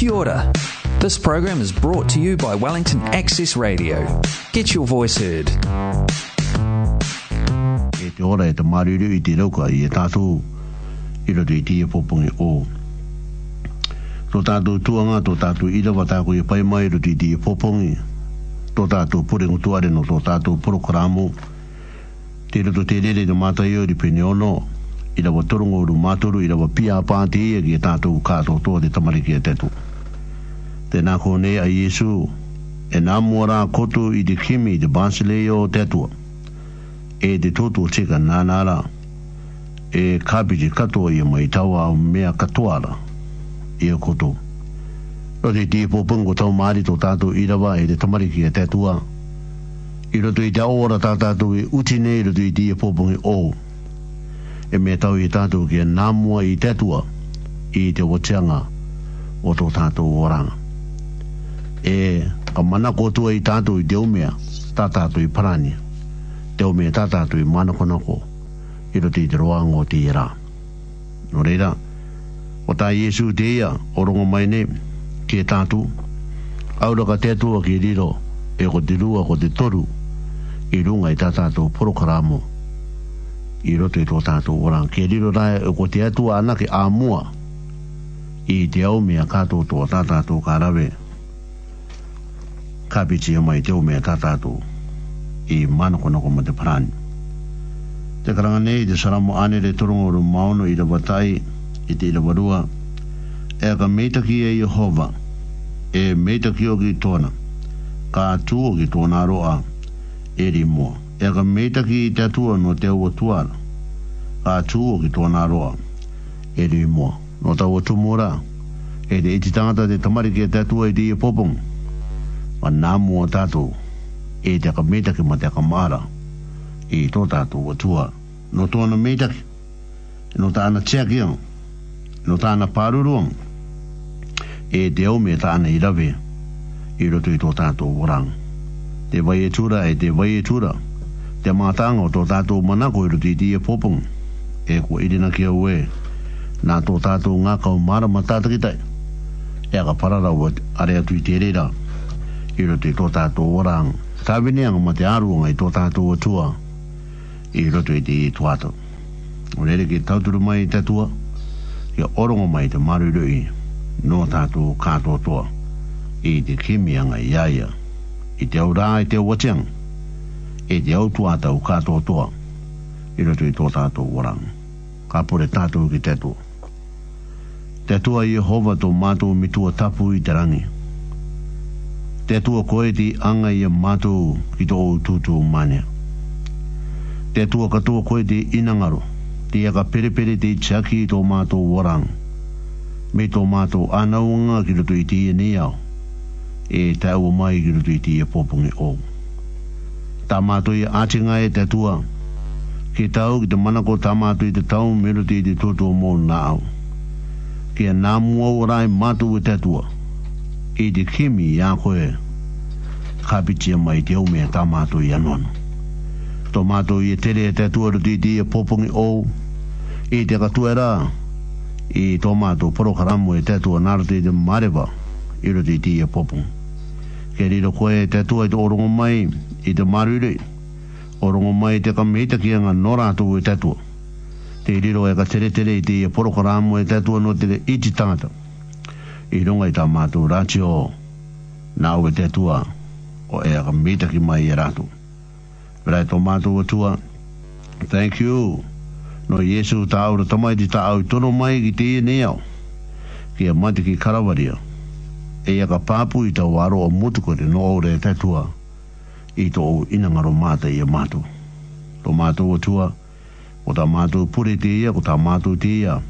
Kia ora. This program is brought to you by Wellington Access Radio. Get your voice heard. E te ora e te i te rauka i e tātou i rato i tia o. Tō tātou tuanga, tō tātou irawa tāko i pai mai rato i tia Tō tātou tuare no tō tātou Te rato te rere te mātai ono. uru mātoru, pia e ki e tātou kātou tō te tamariki e te tēnā kone a Yesu, e nā mua koto i te kimi te Basileo tētua, e te tōtua tika nā nāra, e kāpiti katoa i mai tawa mea katoara, i a koto. o te tīpō e pungu tau māri tō tātou i rawa e te tamariki e tētua, i roto i te aora tā tātou i e uti nei roto i tīpō e pungu o, e me tau i tātou ki a nā mua i tētua, i te wateanga o tō tātou oranga e ka mana ko tu ai ta tu deu me i ta tu parani deu me ta ta mana ko no ko i ro ti dro ang o ti ra o ta yesu de ya o ro mai nei, ke ta tu au ro ka te tu ki ri ro e ko di rua ko di toru i runga i tata tō poro karamo i roto i tō tātou orang ke riro rai e ko te atua anake a mua i te au mea kātou tō tata tō karawe kabiti ya mai o me tatatu i mana kona ko mate pran te karanga nei te saramo ane le turungo ru mauno i rawatai i te rawarua e ka meitaki e Jehova e meitaki o ki tona ka atu o ki tona roa e ri e ka meitaki i te atua no te ua tuara ka atu o ki tona roa e ri no ta ua tumura e te iti tangata te tamariki e te atua i te i popong e ka nāmu o tātou e te ka metake ma te ka māra i e tō tātou wa tua no tōna metake no tāna tseaki an no tāna pāruru an e te au me tāna i rawe i roto i tō tātou warang te vai e tūra e te vai e tūra te mātanga o tō tātou manako i roto i tīe pōpung e kua irina ki au e nā tō tātou ngā mara māra ma tātakitai e ka pararau are atu i te reira i roto i tō tātō orang. Tāwini anga ma te aruanga i tō tātō atua i roto i te i tuato. O nere ki tauturu mai te tua, ki orongo mai te marurui no tātō kātō toa i te kimi anga i aia. I te au rā i te wateng, i te au tuata u kātō toa i roto i tō tātō orang. Ka pore tātō ki te Te tua i hova tō mātō mitua tapu i te rangi te tua koe di anga i mātou ki tō tūtū mane. Te tua katoa koe di inangaro, te ka perepere te tiaki i tō mātou warang. Me tō mātou anaunga ki rutu i tīe ni au, e tau mai ki rutu i tīe pōpungi o. Tā mātou i atinga e te tua, ki tau ki te manako tā mātou i te tau meruti i te tūtū mō nā au. Kia nā mua ora i mātou i e te tua, e te kemi i a koe ka pitia mai te aumea ta mātou i anuanu. Tō mātou i e tere e te tuaru ti ti e ou e te katua i tō mātou porokaramu e te tua nara ti te mareba i ro ti ti e popongi. Ke rira koe te tua i te orongo mai i te marire orongo mai te kamita ki anga nora atu e te tua. Te rira e tere tere i te e porokaramu e te tua no te rira e ka tere tere i te porokaramu e te tua no te iti tangata i runga i tā mātou rāti o nā ue te tua o e aga mita ki mai e rātu. Rai tō mātou o tua, thank you, no Jesu tā aura tamai di tā au tono mai ki te ne au, ki a mati ki karawaria, e aga pāpu i tā waro o mutukore no au re te tua, i tō inangaro māta i a e mātou. Tō mātou o tua, o tā mātou pure te ia, o tā mātou te ia,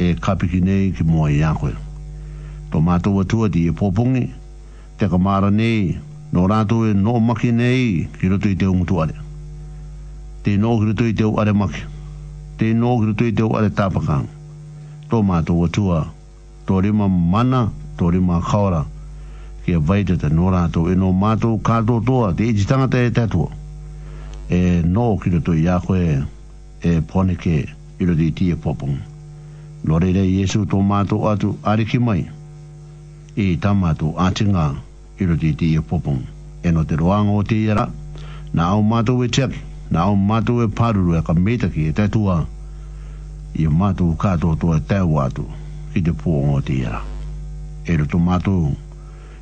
e kapiki nei ki mua i a koe to mato watua di e popongi te ka mara nei no rato e no maki nei ki roto i te umutu are te no ki roto i te uare maki te no ki roto i te uare tapakang to mato watua to rima mana to rima kaora ki a vaita te no rato e no mato kato toa te iti tangata e tatua e no ki roto i ako e e pone ke i roto i ti e popongi Lorere Yesu tomato atu ariki mai i tama tu atinga i roti ti e popong. E no te roanga o te iara, na au mātou e tep, na au mātou e paruru e, e ka metaki e te e tua, i mātou kato to e te watu ki te pōng o te iara. E roto mātou,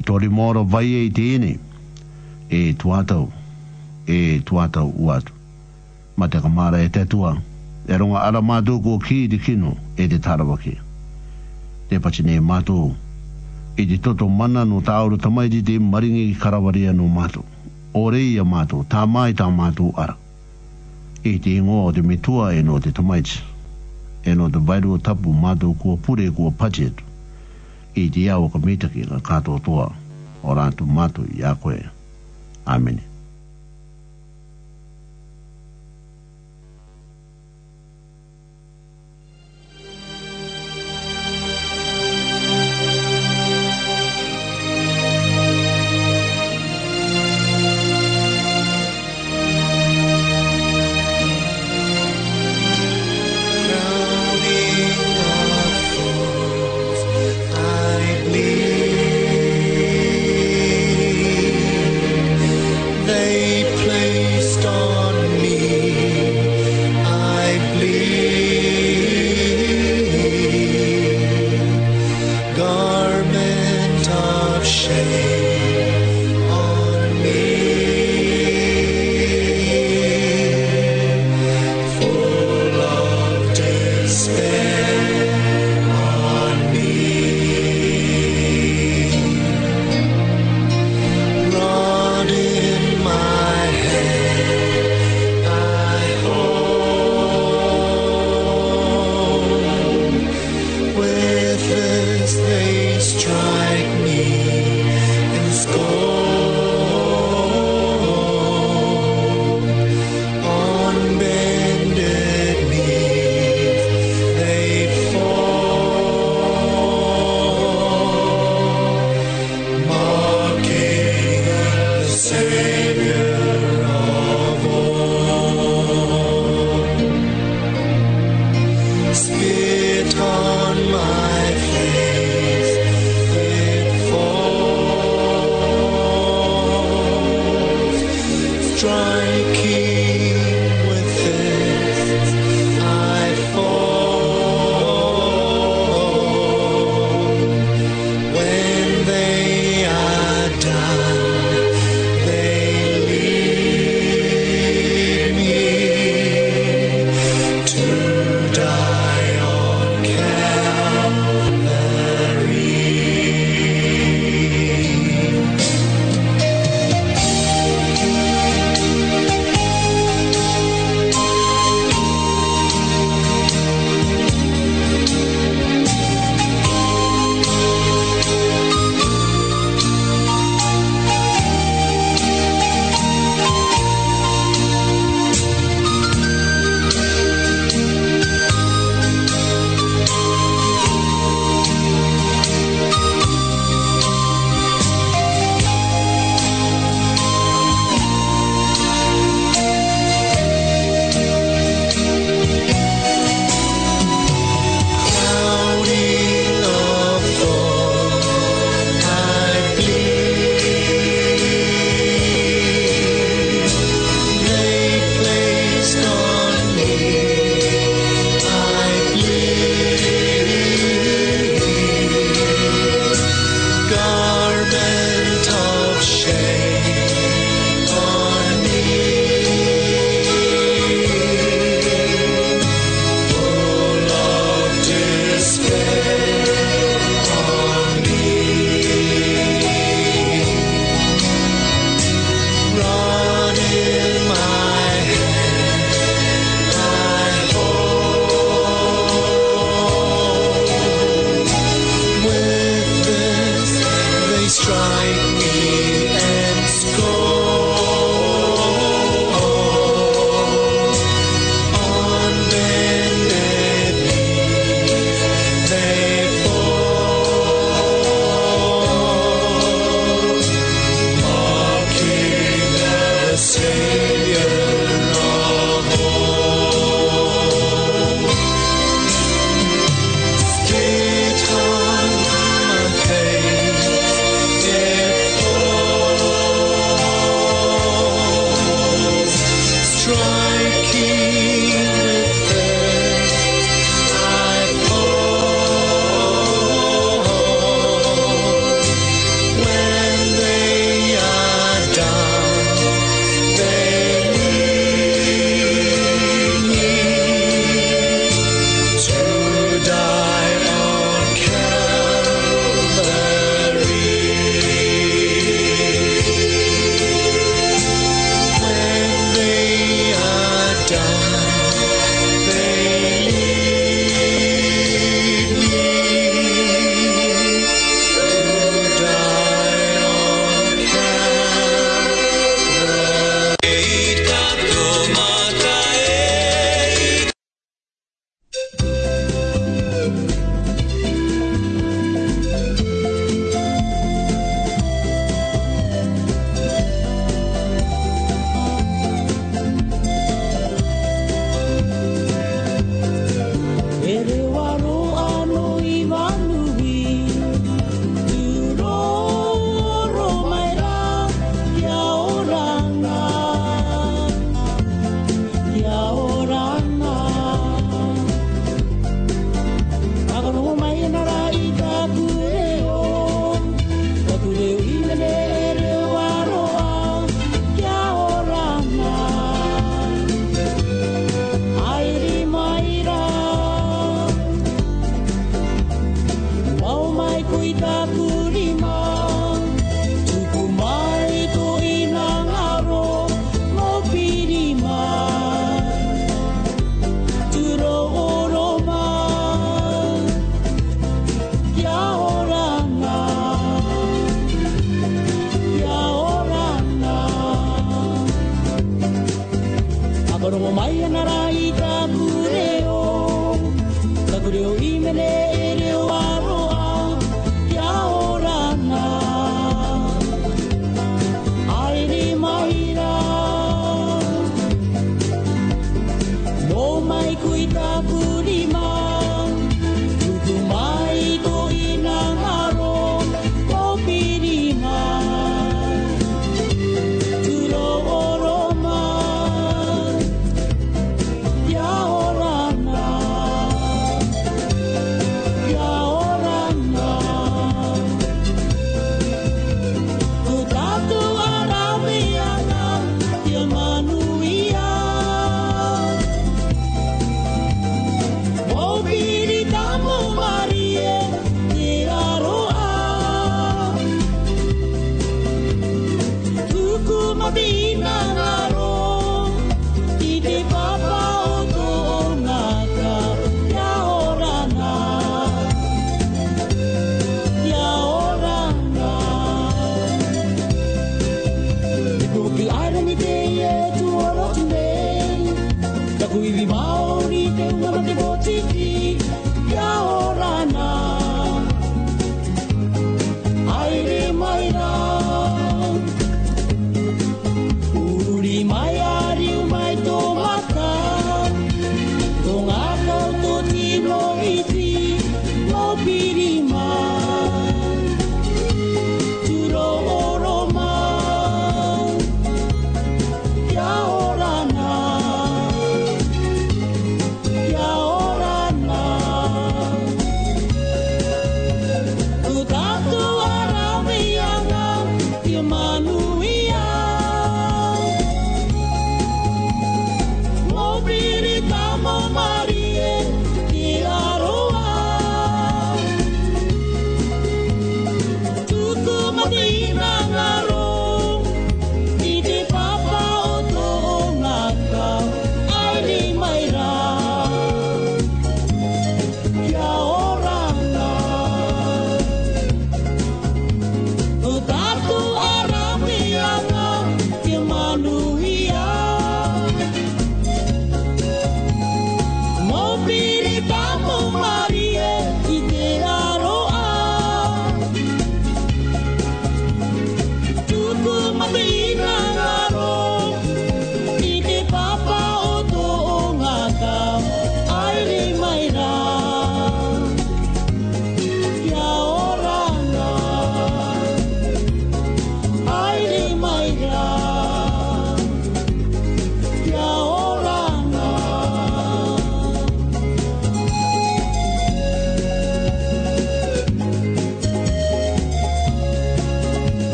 i tori mōra vai e i te ene, e tuatau, e tuatau uatu. Ma te kamara e te tua, e runga ara mātou ko ki i te kino e te tarawake. Te pachine mātou, mātou, i te toto mana no tāuru tamai di te maringi i karawaria no mātou. O rei a mātou, tā mai tā mātou ara. I te ingoa o te metua e no te tamaiti. E no te vairu o tapu mātou kua pure kua pachetu. I te iau ka mitaki ka kātoa toa. O rātou mātou i a Amene.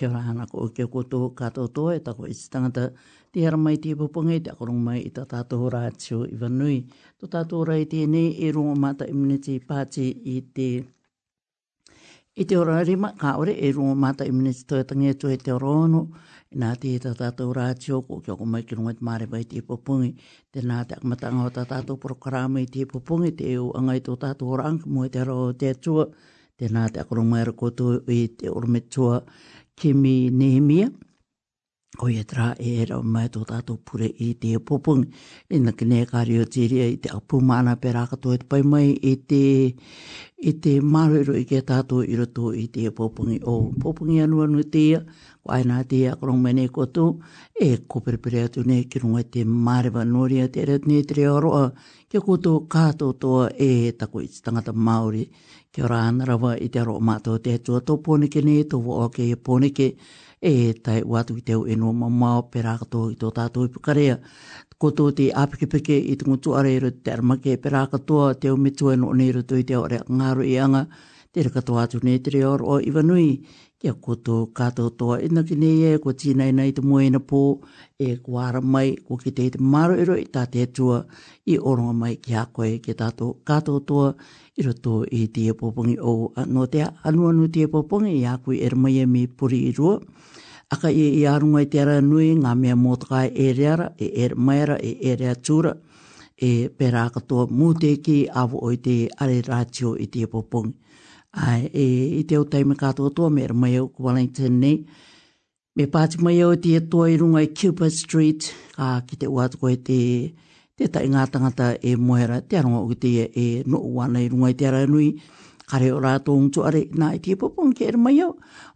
kia ora hana ko kia koto katotoa e tako i tangata te hara mai te pupunga i te akurung mai i ta tātou rā tio i vanui. Tō tātou rā i tēnei e rongo mata immunity pāti i te i te ora rima ka ore e i rongo mata immunity tō e tangi e tō e te ora ono i nā te i ta tātou rā tio ko kia ko mai ki rongo i te māre ti te pupunga te nā te akamatanga o ta tātou prokarama i te pupunga te e o angai to tātou ang mo te ro te chu te akurumaira koutou i te urumetua. Tēnā te akurumaira koutou i te urumetua kemi nehemia. O ia e tra e era o mai tō tātou pure i te popung. E na kine kāri o te ria te apu mana pe rā katoa te pai mai i te, i te i ke tātou i roto i te popungi. O popungi anu anu te ia, o aina te ia kono mene koto, e koperepere atu ne ki runga te mareba nori a te ratne te rea roa. Kia koto kātou toa e tako i tangata maori Kia ora ana rawa i te aro mātou te atua tō pōneke ne, tō wā oke e pōneke, e tai watu i teo enua mamao pera katoa i tō tātou i pukarea. Ko tō te apikipike i tungu tuare iro te aramake pera katoa, teo mitua no ne iro tui teo rea ngāru i anga, te re katoa atu ne te reor o iwanui. Kia ko tō kātou tōa ina ki nei e, ko tīnei nei te moena pō, e ko ara mai, ko ki te te maro iro i tā te atua, i oronga mai ki a koe ki tātou kātou tōa, i roto i tia popongi o no te anua nu tia popongi i aku i er mai mi puri i rua. Aka i i arungai te ara nui ngā mea mōtaka e ere ara, e ere mai ara, e ere atura, e pera katoa mūte ki avu o i te are rātio i tia popongi. Ai, e, i te utai me kātoa toa me er mai o Wellington nei, Me pāti mai au tia toa i runga i Cooper Street, ka ki te uatako e te te tai ngā tangata e mohera te aronga o te ia e no wana i rungai te aranui kare o rātou un are nā i tia popong ke mai au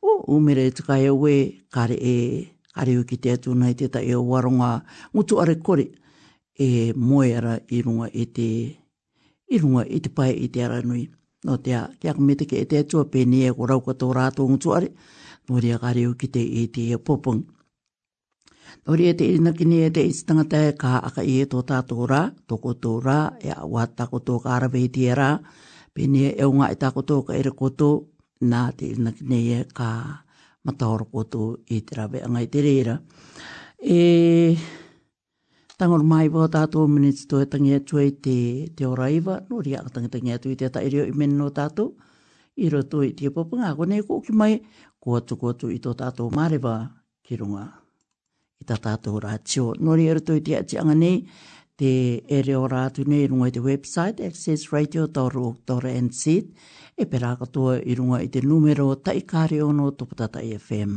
o umere e tukai au e kare e kare o ki te atu nai te tai o waronga ngutu are kore e moera i runga i te i runga i te pai i te aranui no te kia kumete ke e te atua pēne e o rau katoa rātou un are no rea kare o ki te e te popong Ori e te irina kine e te istangata e ka aka i e tō tātō rā, tōko tō rā, e a wā tāko tō ka arawe i tia rā, pene e unga i tāko tō ka ere koto, nā te irina kine e ka mataoro koto i te rawe anga i te reira. E... Tangor mai wā tātō minutes tō e tangi atu e te, te ora iwa, nori a tangi tangi atu i te ta i meni no tātō, i roto i tia papunga, kone e kōki mai, kua tuku atu i tō tātō mārewa ki runga i ta tātou rā tio. Nori eru tui te ati anga nei, te e reo rā tu nei runga i te website, accessradio.org.nz, e perā katoa i runga i te numero taikare ono topatata FM. FM.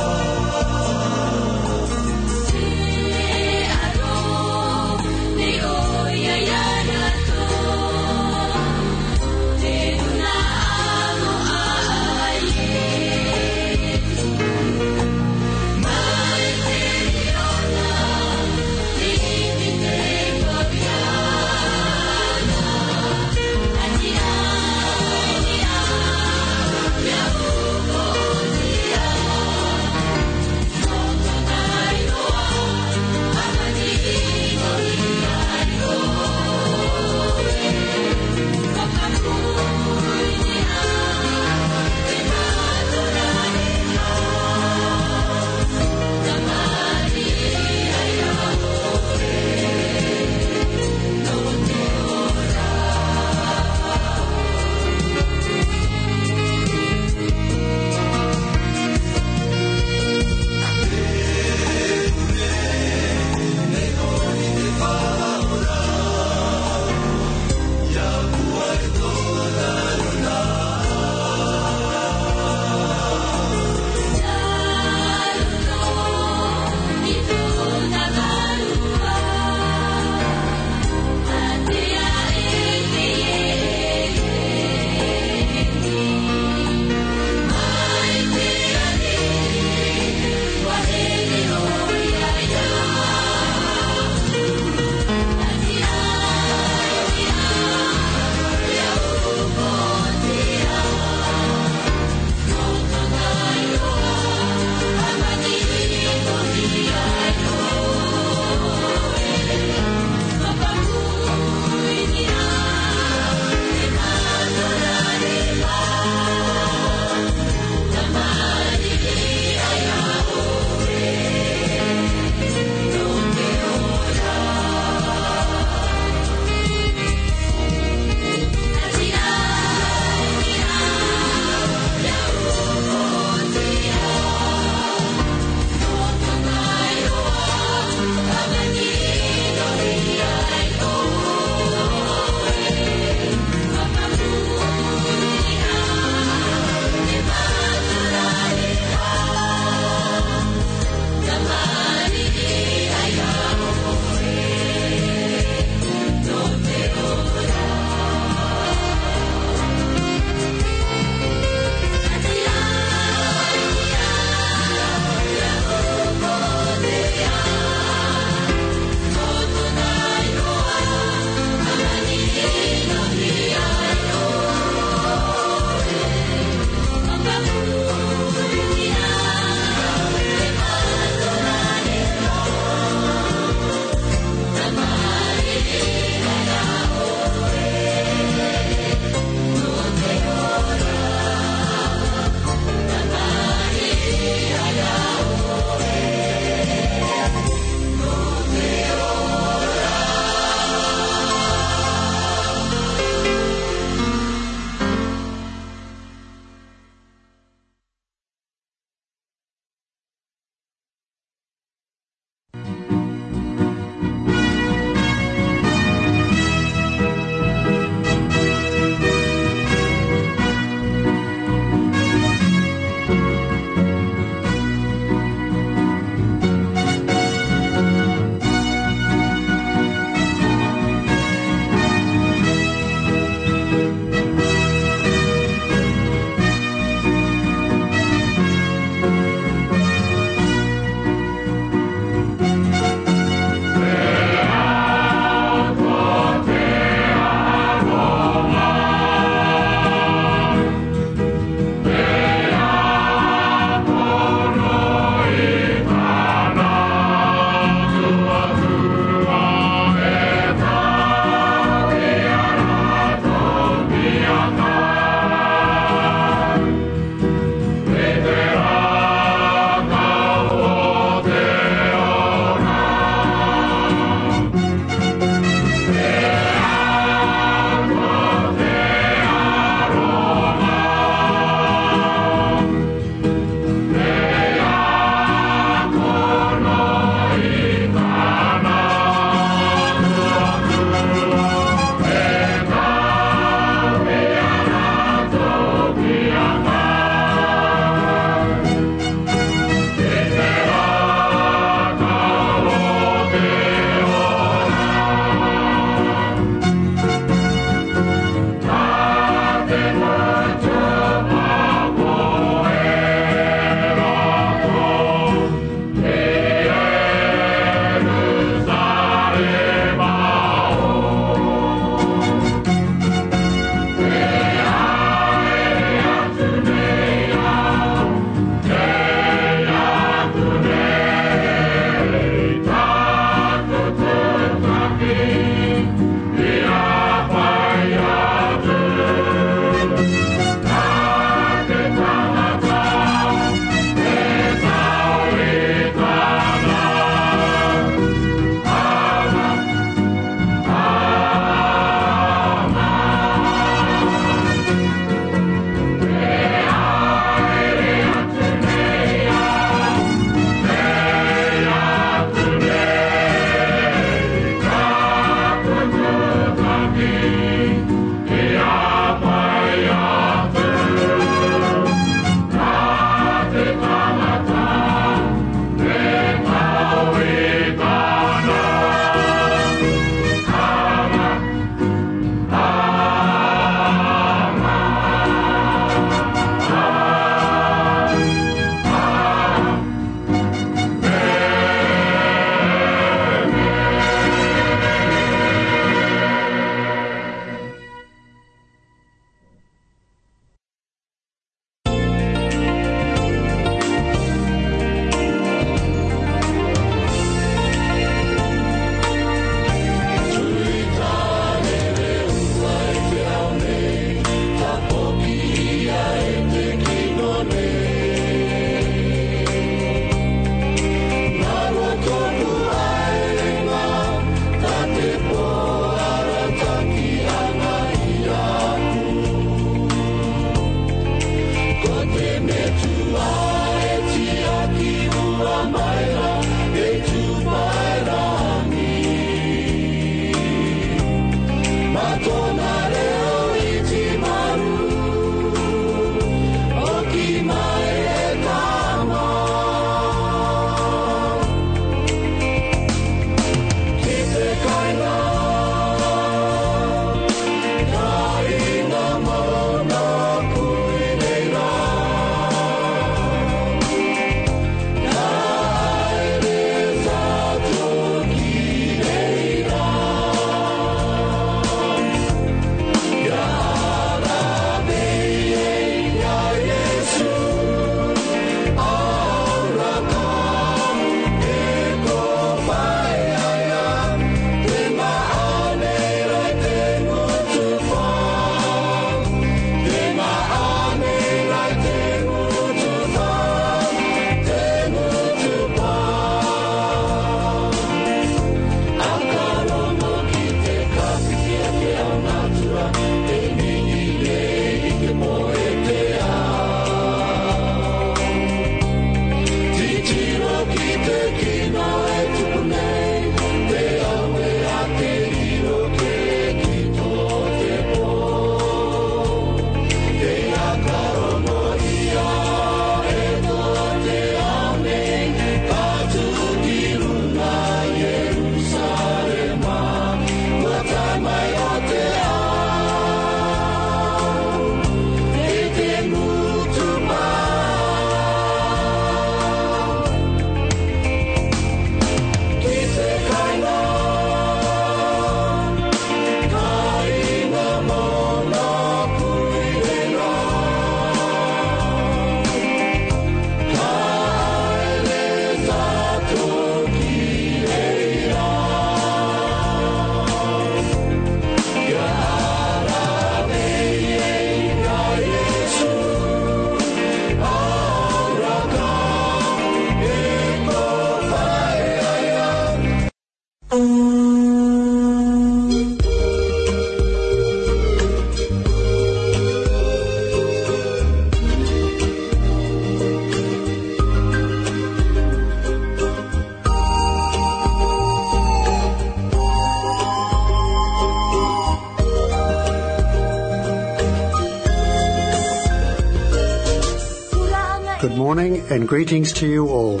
and greetings to you all.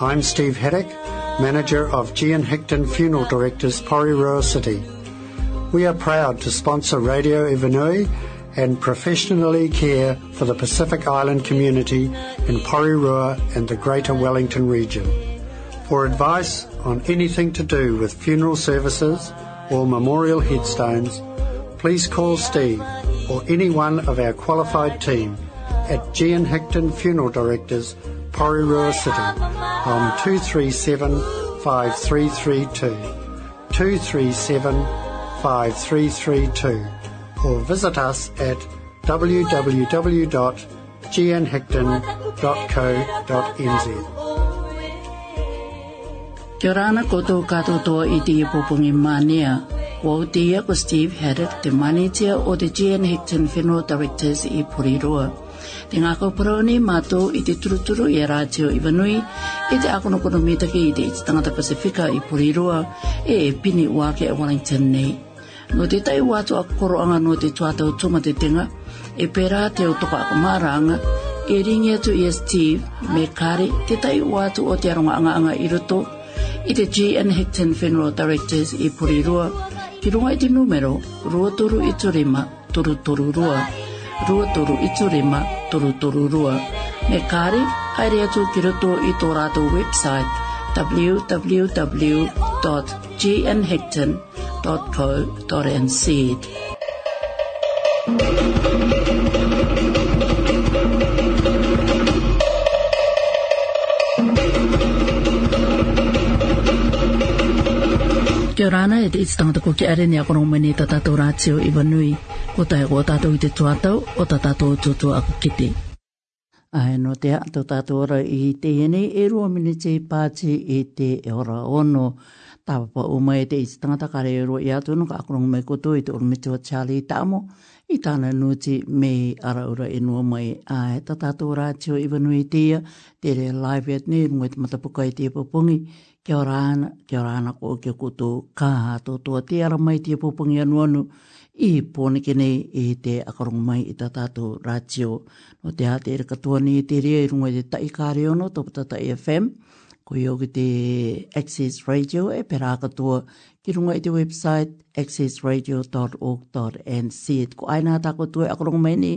I'm Steve Haddock, manager of Gian Hickton Funeral Directors, Porirua City. We are proud to sponsor Radio Ivanui and professionally care for the Pacific Island community in Porirua and the Greater Wellington region. For advice on anything to do with funeral services or memorial headstones, please call Steve or any one of our qualified team at G and Hickton Funeral Directors, Porirua City, on 237-5332, 237-5332, or visit us at www.gnhickton.co.nz. Kia rana koutou katoa i te ipopongi mania. Wau te ia ko Steve Haddock, te manitia o te G.N. Hickton Funeral Directors i Porirua. Te ngā kaupara o nei mātou i te turuturu i a rātio i vanui, i te akono kono mētaki i te iti tangata Pasifika i Porirua, e e pini wāke a Wellington nei. No te tai wātu a koroanga no te tuatau tuma te tenga, e pērā te o toka ako māranga, e ringi atu i a Steve, me kāre te tai wātu o te aronga anga anga i roto, i te G.N. Hickton Funeral Directors i Porirua, ki runga i te numero, rua toru i turima, toru rua. Toru toru rua toru itu rima toru toru rua. Me kāre, haere atu ki roto i tō rātou website www.gnhickton.co.nz Thank you. kia rana e te itstangata ko ki are ni akono mene ta tatou rātio i wanui. Ko tae ko tatou i te tuatau o ta tatou tutu aku kite. Ai no te ato tata ora i te ene e rua mene te pāti i te e ora ono. Tāpapa uma e te itstangata kare ro rua i atu no ka akono mene koto i te urumitua Charlie Tamo. I tāna nuti me ara ura e nua mai a tata to rātio i wanui tia, te re live at ni, rungoi te matapuka i tia e papungi, kia ora ana, kia ora ana koe kia koto kaha tōtua te ara mai te pōpungi anu anu i pōne ke nei e te akarongo mai i tātātō rātio. No te hāte ere katoa ni te rea i runga i te taikāre ono, tōpatata FM, ko i oki te Access Radio e pera katoa ki runga i te website accessradio.org.nz. Ko aina tāko tue akarongo mai ni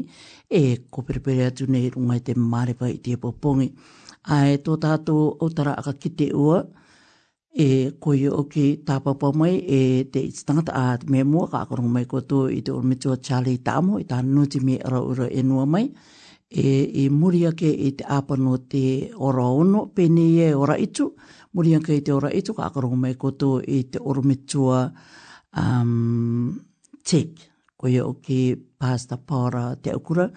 e kōperepere atu nei runga i te marepa i te pōpungi. Ai tō tātō o tara aka ki te ua, e koe o ki tāpapa mai e te itinata a te mea mua, kākaro mai koto i te ormitua Charlie Tamo i tāna nuti me ara ura e nua mai, e, e muri ake i te apano te ora ono, pene e ora itu, muri ake i te ora itu, kākaro mai koto i te ormitua um, tek, koe o ki pasta para te akura,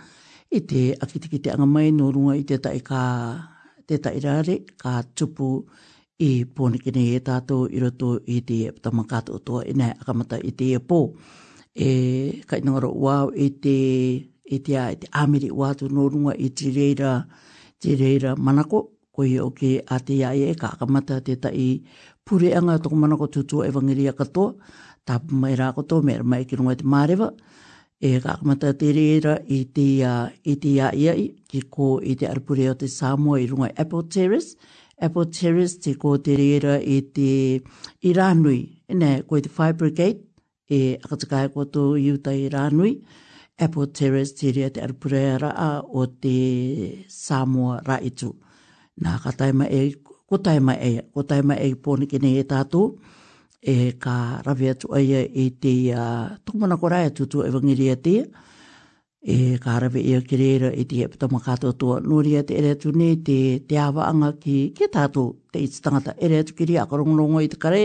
i te akitiki te angamai, nō runga i te taika, te tairare, ka tupu, i pōne e tātou i roto i te tamakato o toa ina akamata i te pō. E kai nangaro wāu i te, i te, i te amiri wātu nōrunga i te reira, te reira manako, ko i o ke a te ai e ka akamata te tai pure toko manako tutua e wangiria katoa, tāpu mai rā kato, mea mai ki runga te mārewa, e ka akamata te reira i te, uh, i te ai ai, ki ko i te arpure o te Samoa i runga Apple Terrace, Apple Terrace te kōtereira i te Iranui, ne, koe te Fire Brigade, e akatakai koto i uta Iranui, Apple Terrace te rea te arupurea o te Samoa Raitu. Nā ka taima e, ko taima e, ko taima e pōne kene e tātou, e ka rawe atu aia i te uh, tūmana korai atu atea, e karawe ia ki reira i te hepita makato tua nuria te ere atu ne te te awa anga ki ke tato te iti tangata ere atu ki ri akarongongo i te kare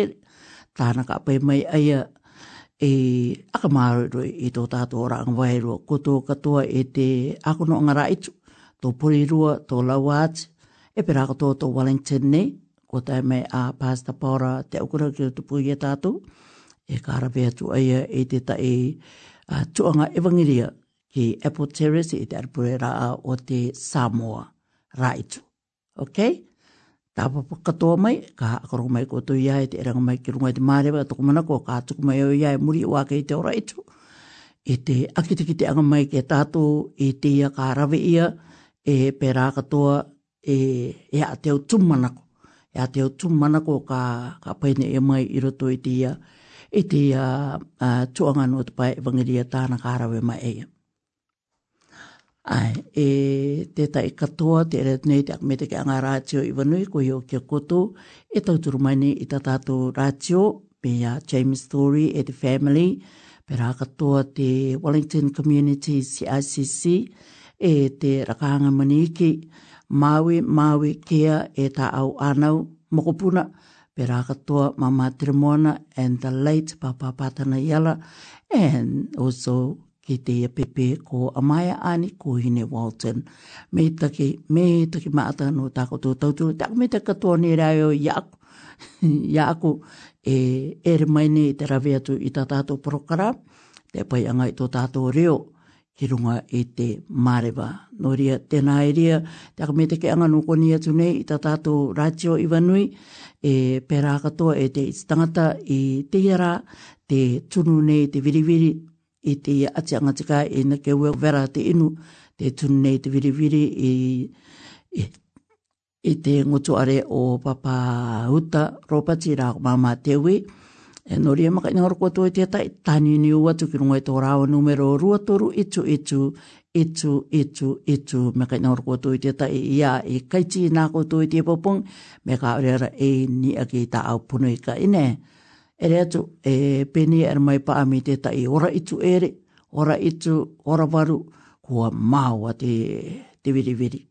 tāna ka pai mai aia e akamaru roi i tō tato ora ang wairua koto katoa e te akono anga raitu tō rua tō lauat e perakoto tō Wellington ne ko tai mai a Pasta Paura te ukura ki tō tupu i e tato e karawe atu aia e te tai a tuanga evangiria he Apple Terrace i te arpure o te Samoa okay ta Tāpapa kato mai, ka akaro mai ko tu iai, e te eranga mai ki rungai te mārewa, toko mana ko ka atuku mai o iai e muri wa ake te ora itu. I te akitiki te anga mai ke tātou, i te ia ka rawe ia, e pera kato e, e a teo tumanako. E a teo tumanako ka, ka paine e mai i roto i te ia, i te ia tuanga no te pai evangiria tāna ka rawe mai e Ai, e te tai katoa, te ere tunei te akumete ke anga rātio i wanui, ko hio kia koto, e tauturu mai ni i ta tātou rātio, pe a James Story e te family, pe rā katoa te Wellington Community CICC, e te rakahanga maniki, Maui, Maui, kia e ta au anau, mokopuna, pe rā katoa mama Trimona and the late Papa Patana Yala, and also ki te pepe ko amaya ani ko hine Walton. Me taki, me taki maata no tako tō tautua, tako me take katoa ni rai o iaku, aku e ere mai ne te rave atu i ta tātou porokara, te pai anga i tō tātou reo, ki runga i te mareba. No ria, tēnā e ria, te ake me teke anga no koni atu nei i ta tātou rātio i wanui, e pērā katoa e te tangata i teira, te tunu nei te viriviri, i te ati angatika i na ke ueo vera te inu, te tunne te viriviri i, i, i te ngutu are o papa uta ropati rā mama e e e te ue. E nori e maka ngoro kua tue te tai, tani ni ua tuki rungo i tō rāo numero rua toru itu itu, itu, itu, itu, me kai nauru kua tui te tai ia i kaiti nā kua tui te popong, me ka orera e ni aki ta au punu i ka inei e rea tu e pene e rama i paami te tai ora itu ere, ora itu, ora waru, kua maua te, te viri viri.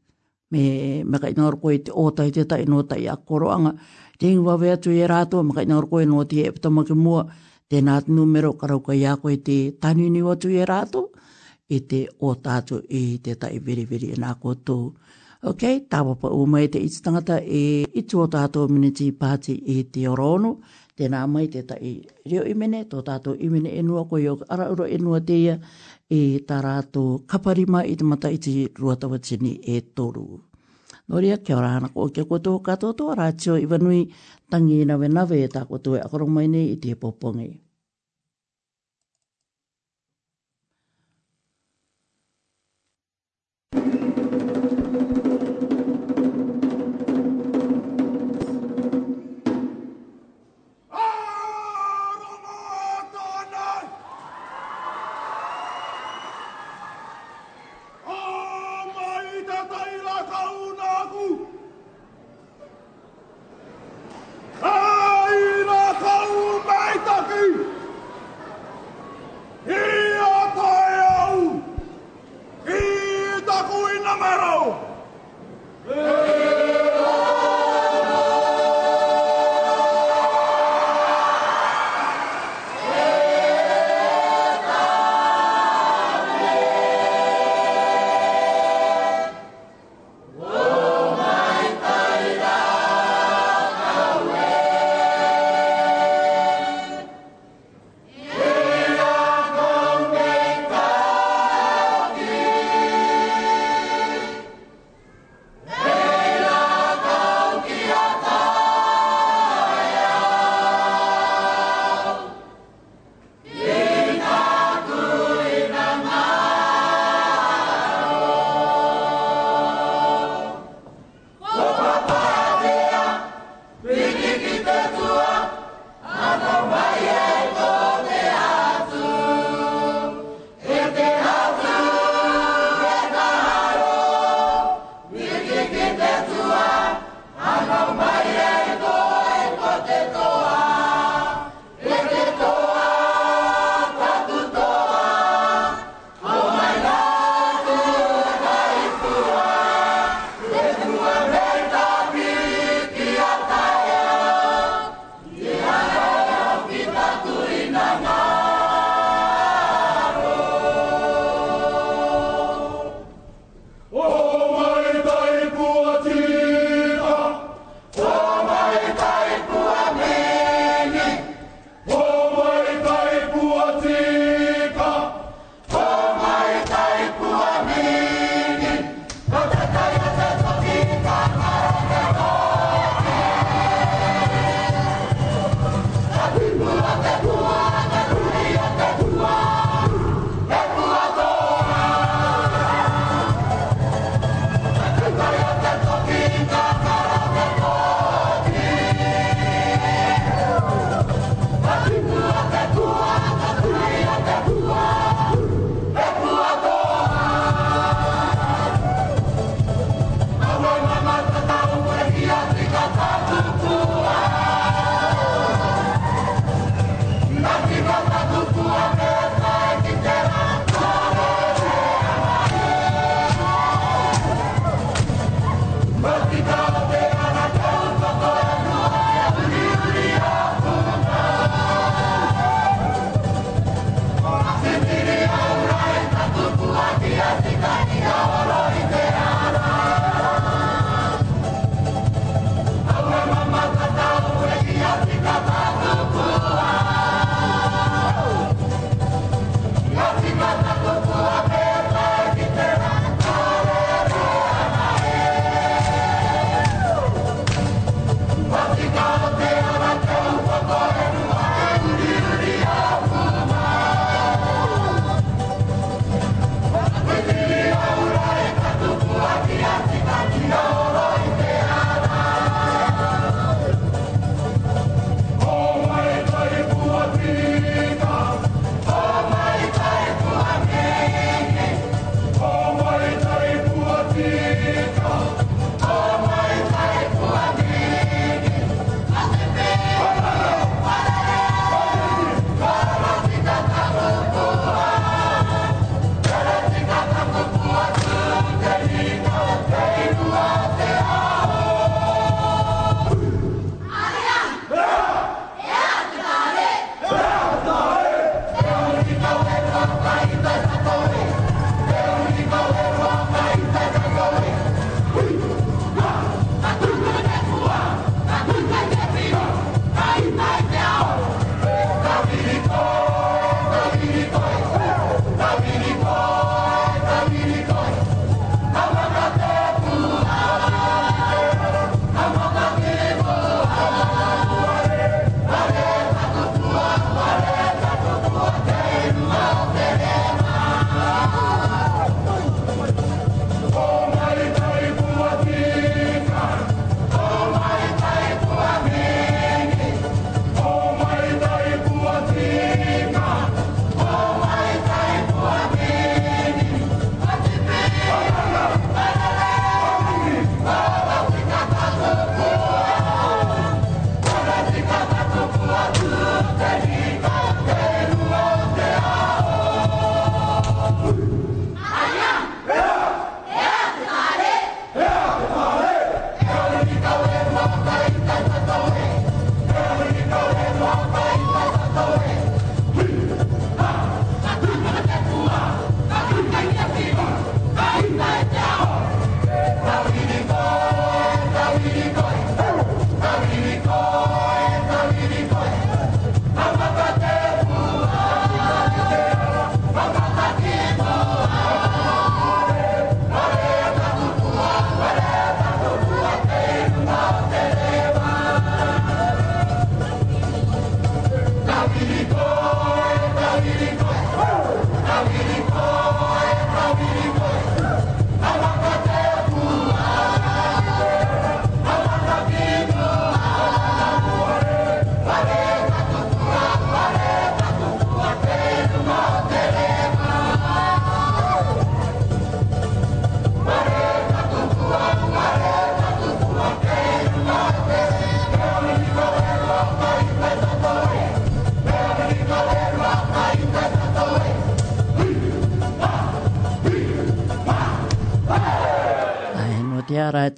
Me maka ina orkoe te ōtai te tai no tai akoroanga, te ingwa vea tu e rato, maka ina koe no te eptamake mua, te nāt numero karauka i ako i te tanini o tu e rato, i te ōtātu i te tai viri viri e nā kotou. Ok, tāpapa mai te tangata e itu ōtātu o miniti pāti i te orono, tēnā mai te tai reo imene, tō tātou imene enua, koe o ara uro enua teia, e tā rātou kaparima i te mata i te ruatawa e toru. Nō rea, kia ora hana ko kia koutou katoa tō, rātio i wanui, tangi i nawe nawe e tā koutou e akoro nei i te popongi.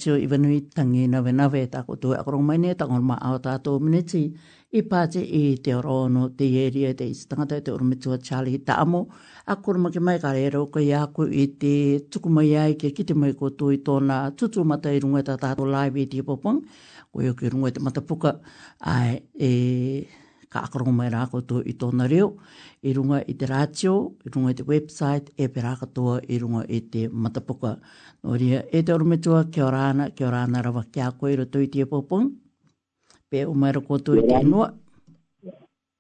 tio i wanui tangi na wena we ta ko tue akorong mai ne ta ngon ma ao ta i pāte i te orono te ieria te i te urumitua chali ta amo a kuruma ke mai kare rau ka iaku i te tuku ai ke kite mai ko tui tōna tutu mata i runga ta tātou live i te popong ko iau rungo runga te matapuka ai e ka akarongo mai rā koto i tōna reo, i runga i te rātio, i runga i te website, e pe rā katoa i runga i te matapuka. No ria, e te oru kia ora ana, kia ora ana rawa, kia koe ira tui tia popong. Pe o ko rako tui tia noa.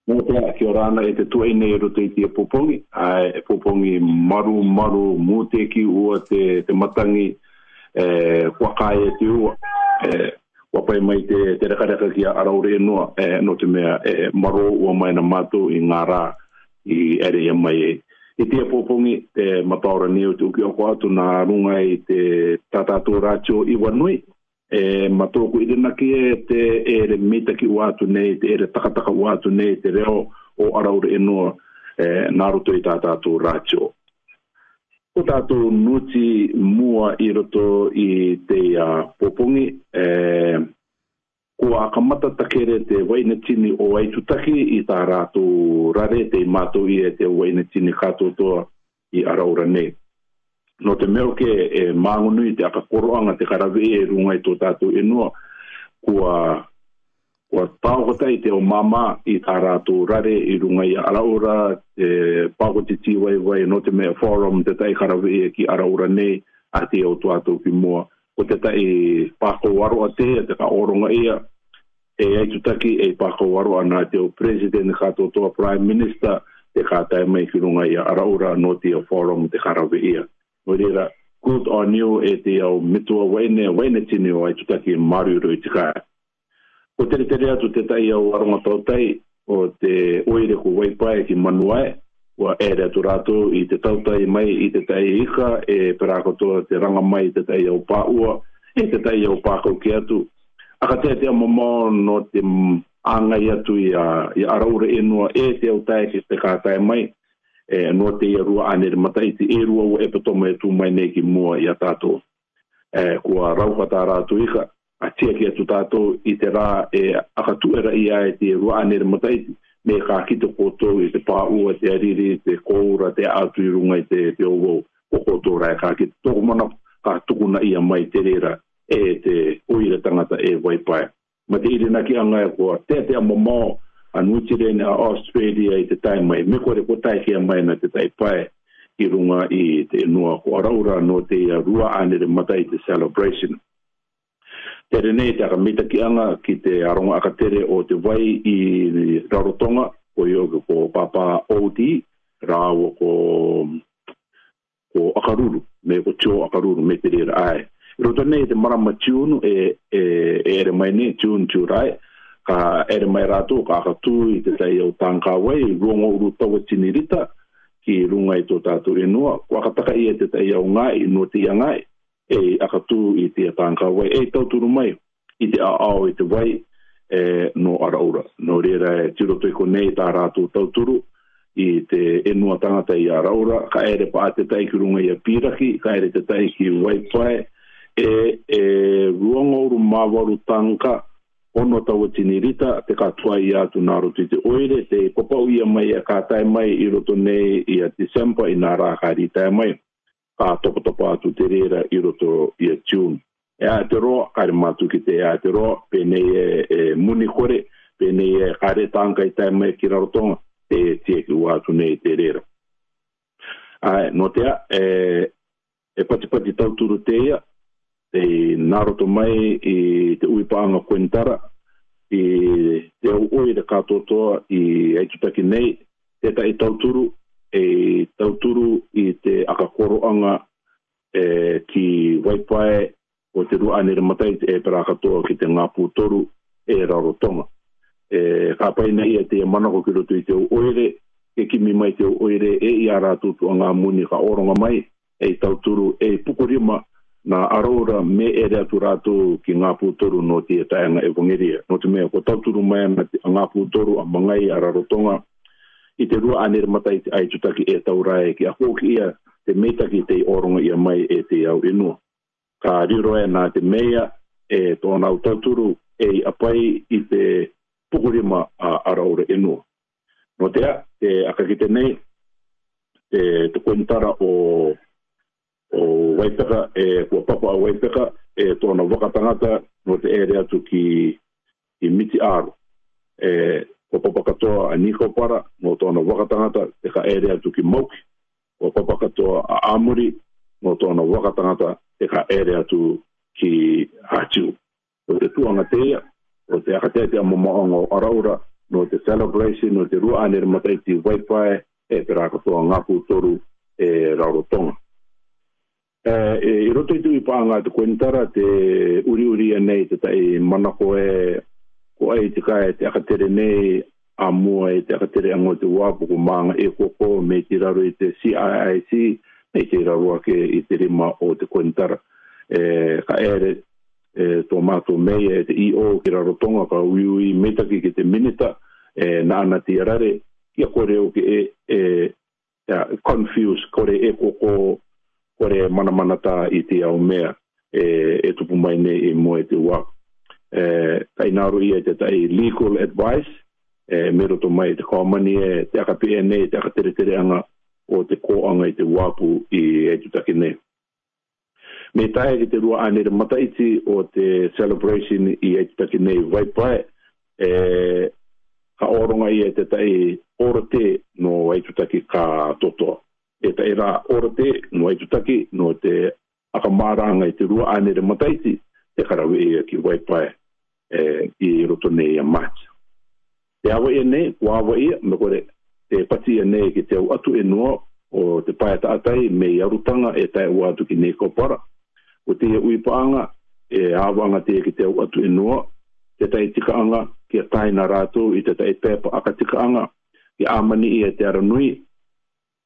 Mūtea, kia ora ana, e te tuai nei ira tui tia popongi. Ai, e popongi maru, maru, mūteki ua te, te matangi, e, wakai e te ua. E, wapai mai te, te rekareka kia araure e noa, e, no te mea, e, maru maro ua mai na mātou i ngā rā, i ere ia e. Mai, e e te apopongi te mataura o te uki oko atu nā runga i te tatatō rātio i wanui e matoku i denaki ki e te ere mitaki o atu nei te ere takataka o atu nei te reo o araure e noa e, nā roto i tatatō rātio Ko tātou nuti mua i roto i te uh, popongi, e, eh, kua kamata takere te waina tini o waitu tutaki i tā rātou rare te mātou i e te waina tini kātotoa i araura nei. No te meo ke e māngonu te te akakoroanga te karawe e rungai tō tātou enua kua kua tāwhata i te o māma i tā rātou rare i runga i araura te pāko te tīwaiwai no te mea forum te tai karawe e ki araura nei a te o tō ki mua o te tai pākou aro a te, a te ka oronga ia, e ai tutaki e pākou aro ana te o president e ka tōtoa prime minister, te ka tai mai ki runga ia, ara ora no te forum te karawe ia. No rira, good on you e te au mitua waine, waine tini o ai tutaki e maru rui tika. O te tere atu te tai au aronga tai o te oire ku waipae ki manuae, wa e re tu rato i te tautai mai i te tai iha e perakotoa te ranga mai i te tai au pāua e te tai au pākau ki atu. Aka te te amamau no te angai atu i, a, i e, e te au tai ki te kātai mai e no te i arua anere matai te e o e patoma e tu mai ne ki mua i a tātou. E, kua rauka tā rātu ika a tia ki atu tātou i te rā e akatuera i a e te rua anere mataiti. E, me ka kito koto i te pā ua te ariri, te koura, te atu i runga i te, te ouo o koto rai ka kito toko mana ka tukuna ia mai te rera e te uira tangata e waipae. Ma te iri naki anga e kua te te ama mao anu tire a Australia i te tai mai. Me kore ko tai kia mai na te tai pae i runga i te nua ko araura no te rua anere mata i te celebration tere nei te akamita ki anga ki te aronga akatere o te wai i Rarotonga ko i oke ko papa Odi rāua ko ko akaruru me ko tio akaruru me te rira ai Rota nei te marama tiunu e, e, e ere mai nei tiunu tiu ka ere mai rātou ka akatū i te tai au tāngkā wai i ruongo uru tawa tinirita ki runga i tō tātou e ko kua i e te tai au ngai i nua te ia e akatū i te atanga wai e tauturu mai i te aao i te wai e, no araura no reira e tiro toi ko nei tā rātou tauturu i te enua tangata i araura ka ere pa te tai ki runga i a piraki ka ere te tai ki wai pae e, e ruangouru mawaru tanka ono tawa e tinirita te katoa i atu naruti te oire te kopau ia mai a kātai mai i roto nei i a December i nā rākari tai mai pa topo topo atu te reira i roto i a tune. E a te roa, kare matu ki te e a te roa, pene e, e muni kore, pene e kare tanka i tai mai ki rarotonga, te tie ki ua atu nei te reira. Ai, no te a, e, e pati pati tau turu te ia, te naroto mai i te uipaanga kuentara, i te au oi re katoa toa i eitutaki nei, te i tau turu, e tauturu i te akakoroanga e, ki Waipae o te rua anere matai e pera katoa ki te ngāpū toru e rarotonga. E, ka paina ia te manako ki roto i te oere, e kimi mai te oere e i a rātutu a ngā muni ka oronga mai e tauturu e pukurima nā aroura me e reatu rātu ki ngā pūtoru no te tia taenga e vongeria. No te mea, ko tauturu mai a ngā pūtoru a mangai a rarotonga i te rua anere matai ai tutaki e taurae ki a hoki ia te meta ki te oronga ia mai e te au inua. Ka riro e nā te meia e tōna au tauturu e apai i te pukurima a araura inua. Nō te a, te nei, te, te o, o Waipeka, e kua papa a Waipeka, e tōna wakatangata, nō te ere atu ki, ki miti aro. E, ko papa katoa a niko para mo tono wakatangata e ka ere atu ki mauki ko papa katoa a amuri mo tono wakatangata e ka ere atu ki hachu o te tuanga teia o te akatea te amamaongo araura no te celebration no te rua anere matai ti waipae e te rakatoa ngaku toru e rarotonga e, e roto i tui paanga te kuentara te uri uri anei te tai manako e ko ai te kai te akatere nei a mua e te akatere ango te wapu ko maanga e koko me te raro i te CIIC me te raro ake i te rima o te kointara. E, ka ere e, tō mātou mei e te IO ki raro tonga ka ui ui metaki ki te minita e, na ana te arare ki a kore o ke e, e, e confuse kore e koko kore mana i te au mea e, e tupu mua e te wapu eh ai naru ia e te tai legal advice eh me roto mai te komani e te aka PNA te aka tere anga o te ko i te wapu i e tu taki nei. Me tae ki te rua ane re mataiti o te celebration i e tu taki nei vai pae e eh, ka oronga i e te tai orate no e tu taki ka toto. E tai ra orate no e tu taki no te aka maranga i te rua ane re mataiti te karawe i ki vai eh, i roto nei a mati. Te awa e nei, o awa ia, me kore, te pati e nei ki te au atu e noa, o te pae ta atai me i arutanga e tai o atu ki nei kopara. O te ui paanga, e awanga te ki te au atu e noa, te tai tika anga, ki a tai na rātou i te tai pepa aka tika anga, ki amani i e te aranui,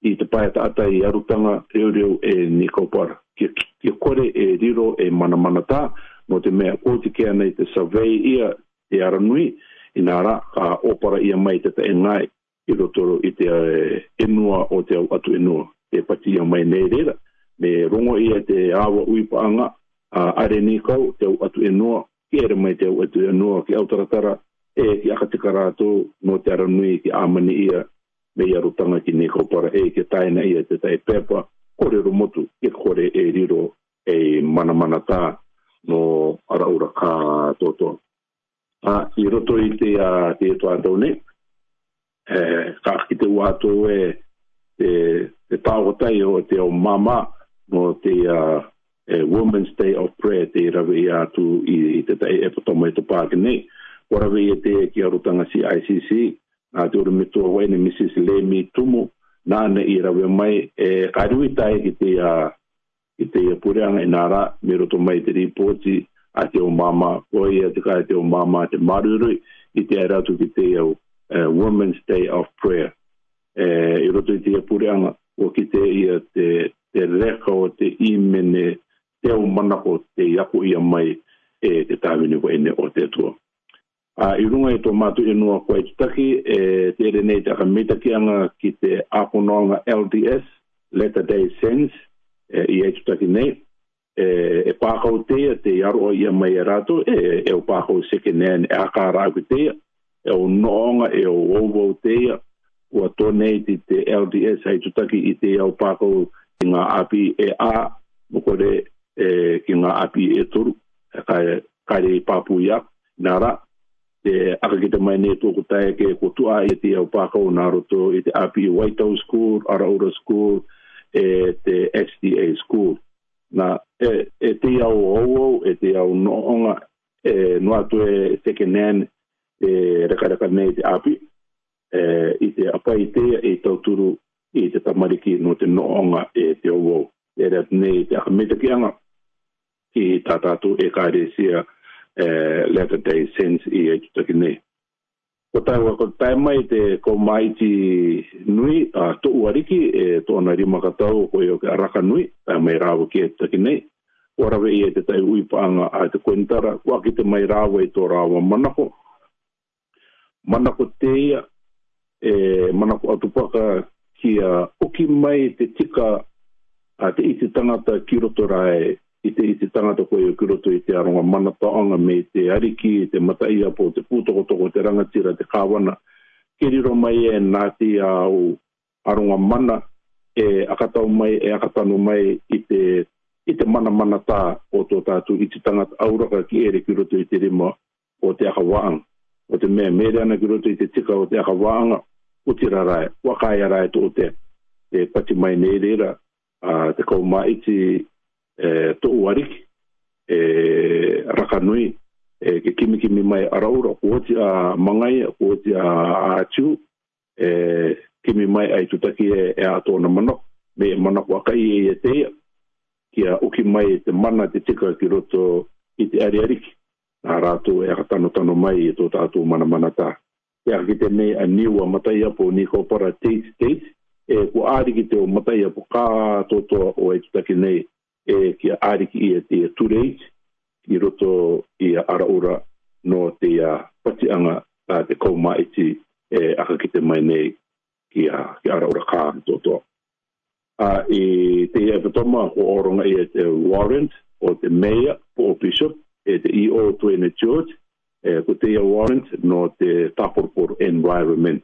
i te pae ta atai i arutanga, e ureu e nei kopara. Ki, ki kore e riro e mana mana taa, mo te mea o te kea nei te savei ia te aranui i nā ra ka opara ia mai te te ngai i rotoro i te eh, enua o te au atu enua te pati ia mai nei reira me rongo ia te awa ui paanga a are ni kau te au atu enua ki ere mai te au atu enua ki au taratara e ki akatika rātou no te aranui ki amani ia me ia rutanga ki ni kau para e ki taina ia te tai pepa kore rumotu ki kore e riro e mana taa no araura ora ka toto a i roto i te a te to ato ne e ka ki te wato e te e o te o mama no te a e women's day of prayer te rawe ia tu i, te tai e potoma e to pāke ne o rawe i te ki arutanga si ICC a te ora me tua wai ne Mrs. Lemi Tumu nāne i rawe mai e kairuitai i te a i te ia pure anga inara me roto mai te ripoti a te o mama oi a te kai te o mama te maruru i te aeratu ki te au eh, Women's Day of Prayer. Uh, I roto i te ia o ki te ia te, reka o te imene te o manako te iako ia mai e te tāwini ko ene o te tua. A uh, i runga i tō mātu i e nua kua i tutaki, e, te ere nei te akamitakianga ki te aponanga LDS, Letter Day Sense, E, i e tutaki nei e, e pākau teia te iaro ia mai e rato e, e o pākau seke nean e a kāra aku teia e o noonga e o ouvou ua tonei te te LDS hei tutaki i te iau pākau ki ngā api e a mokore e, ki ngā api e toru e kai, kaire pāpū ia nara te akakita mai nei tōku tae ke kotua i te iau pākau nā roto i te api White House School, Araura School, e te SDA school. Na e, e te iau ouou, e te iau noonga, e noa tu e second hand e reka nei te api, e, i te apai te e tauturu i te tamariki no te noonga e te ouou. E rea nei te akamita ki anga, ki tātātu e kāresia e, Latter-day Saints i e tutaki nei ko tau ko tai mai te ko mai ti nui a to wariki e to na ri ma katau ko raka nui a mai ra e ko ta ki nei ora ve e te tai ui pa a te kuentara ko ki te mai ra e to ra manako. Manako ko mana ko te ia e mana atu paka ki a oki mai te tika a te iti tangata ki roto rai i te i te tangata koe o kiroto i te aronga mana taonga me te ariki, i te matai apo, te pūtoko toko, te rangatira, te kāwana. Keriro mai e nā te au aronga mana e akatau mai, e akatanu mai i te, i te mana mana tā o tō tātu i te tangata auraka ki ere kiroto i te rima o te akawaang. O te mea mere ana kiroto i te tika o te akawaanga, o te rarae, wakai arae tō te, te pati mai nei reira, uh, te kau maiti E, to wari e raka nui e ke kimi kimi mai araura kuoti a mangai kuoti a atu e kimi mai ai tutaki e, a e ato na mano me mana kua kai e, e te ki a uki mai te mana te tika ki roto i te ari ariki a rato e a tano tano mai e tō tātou mana mana tā e a ki te nei a niu a matai apo ni kaupara teit teit e ku ariki te o matai po ka to to o e tutaki nei e e ki a ariki i e te turei i roto i a ara no te a patianga a te kouma i te e aka ki te mai nei ki a, araura a ara kā i tō A i te i o oronga i e te warrant o te mea po o bishop e te i e o tue ne e ko te ia warrant no te tapor por environment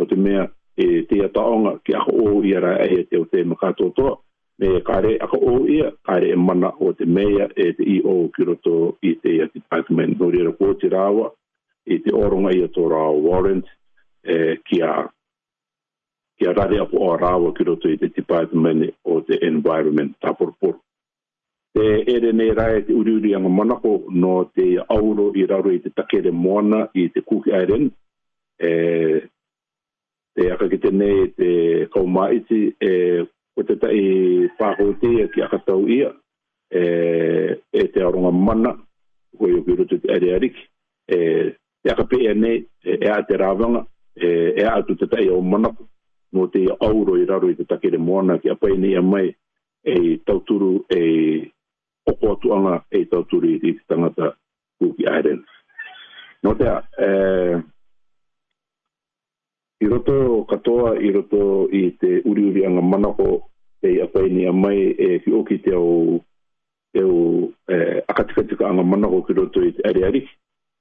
o te mea e te i a taonga ki a o i ara e te o te makatoa me kare ako o ia kare e mana o te meia e te i o kiroto i te ia department nori era ko te rawa i te oronga i tō rawa warrant e, kia kia rare apu o rawa kiroto i te department o te environment tapurpur te ere nei rai te uriuri anga ko no te auro i raro i te takere moana i te kuki airen e, te akakite nei te kaumaiti e ko te tai pahote e ki akatau ia e, e te aronga mana ko i upiru te ere ariki e, e aka pe e nei e a te rāwanga e, e a tu te tai o manaku no te auro i raro i te takere moana ki apai nei e mai e tauturu e oko atuanga e tauturu i te tangata kuki aeren no te a e, i roto katoa i roto i te uriurianga manako manako e a pai ni a mai e fi o ki te o te o e, akatikatika anga mana ho ki roto i te ari ari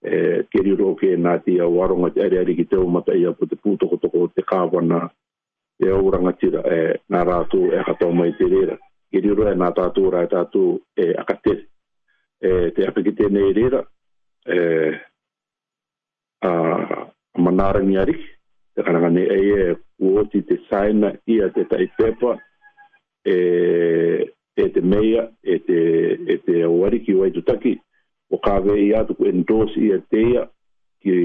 e, ke riro ke nga ti a waronga te ari ari ki te o mata i a po te pūtoko toko te kāwana e o rangatira e nga rātou e katoa mai te reira ke riro e nga tātou rai e tātou e akatere e, te apiki tēnei reira e, a, manarangi ari te karanga ne e e kuoti te saina ia te taipepa e, e te meia, e te, e te awariki o aitutaki, o kawe i atu ku endos i a teia, ki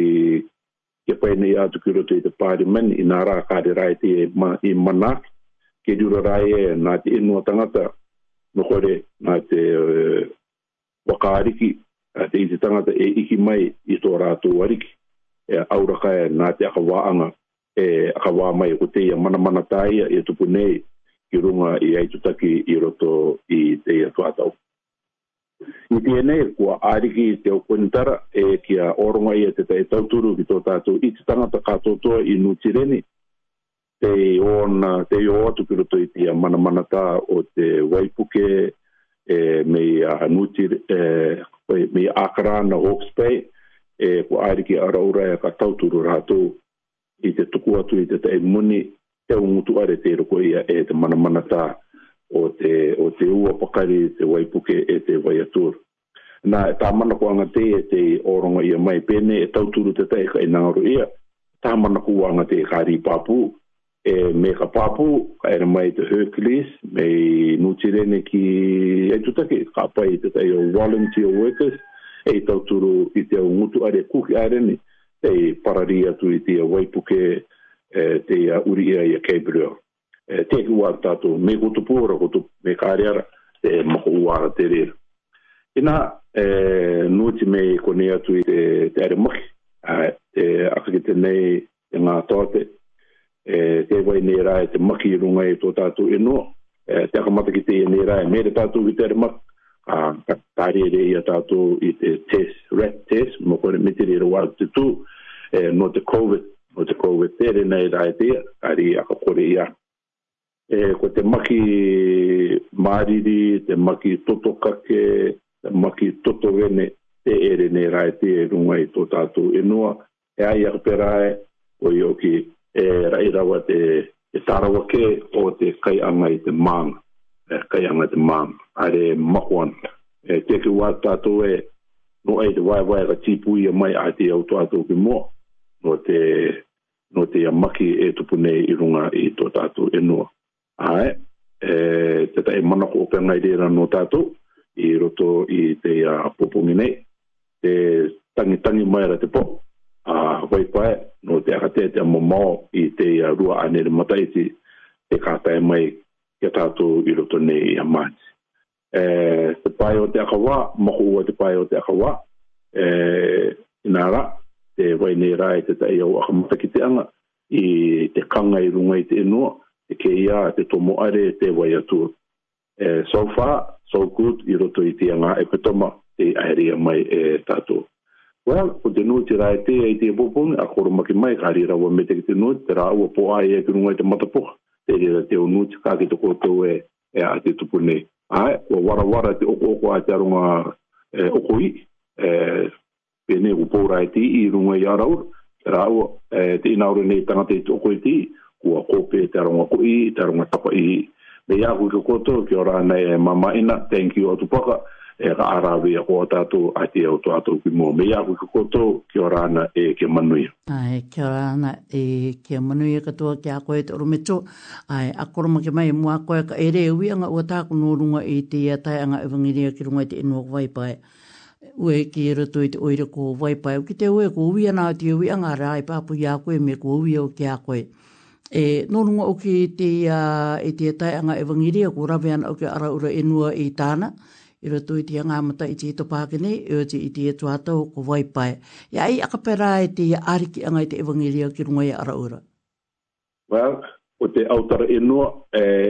ke paina i atu ki roto i te pāri mani, i nā rā kāre rai te ma, i manak, ke dura rai e nā te inua tangata, no kore nā te uh, a te i te tangata e iki mai i tō rātu wariki, e auraka e, nā te akawaanga, e akawā mai teia mana mana tāia e tupu nei, ki runga i ai tutaki i roto i te atuatau. I tēnei, kua āriki i te okunitara e kia oronga i te tei tauturu ki tō tātou i te tangata katoa i Nutireni. Te ona, te o atu ki roto i tia mana mana tā o te waipuke e, me a Nutire, e, e me a Akarana Hawke's Bay e kua ariki a raura e ka tauturu rātou i te tuku atu i te tei muni te un tu are te ro koia e te mana mana ta o te o te u apakari te wai puke e te wai atur na e ta mana ko anga te e te oronga ia mai pene e tau turu te tai kai e nangaro ia ta mana ko anga te kari papu e me ka papu ka era mai te Hercules me nutirene ki e tu take ka pai te tai o volunteer workers e tau turu i te ungutu are kuki arene e pararia tu i te waipuke e Eh, te ia uh, uri ia ia Gabriel. E, eh, te ki wā tātou, me koto pōra, koto me kāre ara, te maho wāra te rea. E eh, nōti me kone atu i te, are maki, a, te akake nei e ngā tāte, e, te wai nei rā e te maki i runga i tō tātou e noa, e, te akamata ki te i nei rā e mere tātou i te are maki, a tāre re ia tātou i te test, rat test, mokore mitere i rā wāra te tū, e, te COVID-19, o te kowe tere nei rai te ari a ka kore ia. E, ko te maki mariri, te maki totokake, te maki totovene, te ere nei rai te e runga i tō tātou e E ai a perae, o i oki e rai rawa te e tarawa ke o te kai anga i te māng. E, kai anga te māng, are makuan. E, te ki wā tātou e, no ai te waiwai ka tīpui e mai a te au tātou ki mō. No te no te ia maki e tupu nei i runga i tō tātou e noa. Ae, e, te tae manako o pēngai rera no tātou i roto i te ia pōpungi nei. Te tangi tangi mai ra te pō, a waipae no te akatea te amamau i te ia rua anere mataiti te kātai mai ia tātou i roto nei i amāti. E, te pai o te akawa, mahu o te pai o te akawa, e, inara, te wai nei rai te tai au aka mata ki te anga i te kanga i runga i te inua te ke ia te tomo are te wai atua e, eh, so far so good i roto i te anga e petoma te aheria mai e tatu well ko te nui te rai te ai te pupung a koro maki mai kari rawa me te ki te nui te rā ua po ai e ki runga i te matapoha te rira te unu te kā ki te koutou e e a te tupu nei ai ua wara wara te oko oko a te arunga eh, oko i e, eh, pene u pora e ti i runga i arau, rau e te inaure nei tangate i toko i e ti, kua kope e te aronga ko i, te aronga tapa i. Me ia hui kukoto, kia ora nei e mama ina, thank you atu paka, e ka arawe a koa tātou, a te au tō atu ki mua. Me ia hui kukoto, kia ora ana e ke manuia. Ai, kia ora ana e ke manuia katoa ki a koe te orumeto. Ai, a koroma ke mai mua koe ka ere e ui anga ua tāku nō runga i te ia tai anga evangiria ki runga i te inua kwaipae ue ki ero tui te oira ko waipai. Ki te oe ko ui anā te ui angara ai e pāpu i koe me ko ui au ki a koe. E nōrunga o ki te, uh, e tai anga evangiri a ko rawe ana au ki ara ura enua i tāna. I ro tui te anga mata i te eto pākene, e o te i te eto atau ko pai. Ia i akapera e te ariki anga i te evangiri a ki runga i ara ura. Well, o te autara e noa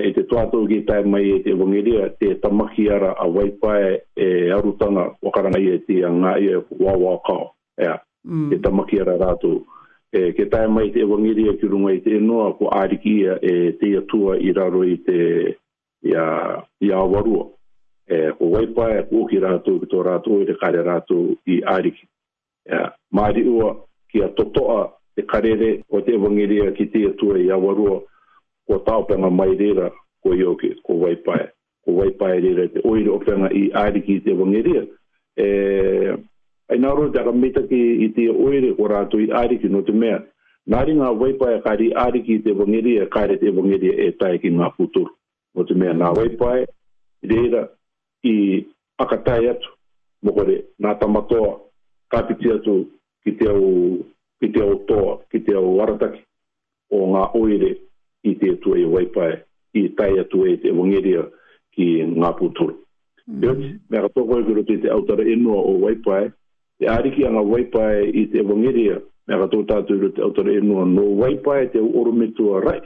e, te tuato ki tai mai e te wangiria te tamaki ara a waipae e arutanga wakaranga e i e te a i e wawakao. Ea, mm. te tamaki ara rātu. E, ke tai mai te wangiria ki runga i te e noa ko ariki ia e te atua i raro i te ia, ia awarua. E, ko waipae ko ki rātu ki tō rātu o te kare rātu i ariki. Ea, maari ua ki a totoa te karere o te wangiria ki te atua i awarua ko tau penga mai rira ko i oke, ko waipae. Ko waipae rira te oire o penga i aere ki te wangeria. E, ai nauro te akamita ki i te oiri o rātu i aere ki no te mea. Nāri ngā waipae ka ri aere ki te wangeria, ka re te wangeria e tae ki ngā puturu. No te mea nā waipae rira i akatai atu. Mokore, nā tamatoa, kāpiti atu ki te au, ki te au toa, ki te au arataki o ngā oire i te tue i waipae, i tai atue i te wangeria ki ngā pūtoro. Mm -hmm. Yoti, mea ka tōkoe kuro te te autara enua o waipae, te ariki anga waipae i te wangeria, mea ka tōkoe tātou kuro te autara enua no waipae te orometua rai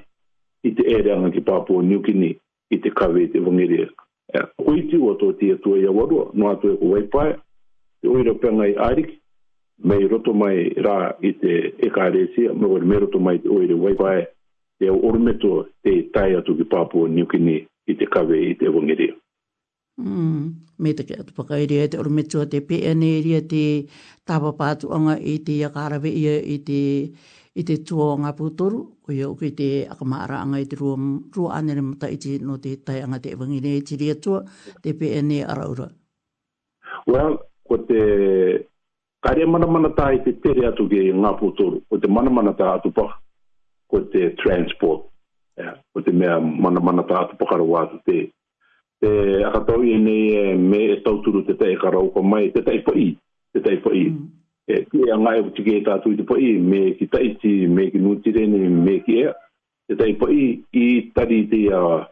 i te ere anga ki Papua New Guinea i te kawe i te wangeria. E, oiti o tō te e i awarua, no atue ko waipae, te oira penga i ariki, mei roto mai rā i te ekaresia, mei roto mai te oire waipae, e au orumeto te tai atu ki Papua Niukini i te kawe i te wangiria. Mm, me te kia tupaka i rea te orumetua te peane i rea te tāpa pātuanga i te akarawe ia i te, i te tua o ngā pūtoru, o ia uki te akamaara anga i te rua, rua anere mata i te no te tai anga te evangine i te rea tua, te peane araura. Well, ko te kare mana tā i te tere atu ki ngā pūtoru, ko te mana mana tā atu paka ko te transport yeah. ko te mea mana mana tātu pakaro wātu te te akatau i nei e, me e turu te tei karau ko mai te tei pai te tei pai mm. e ki e a ngai o tiki e tātu i te pai me ki taiti me ki nutireni me ki ea te tei pai i tari te a uh,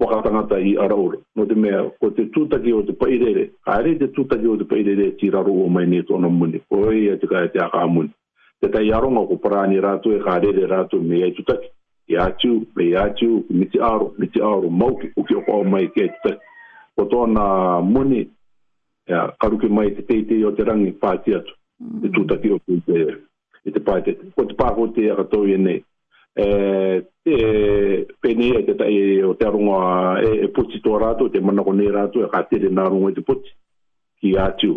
wakatangata i araure no te mea ko te tūtaki o te pai rere a re te tūtaki o te pai rere ti raro o mai ni tona muni ko e a tika te aka muni te tai aronga ko parani ratu e kā rere ratu me ai tutaki. I atu, me i atu, miti aro, miti aro, mauki, uki o pao mai ke tutaki. Ko tōna muni, ya, karuki mai te teitei o te rangi pāti atu, te mm. ki o kui te i te pāte. Ko te pāko te a katoi e nei. E, te pene e te tai e o te arunga e, e puti tō rātou, te manako nei rātou e kātere nā rungo e te puti. Ki ya atu,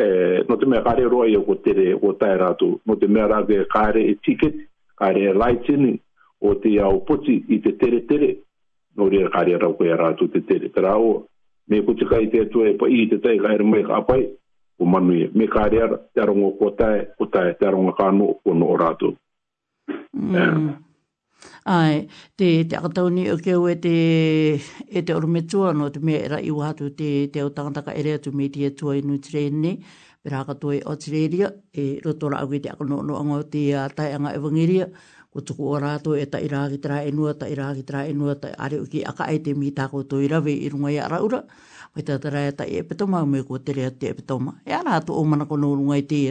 Eh, no te mea kare roa i o tere o tai rātou. No te mea rāke kare e ticket, kare e lightening, o te au poti i te tere tere, no rea kare rau koe rātou te tere. Tera o, me kuti kai te atua e pa i te tai kare mai ka apai, o manu e. Me kare ara, te arongo ko tai, ko tai, te arongo kano, o no o rātou. Mm. Eh. Ai, te, te akatauni o keu e te, e te orumetua no te mea era iwa hatu te, te o tangataka ere atu me te atua inu tirene, pera hakatua e o tireria, e roto au i te akono no anga o te tai anga evangiria, ko tuku o rato e ta iraki tra enua, ta iraki tra enua, ta are uki aka ai te mita ko to irawe i runga i ara ura, mai ta tarai ta e petoma me ko te rea te e petoma. E ana hatu o mana no runga i te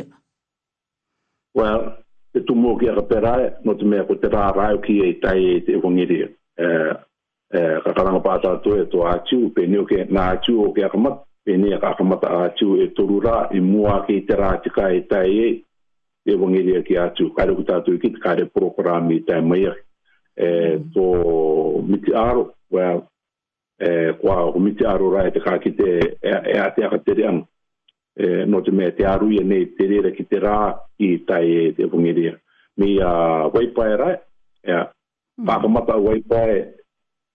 Well, te tumu ki a kapera no te mea ko te rā rāu ki e tai e te wangiri. Eh, eh, ka karanga pātā tu e tō ātiu, pe ni o ke nā ātiu o ke akamat, pe ni a ka akamata ātiu e toru rā, i mua ki te rā tika e tai e, e wangiri ki ātiu. Kare ku tātu ki te kare prokurami i tai mai ake. Eh, tō miti āro, kua o miti āro rā e te kā ki te e, e ate akaterianu. Eh, no te mea te aru ia e nei te rera ki te rā i tai e te whungeria. Me a ah, waipae rai, ea, pākamata hmm. waipae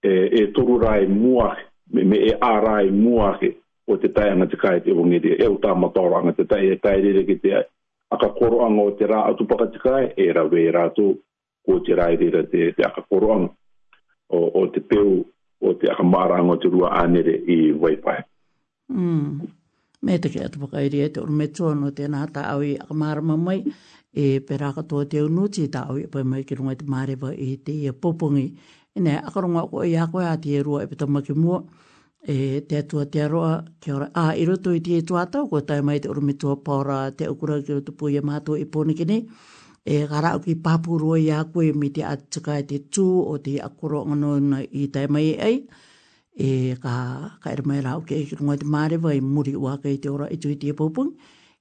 e, e toru rai muake, me, e ā rai muake o te tai anga te kai te whungeria. E uta matauranga te tai e tai rera ki te aka akakoroanga o te rā atupaka te kai, e ra wei rātou ko te rai rera te, te akakoroanga o, o te peu o te akamaranga o te rua anere i waipae. Hmm me te kia te pakaere e te ono me tua no tēnā ta au i akamārama mai e pera katoa te unu ti ta e au i pai mai ki runga te mārewa i te e ia pōpungi. E nei, akarunga ko i hakoe a te e rua e pita maki mua e te atua te aroa ki ora a i roto i te e tuatau ko tai mai te uru mitua paura te ukura ki roto pui e mātua i pōni kini e gara au ki pāpuroa i hakoe mi te atika e te tū o te akuro ngano i tai mai e ai e ka ka er mai rau ke ki rungoi te maare vai muri wa ke te ora e tui tia pōpung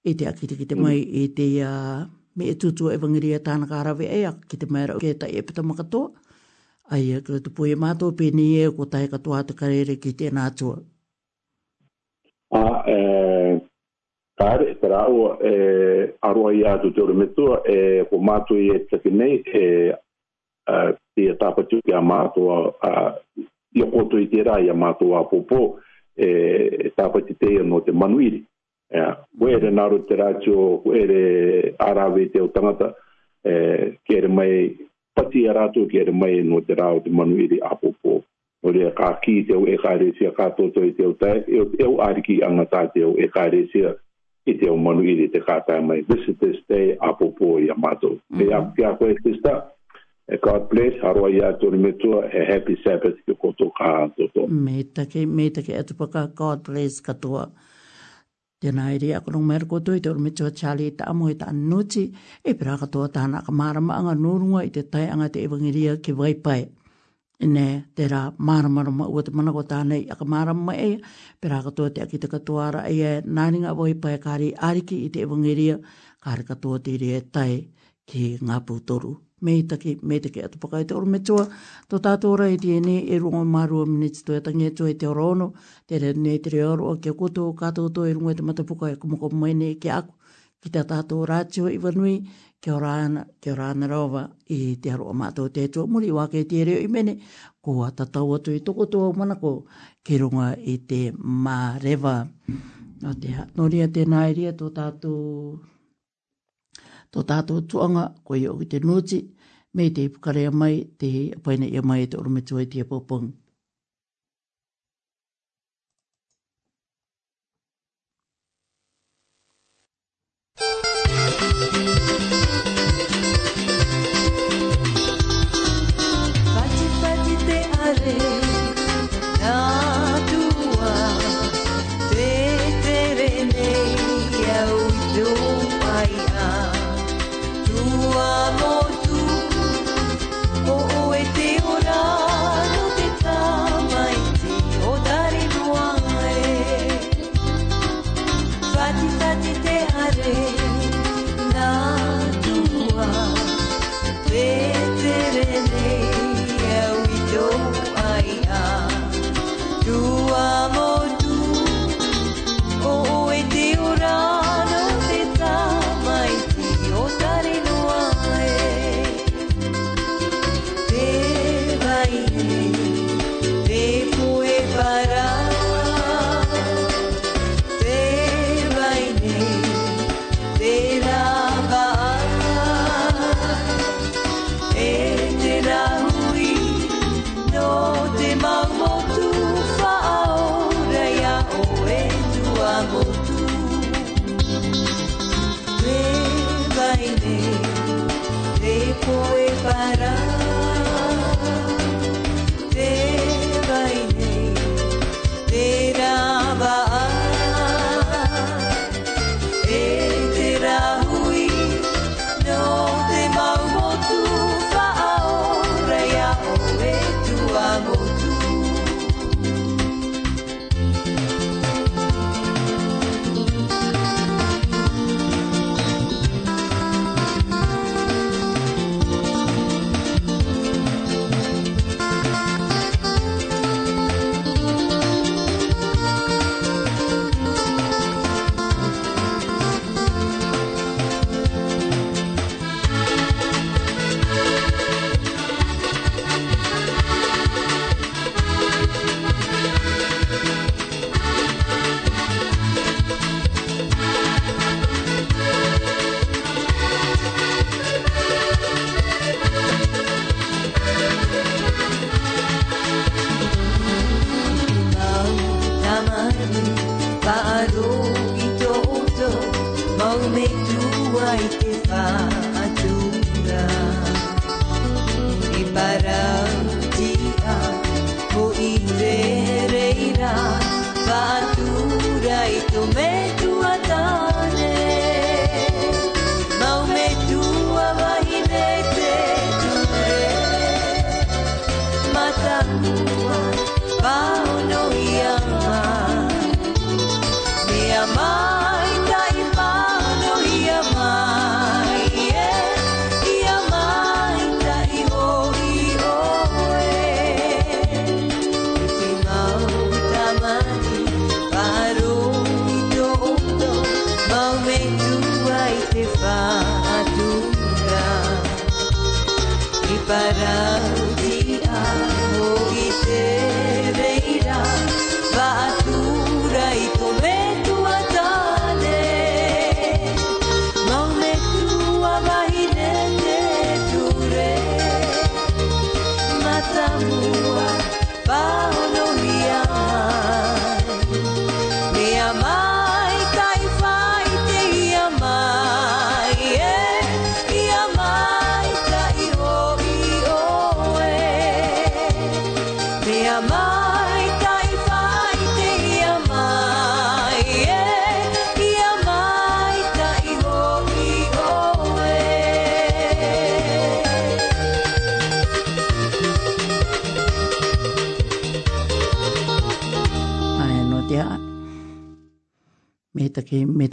e te e akiti ki te mai e te uh, me e tutu e wangiri a tāna ka arawe ea ki te mai rau ke ta e pita makatoa ai e kura tupu e mātou pēni e ko tai katoa te karere ki te nātua a e ka are te rau e aroa i atu te ora metua e ko mātou i e tsake nei e te tāpatu ki a mātou a ia koto i te rā ia mātou a popo e, e tāwhati te no te manuiri. E, Wehere nāro te rā tio, ere arawe te o tangata, e, ke ere mai pati a rātou, ke ere mai no te rā o te manuiri a popo. O rea kā ki te au e kāresia kā toto i te au tai, e au, e au ariki angatā te au e kāresia i te au manuiri te kātai mai. This is this day, a popo i a mātou. Mm -hmm. koe, sister, e God bless aro ai atu me tu e happy sabbath ki ko to ka to to me ta ke me ta ke atu pa ka God bless ka to te nai ri aku nung mer ko to i te me tu chali ta mo ta nuti e pra ka to ta na ka mar ma nga nurunga i te tai anga te evangelia ki vai pai ne te ra mar mar ma u te mana ko ta nei aka mar ma e pera ko te aki te katoa ra e nani nga voi pae kari ariki i te evangelia kar ka to te re tai ki ngapu toru. toru mei take, mei take atu paka i te oru metua, tō tātou ora i tēne e rungo marua minitsi tō e tangi atu e te oru ono, te re nei te re oru a kia koto, kātou tō e rungo e te matapuka e kumoko mai nei ki aku, ki tā tātou rātio i wanui, kia ora ana, kia ora ana rauwa i te aru a mātou te tō, muri wāke e te reo i mene, ko a tatau atu i toko tō manako, ki runga i te mārewa. Nō te ha, nō ria tēnā e ria tō tātou tō tātou tuanga koe o te nōti, me te ipukarea mai, te hei apaina ia mai e te orumetua i te apopongi.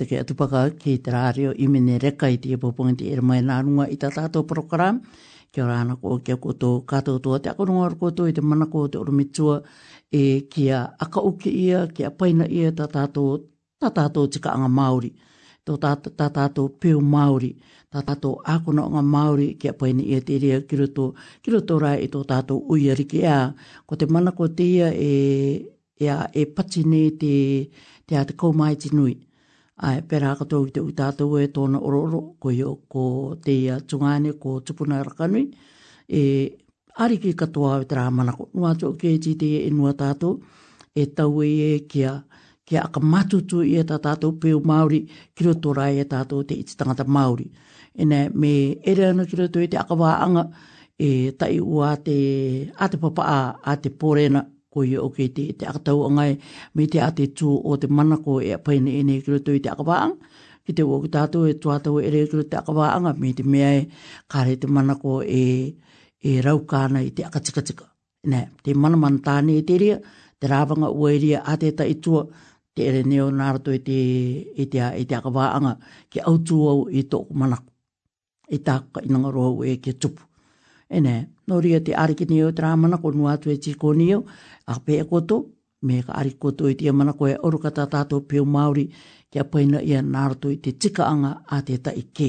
teke atupaka ki te rāreo i mene reka i tia pōpunga te ere mai nārunga i tā tātou program. Kia ora ana kua kia koto kātou tō te akarunga ar koto i te mana te orumitua e kia aka uke ia, kia paina ia tā tātou, tā tātou tika anga Māori. Tō tā, tā tātou peo Māori, tā tātou ākona anga Māori kia paina ia te rea kira tō, kira tō rai i tō tātou uiari ki ea. Ko te manako kua te ia e, ea, e pati nei te, te mai tinui, Ai, pera katoa i te utatau e tōna ororo, ko i ko te ia tungane, ko tupuna rakanui, e ariki katoa e tera manako. Nua tō ke ti te e nua tātou, e tau e e kia, kia akamatutu i e tātou peo Māori, ki ro tō e tātou te iti tangata Māori. E nei, me ere anu ki ro tō e te akawaanga, e tai ua te, a papa a, a porena, koe ye oke te te atau ngai me te ate tu o te mana ko e pai ne ene ki te e e te akabaang ki te wok tato e tu atau e re te akabaang me te mea e kare te manako e e rau kana i te akatika tika ne te mana man tane e te ria te rawanga ua e ria ate ta i tua te ere neo narato e te e te, a, e te akabaang ki au tu au i to mana ko e, e tāka i nanga roa ue ke tupu. E nē, nō ria te ariki nio te rāmana ko nua tue tiko nio, a pe e koto me ka ari koto i tia mana koe oru kata tato peo Māori kia paina ia nārato i te tikaanga a te taike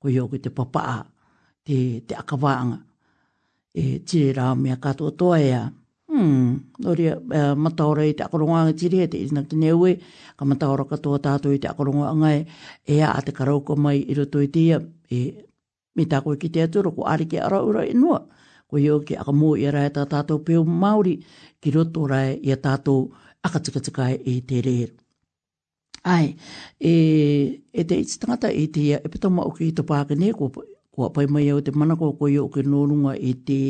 ko i oku te papaa te, te akawaanga e tire rā mea kato toa ea hmm, nori uh, e, mataora i te akoronga anga tiri e te isna ki neue ka mataora katoa tato i te akoronga anga ea e a te karauka mai i roto i tia e mi tako i ki te aturo ko ari ke ara ura inua o hio ki aka mō i a rai tā tātou peo Māori ki roto rai i a tātou akatikatikai i te reiru. Ai, e, e te iti tangata e te ia, e pita mao ki te pākene, ko, ko apai mai au te manako ko i o ki nōrunga e te,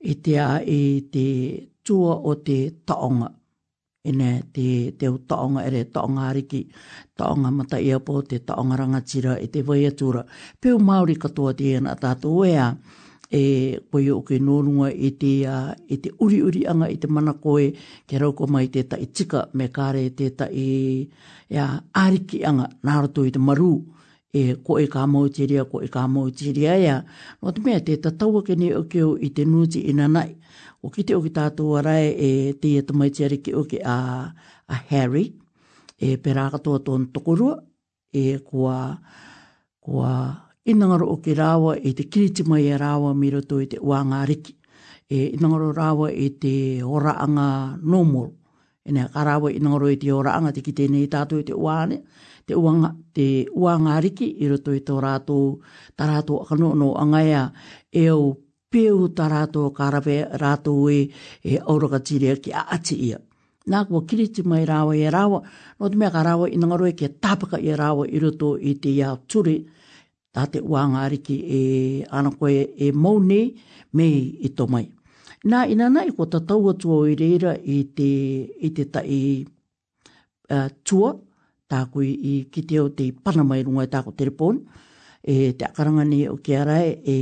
e te a, e te tua o te taonga. Ine, te, te o taonga ere, taonga ariki, taonga mata i po, te taonga rangatira, e te vai atura. Peo Māori katoa te ena tātou ea. Ai, e koe o ke nōrunga e te, e te uri uri anga i te mana koe, ke rau mai te ta i tika me kāre te ta i e, ariki anga nārato i te maru e ko e ka mau te ria, ko e ka mau te ria ea. Nō te mea, te tatawa ke ne o keo i te nūti ina nai. O ki te o ki tātou arai e, e te e tamai te ariki o ke a, a Harry, e pera katoa tōn tokorua, e kua, kua i nangaro o ke rawa e te kiriti mai e rawa me roto e te wanga riki. E i nangaro rawa e te oraanga nomoro. E nea ka rawa i nangaro e te oraanga te kite nei tātou e te wane. Te uanga, te uanga riki i roto e te orato tarato akano no angaya e o peu tarato karawe rato e e auraka tiria ki a ati ia. Nā kua kiriti mai rawa e rawa, no te mea ka rawa i nangaro e ke tāpaka i rawa i roto i te ia ture tā te uanga ariki e ana koe e mau me i tō mai. Nā ina nai ko ta tau atua o i reira i te, i te ta i uh, tua, tā koe i ki te o te panamai runga i tāko telepon, e te akaranga ni o ki arai, e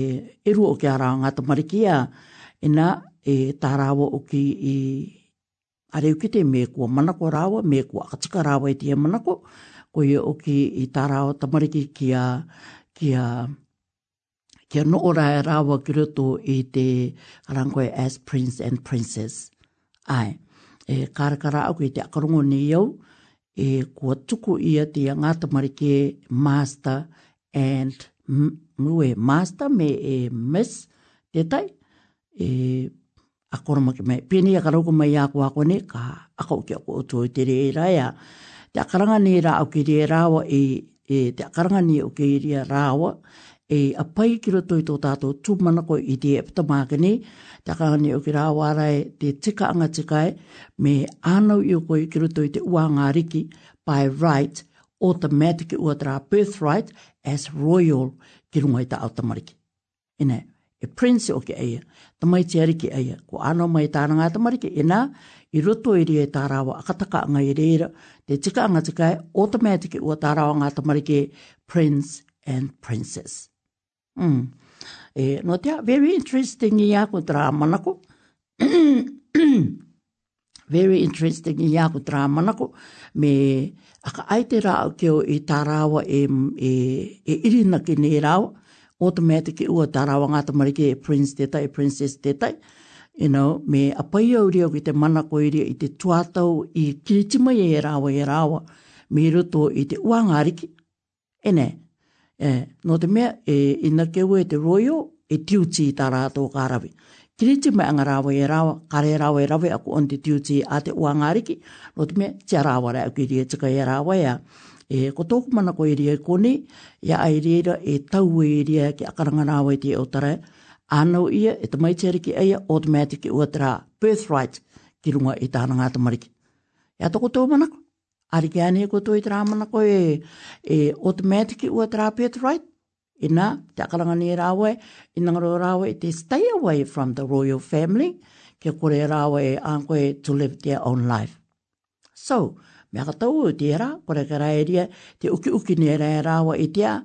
eru o ki arai ngā tamarikia, e nā e tā rāwa o ki i are uki te me kua manako rāwa, me kua akatika rāwa i tia manako, koe o ki i tā rāwa tamariki ki a kia, kia no ora e rawa ki roto i te rangoe as prince and princess. Ai, e karakara aku i te akarongo ni iau, e kua tuku ia te ngāta marike master and mue master me e miss te tai, e akoromake mai. Pini a karauko mai a kua kone, ka akau kia a kua utu i te re e raia. Te akaranga ni ra au ki re rawa i e, e te akarangani o ke iria rāua, e a pai ki roto i tō tātou tūmana koe i te eptamākane, te ni o ke rāuarae te tika anga tikae, me ānau i o koe ki roto i te uanga riki, by right, automatic ua tra birthright as royal ki runga i tā automariki. Ina, e prince o ke eia, tamaiti ariki eia, ko ānau mai tāna ngā tamariki, ina, i roto i rea tā rawa akataka anga i reira, te tika anga tikai, automatic ua tā rawa ngā tamariki prince and princess. Mm. E, no tia, very interesting i aku tra manako. very interesting i aku tra manako. Me aka ai te rā keo i tā rawa e, e, e irina nei rawa, automatic ua tā rawa ngā tamariki prince te tai, princess te tai. Princess te tai you know, me apai au rea ki te mana koeria i te tuatau i kiritima i e rawa i e rawa, me roto i te uangariki. E ne, e, no te mea, e, i keu e te royo, e tiuti i tā rātou kārawi. Kiritima anga rawa i e rawa, kare rawa e rawa, aku on te tiuti a te uangariki, no te mea, tia rawa rea ki rea tika e rawa ia. E, ko tōku mana koeria i koni, ia ai rea e tau e rea ki akaranga rawa i te otarai, Ano ia e te mai tēriki eia automatic ua tera birthright ki runga i tāna ngāta mariki. E ato ko tō manako. Ari ki ane ko tō i tera manako e, e automatic ua tera birthright. I nā, te akaranga ni rāwe, i nā ngaro rāwe, te stay away from the royal family, ke kore rāwe e ankoe to live their own life. So, mea katau o te era, kore kera e te uki uki ni rāwe i tea,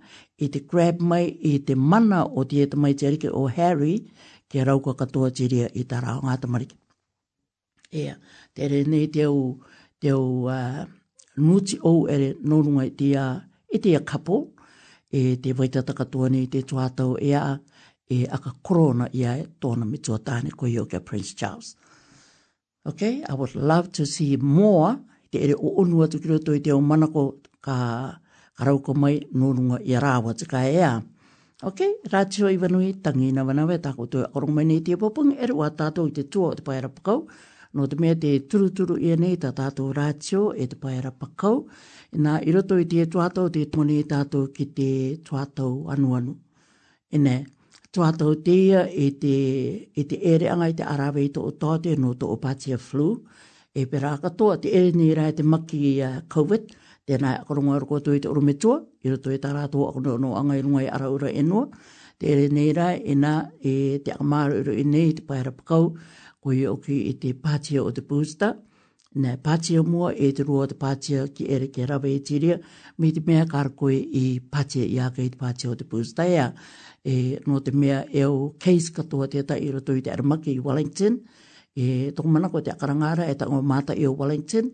i te grab mai i te mana o te eta mai te o Harry, kia rau kua katoa tiria i tā rao ngā tamariki. Ea, te re nei te au, te au uh, nuti ou ere nōrunga i te a, i te kapo, e te waitata katoa nei te tuatau e a, e aka korona i ae tōna me tuatāne ko Yoga Prince Charles. Okay, I would love to see more, te ere o onua tukiroto i te au ko ka... Uh, karau ko mai nōrunga i rāwa tika e a. Ok, rātiro i wanui, tangi na wana we, tāko tō akorong mai nei tia popung, eru a tātou i te tua o te pai rapakau, no te mea te turuturu i anei tā tātou rātio e te pai rapakau, nā i roto i tia tuatau te tūne tātou ki te tuatau anuanu. E nē, tuatau te ia e te, e te ere anga i te arawe i tō o tāte no tō o pātia flu, e pera katoa te ere nei rai te maki i COVID-19, tēnā ko rongo aru kua tui te uru metua, i roto e tā rātua aku no angai i rungai ara ura enua, te ere nei rai, e nā e te aka māra uru i nei, te paira pakau, ko i oki i te pātia o te pūsta, nā pātia mua e te rua te pātia ki ere ke rawa e tiria, mi te mea kāra koe i pātia i aka i te pātia o te pūsta ea, e no te mea e o case katoa teta i roto i te aramaki i Wellington, e tokumana ko te akarangara e tango mata i o Wellington,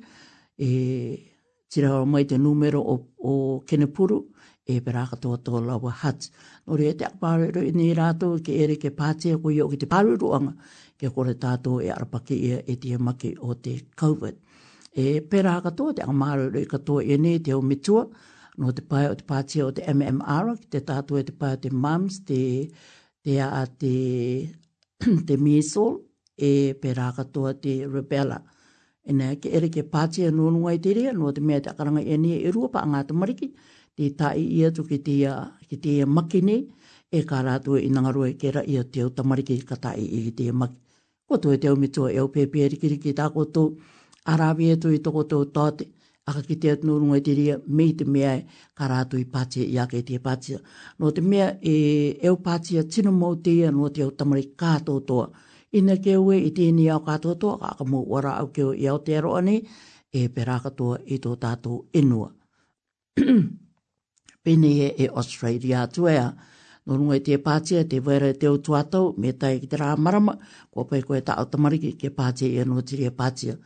e tira o mai te numero o, o Kenepuru, e pera katoa tō lawa hat. Nore e te akpāreru i nei rātou, ke ere ke pātea koe o ki te pāreruanga, ke kore tātou e arapake ia e tia maki o te COVID. E pera katoa te akamāreru i katoa i nei te o no te pai o te pātea o te MMR, ki te tātou e te pai o te MAMS, te, te a te, te measles, e pera katoa te rubella ina ke ere ke pati e nonu ai te rea, no te mea te akaranga e ni e rua pa a ngāta mariki, te tai ia tu ki te ia, ki te ia maki nei, e kā rātu e ina ngarua kera ia te o tamariki ka tai i ki te maki. Ko tu e te au mitua e au pepe e rikiri ki tāko tō, arawi e tu i toko tō tāte, aka ki te atu nonu ai te rea, me i te mea e kā rātu i pati i ake te pati. No te mea e, e au pati e tino mau te ia, no te au tamari kā tō tōa, ina ke ue i tēni au katoa ka ka mō wara au keo i au te aroa e pera katoa i tō tātou inua. Pene e e Australia tuea, no runga e te pātia, te waira te o tuatau, me tai ki te rā marama, ko pai koe ta au tamariki ke pātia i anua tiri e pātia.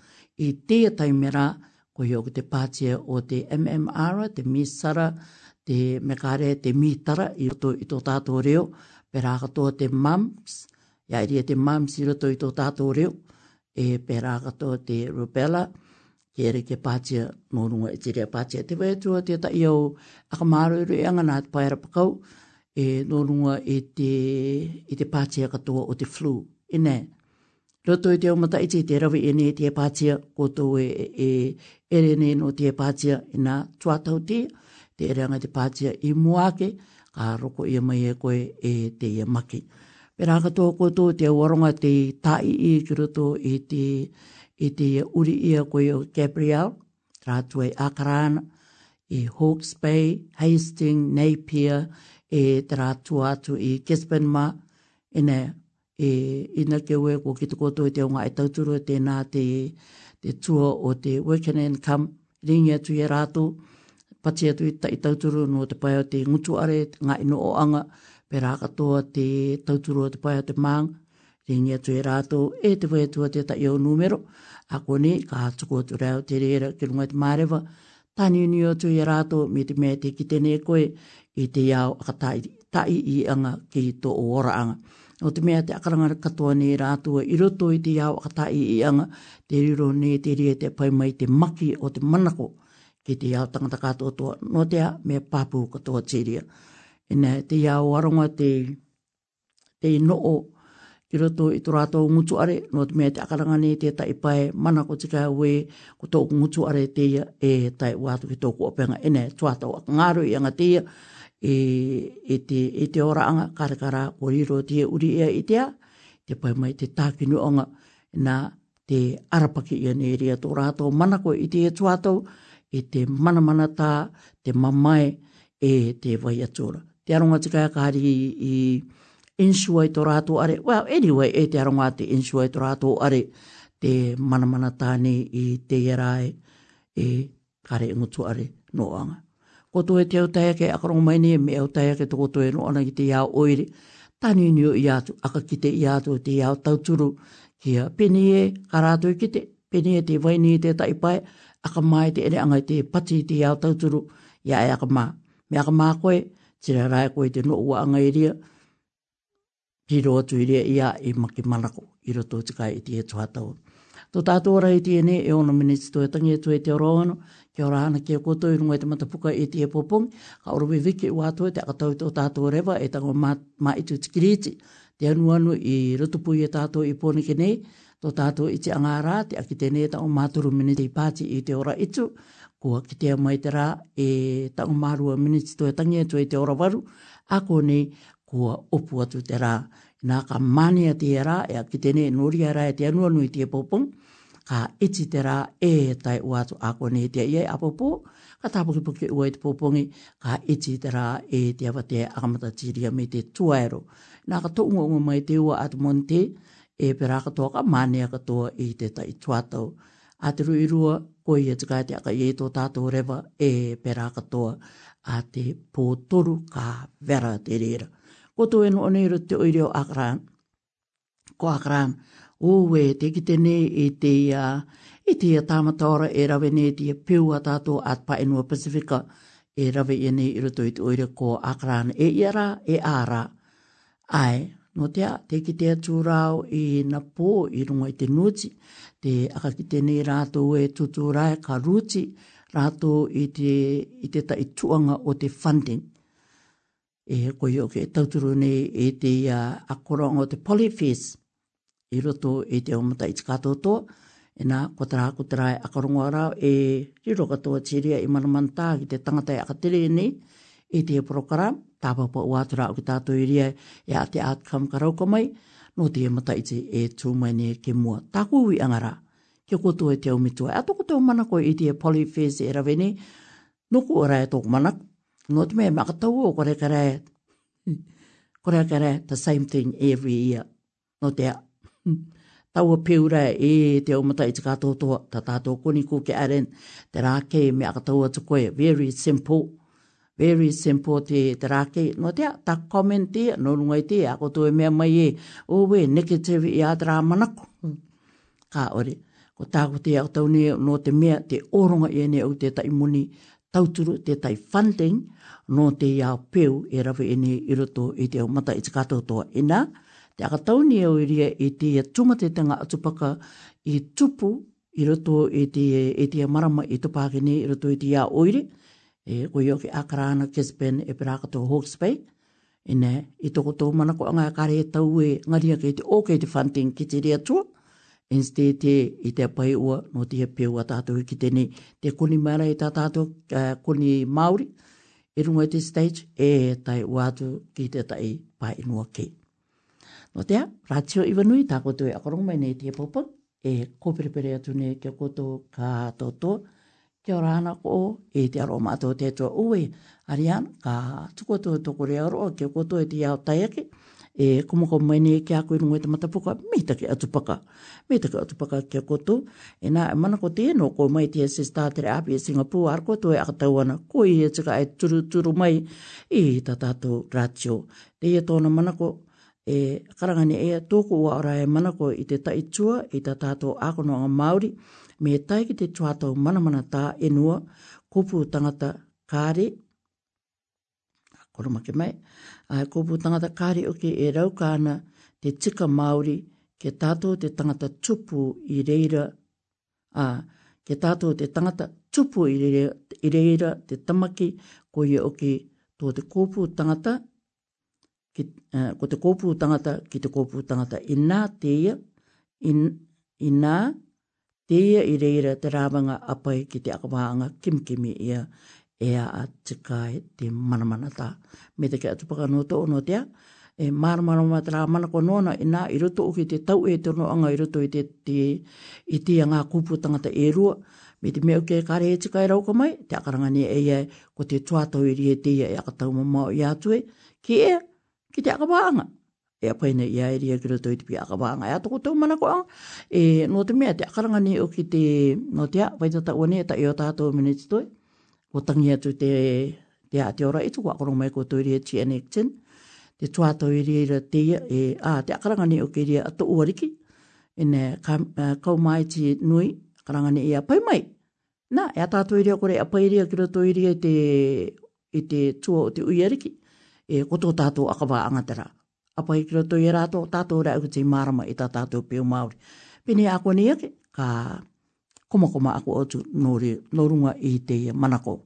I te tai mera, ko hio ki te pātia o te MMR, te Misara, te Mekare, te Mitara, i tō, i tō tātou reo, pera katoa te MAMS, ia i e rea te mamsi rato i tō tātou reo, e pera kato te rupela, ke re ke pātia mōrunga i e te rea pātia. Te wai atua te ta iau akamāro i e rea ngana te paera pakau, e mōrunga i te, te pātia katoa o te flu. E nē, roto i te omata i te rawi e nē te pātia, o tō e, e, e re nē no te pātia i nā tuatau te, te reanga te pātia i muake, ka roko i mai e koe e te ia maki. Pera ka tō koto te waronga te tai i kiroto i te, i te uri ia koe o Gabriel, rātua i Akarana, i Hawke's Bay, Hastings, Napier, e te rātua atu i Gisborne ma, ina, e, ina ke ue ko ki te koto i te unga i e tauturu tēnā te, te tua o te working income, ringi atu i rātu, pati atu i tauturu no te pai o te ngutuare, ngā ino o anga, pera katoa te tauturo te pai te māng, ringi atu e rātou e te wai te tai o numero, a kone ka atuko atu reo te reira ki runga te marewa, tani ni atu e rato me te mea te ki koe i te iau a tai i anga ki to o ora anga. O te mea te akaranga katoa ni rato i roto i te iau a tai i anga, te riro ni te rie te pai mai te maki o te manako ki te iau tangata katoa tua, no te me papu katoa tiria. Te ina te ia o aronga te te no o i roto i tō rātou ngutu are, no te mea te akaranga ne te tai pai, mana ko tika we, ko tō ngutu are te ia, e tai wātu ki tō ku apenga, ene, tō atau a ngāru i anga te ia, e, e, te, e te ora anga, karakara, ko riro te uri ea i te a, te pai mai te tākinu anga na te arapaki i ane ria tō rātou, mana ko i te ia e te manamana tā, te mamai, e te vai atura te aronga te kaya kahari i, i ensua i tō rātou are. Well, anyway, e te aronga te ensua i tō rātou are te manamana tāne i te erae e kare ngutu are noanga. Ko tō e te autaya ke akarong mai ni e me autaya ke tō tō e noana ki te iau oire. Tāne ni o atu, aka ki te iatu te iau tauturu ki a pene e karātou ki te pene e te waini te taipai aka mai te ere angai te pati te iau tauturu ia e aka mā. Me aka mā koe, te rā rāi koe te noa anga iria, ki ro atu iria ia e maki manako i roto te kai i tia tuatau. Tō tātou ora i tia ne, e ono minisi tō e tangi e tō e te ora ono, ki ora ana ki a i rungo e te matapuka i tia popong, ka orowe viki ua atu e te akatau tō tātou rewa e tango ma itu tikiriti, te anu anu i rutupu i e tātou i pōne ke ne, tō tātou i te angā rā, te aki tēne e tango mātoro minisi i pāti i te ora itu, kua kitea mai te rā e tango mārua minutes tō e tangi e tō e te ora waru, a nei kua opu atu te rā. Nā ka mani a te e rā, e a kite nei nori a rā e te anua nui te pōpong, ka iti te rā e tai o atu a nei te iei apopo, ka tāpuki puki ua i te pōpongi, ka iti te rā e te awa te akamata tiria me te tuaero. Nā ka tōunga unga mai te ua atu monte, e pera katoa ka mani a katoa i te tai tuatau. A te ruirua, o ia e tika te aka i e tō tātou rewa e pera katoa a te pōtoru ka vera te reira. Ko tō eno oneiro te oireo akran, ko akran, o we te kite ne i e te ia, i te ia tāmata ora e rawe ne te ia piu a tātou at pa inua Pasifika e rawe i ne i roto i te oire ko akran e ia rā, e ā rā. Ai, no te a, te ki te atūrao i na pō i runga i te nuti, te aka ki tēnei rātou e tutu rai ka ruti rātou i te, i te tai tuanga o te funding. E koe o ke tauturu nei e te uh, akoronga o te polyfis i roto e te omata i tikato to, e nā kotara kotara e akoronga rau e riro katoa tiria i manamantā ki te tangata e akatere nei e te program tāpapa o atara o ki tātou iria e a te outcome karauko mai, no te mata i te e tū mai ne ke mua. Tā kuhui angara, ke koto e te au mitua. E a toko te au manako i te polyphase e ravene, no ku ora e toko manako, no te mea makatau o kore kare, kore kare, the same thing every year, no te a. piu peura e te au mata i te katoa toa, ta tātou koni ku ke aren, te rākei me akatau atu koe, very simple very simple te tarake. no tea, ta comment te, no rungai te, ako to e me mai e, o we, negative i ātara manako. Mm. Ka ore, ko tāko te au tau nō no te me te oronga i ene o te ta tai tau turu te tai funding, no te ia peu e rawe ene iroto e te mata i te to toa. Ina, te aka tau ni o iria e te tuma tumatetanga atupaka i tupu i roto i te, e te marama i tupakene i roto i te ia oire, e koe yoke akarana kesipen e peraka tō Hawke's Bay. E nē, i tōko tō mana ko anga kare e tau e ngaria ke te ōke te whanting ki te rea tua. Instead te i te pai ua no te heu a tātou e ki te ni. Te kuni mara e eh, e i tātou uh, kuni Māori i runga te stage e tai ua atu ki te tai pai inua ke. No tea, rātio i wanui tā koutou e nei te popo e kōperepere atu nei kia koutou ka tō tō. Kia ora ana ko e te aro mātou te tua ue. Arian, ka tuko tō tōko rea roa, kia koto e te iau taiake. E kumoko mwene kia koe nungo e tamata puka, me atupaka. Me atupaka kia koto. E nā, e mana ko tēno ko mai tia se stātere api e Singapu, ar ko tō e akatau ana, ko i e tika e turu turu mai, e i tatatou rātio. Te e tōna mana ko, e karangani e tōku ua ora e mana ko i te taitua, i tatatou akono a Māori. Māori me tai ki te tuatau manamana tā enua, kupu tangata kāre, koro make mai, ai kupu tangata kāre oke e rau kāna te tika Māori, ke tātou te tangata tupu i reira, a, ke tātou te tangata tupu i reira, i reira te tamaki, ko ia oke tō te kupu tangata, ki, uh, ko te kōpū tangata ki te kōpū tangata i nā te i, i nā teia i reira te rāwanga apai ki te akawaanga kimkimi ia ea a a tikai te manamanata. Me te kia tupaka no to ono tea, e maramara ma te rāmana ko nōna i nā i roto o ki te tau e tono anga i roto i te, te i te ngā kupu tangata e rua, me te meo ke kare e tikai rau ka mai, te akarangani e ia ko te tuatau i rie teia e akatau ma i atue, ki e, ki te akawaanga e a paina i aere a kira tau itipi a ka wānga e atoko tau mana koa. E nō te mea te akaranga ni o ki te nō te a, vai tata uane e ta i o tātou minuti toi. O tangi atu te te a te ora itu, wakarong mai ko tauri e ti anekten. Te tua tau i reira te ia, e a te akaranga ni o ki rea ato uariki. E ne kau mai ti nui, karanga ni i e a pai mai. Nā, e a tātou i rea kore a pai rea kira tau i rea te, i te tua o te uiariki. E koto tātou akawa angatera a pai kira tō i rātō tātō rā uku e te marama i tā tātō pio Māori. Pini a kua niake, ka komakoma aku otu nōre, nōrunga i te manako.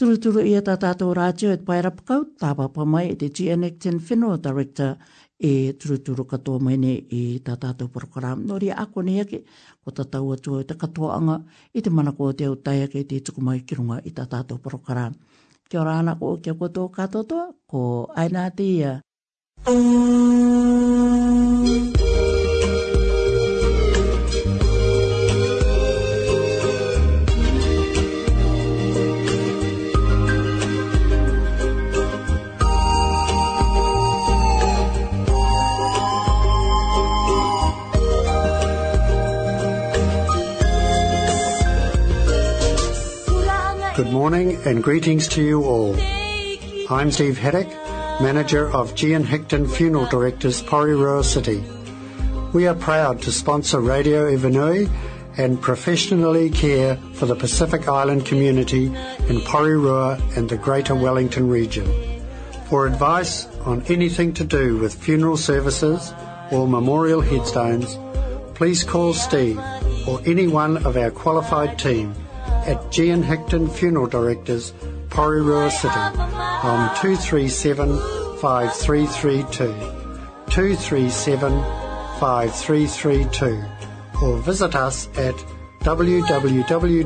Turu turu i a tā tātō rā e te oet pai rapakau, tāpapa mai i e te GNX 10 whenua director e turu turu katoa mai ne i tā tātō porokaram. Nōre a kua niake, ko tā tau atua i te katoanga i te manako te au taiake i te tukumai kirunga i tā tātō porokaram. Kia ora ana ko kia kotoa katoa, ko aina te ia. Good morning and greetings to you all. I'm Steve Haddock manager of G & Hickton Funeral Directors, Porirua City. We are proud to sponsor Radio Ivanui and professionally care for the Pacific Island community in Porirua and the Greater Wellington region. For advice on anything to do with funeral services or memorial headstones, please call Steve or any one of our qualified team at G & Hickton Funeral Directors Porirua City on 237 5332 237 5332 or visit us at www.gnhickton.co.nz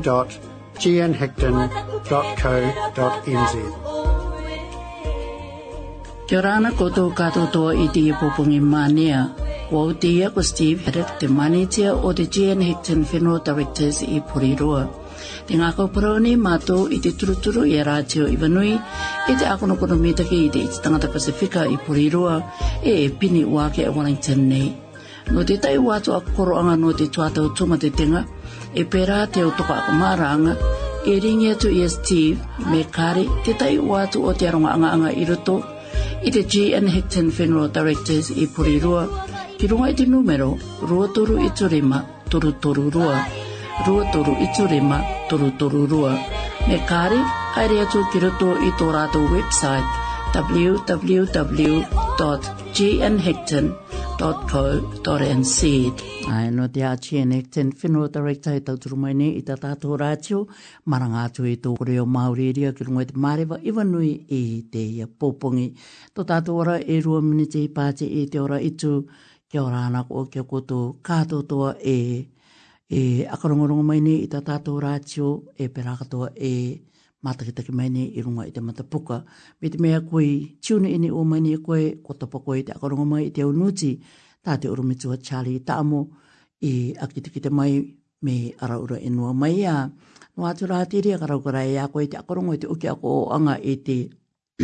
Kia rana koto kato toa i tia pupungi mania. Wa utia ko Steve Herrick, the manager o the GN Hickton Funeral Directors i Porirua. Porirua. Te ngā kauparao nei mātou i te turuturu i a Rātio Iwanui, i te akono kono mētaki i te iti tangata Pasifika i Porirua, e e pini wāke a Wellington nei. No te tai wātu a koroanga no te tuatau tunga te tenga, e pērā te o toka ako māraanga, e ringi atu i a Steve, me kāre te tai wātu o te aronga anga anga i ruto, i te G.N. Hickton Funeral Directors i Porirua, ki runga i te numero, rua toru i turema, toru rua, rua i turema, toru rua toru toru rua. Me kāre, ai rea tū ki roto i tō rātou website www.gnhecton.co.nz Ai, no te āchi e Nekten, whenua director he tau turumai ne i tā tātou rātio, maranga atu e tō reo Māori ria ki rungoi te Māreva Iwanui i te ia pōpungi. Tō tātou ora e rua minite i pāti i te ora itu, kia ora anako kia koto kātotoa e... Kia ora kātotoa e e akarongorongo mai ne i tātātō rātio e pera katoa e mātakitaki mai ne i runga i te matapuka. Me te mea koe tiuna ene o mai ne koe, ko tapa koe te akarongo mai i te aunuti, tā te urumitua Charlie Taamo i akitikita mai me araura ura e enua mai a. No atu rā te rea karaukara e a koe te akarongo i te uki ako o anga i te,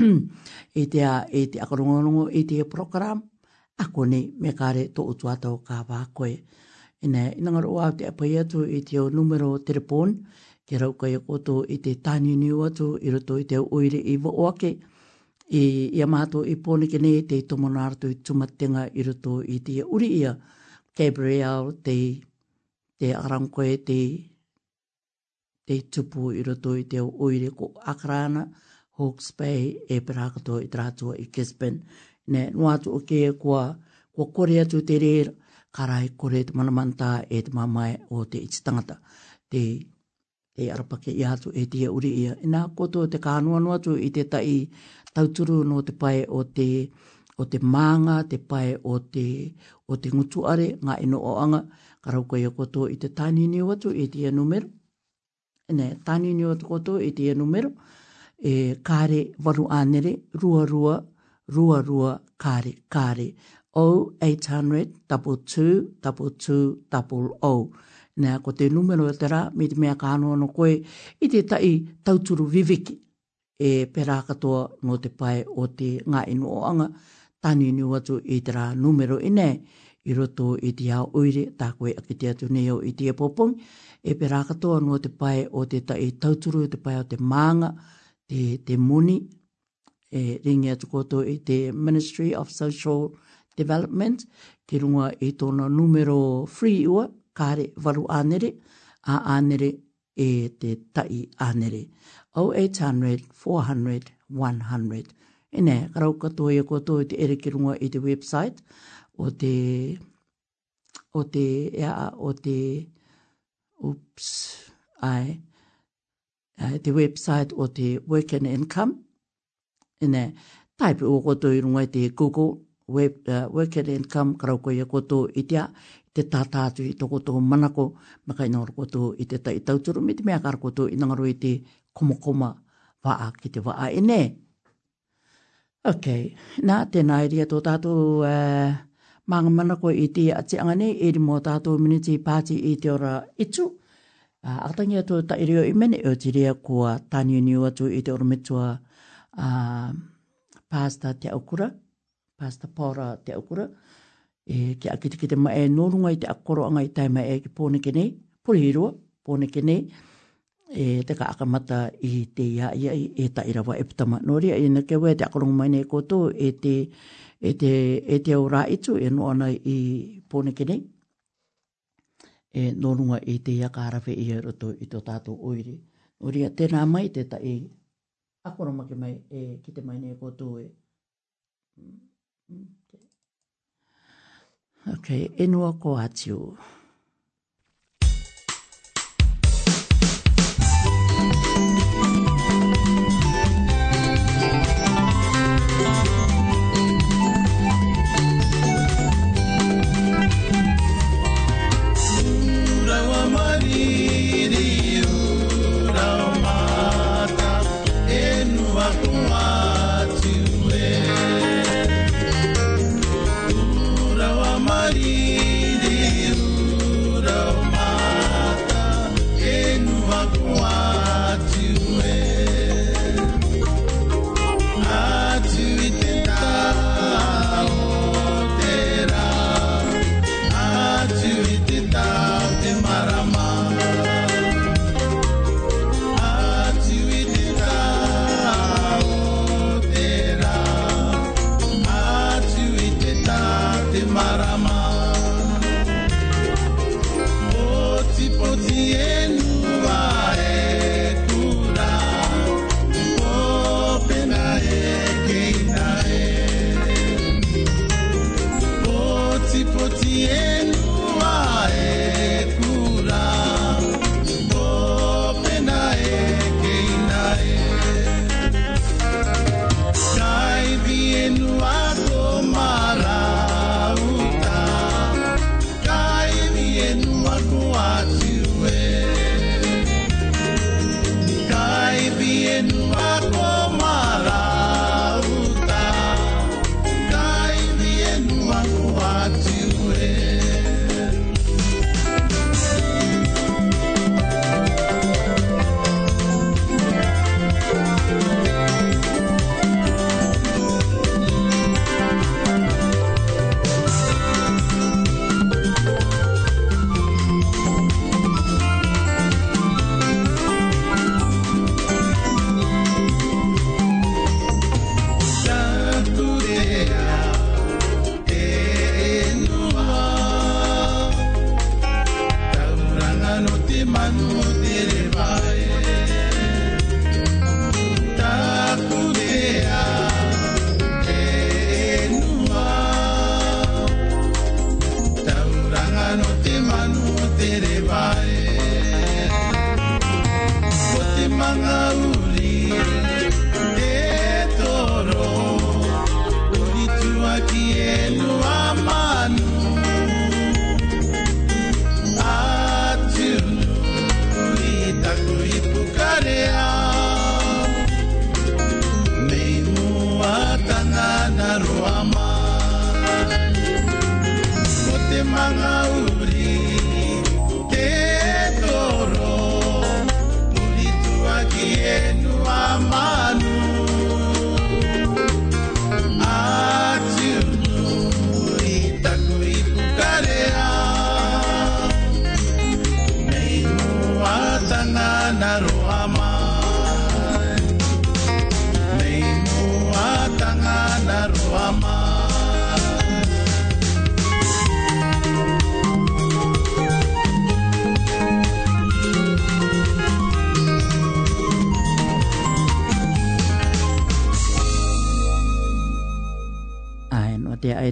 i te, a, i te akarongo i te program, a kone me kare tō utuatau kā koe. koe. Ina, ina ngaro o au te apai atu i te o numero telepon, ke rau kai koto i te tani niu atu, i roto i te au oire i wa oake, i ia mātou i pōne nei te tomonaratu i tumatenga i roto i te uri ia, Gabriel, te, te arangkoe, te, te tupu i roto i te au oire ko Akrana, Hawke's Bay, e perakato i tratua i Gisbane. Ne, nuatu o kia kua, kua kore atu te rea, karai kore te mana manta e te mamae o te iti tangata. Te, te arapake i atu e te uri ia. E nā koto te kānua nuatu i te tai tauturu no te pae o te o te mānga, te pae o te, o te ngutu are, ngā ino o anga, karau koe koto i te tānini watu i te numero, tani tānini watu koto i te numero, e, kāre varu ānere, rua rua, rua rua, kāre, kāre, 0800-222-000. Nā, ko te numero e te me te mea kānoa no koe, i te tai tauturu viviki e pera katoa no te pai o te ngā inu o anga, tani ni watu i te rā numero i nei, i roto i te hao uire, tā koe aki te atu neo i te epopong, e pera katoa no te pai o te tai tauturu, te pai o te mānga, te, muni, e ringi atu koto i te Ministry of Social Services, Development, te runga e tōna numero free ua, kāre varu ānere, a ānere e te tai ānere. 0800 400 100. E nē, karau katoa i a katoa i te ere ki runga i te website, o te, o te, ea, o te, oops, ai, ai, te website o te Work and Income, e nē, taipu o katoa i runga i te Google, web uh, work and income karau ko ya koto itia te tata tu i to koto manako makai nor koto i te tai tau turu mit me akar koto i nanga i te komo koma ki te wa a ene ok na te nai ria to tato uh, manga manako i te ati angane e i di mo tato minuti pati i te ora itu uh, atangia to ta i rio i mene e o ti ria kua tanyu ni watu i te ora mitua uh, pasta te okura Pastor Paura te aukura. E, ke akite kite te mae nōrunga i te akoro anga i tai mai e ki pōne ke nei. Pōre hirua, pōne nei. E, te ka akamata i te ia ia i e ta irawa e putama. Nō ria, i nake wea te akorong mai nei e koto e te, e te, e te au rā itu e noana i pōne ke nei. E nōrunga i te ia kārawe i e roto i tō tātou oiri. Nō ria, tēnā mai te ta i akoro make mai e kite mai nei koto e. Mm. Okay, in walk what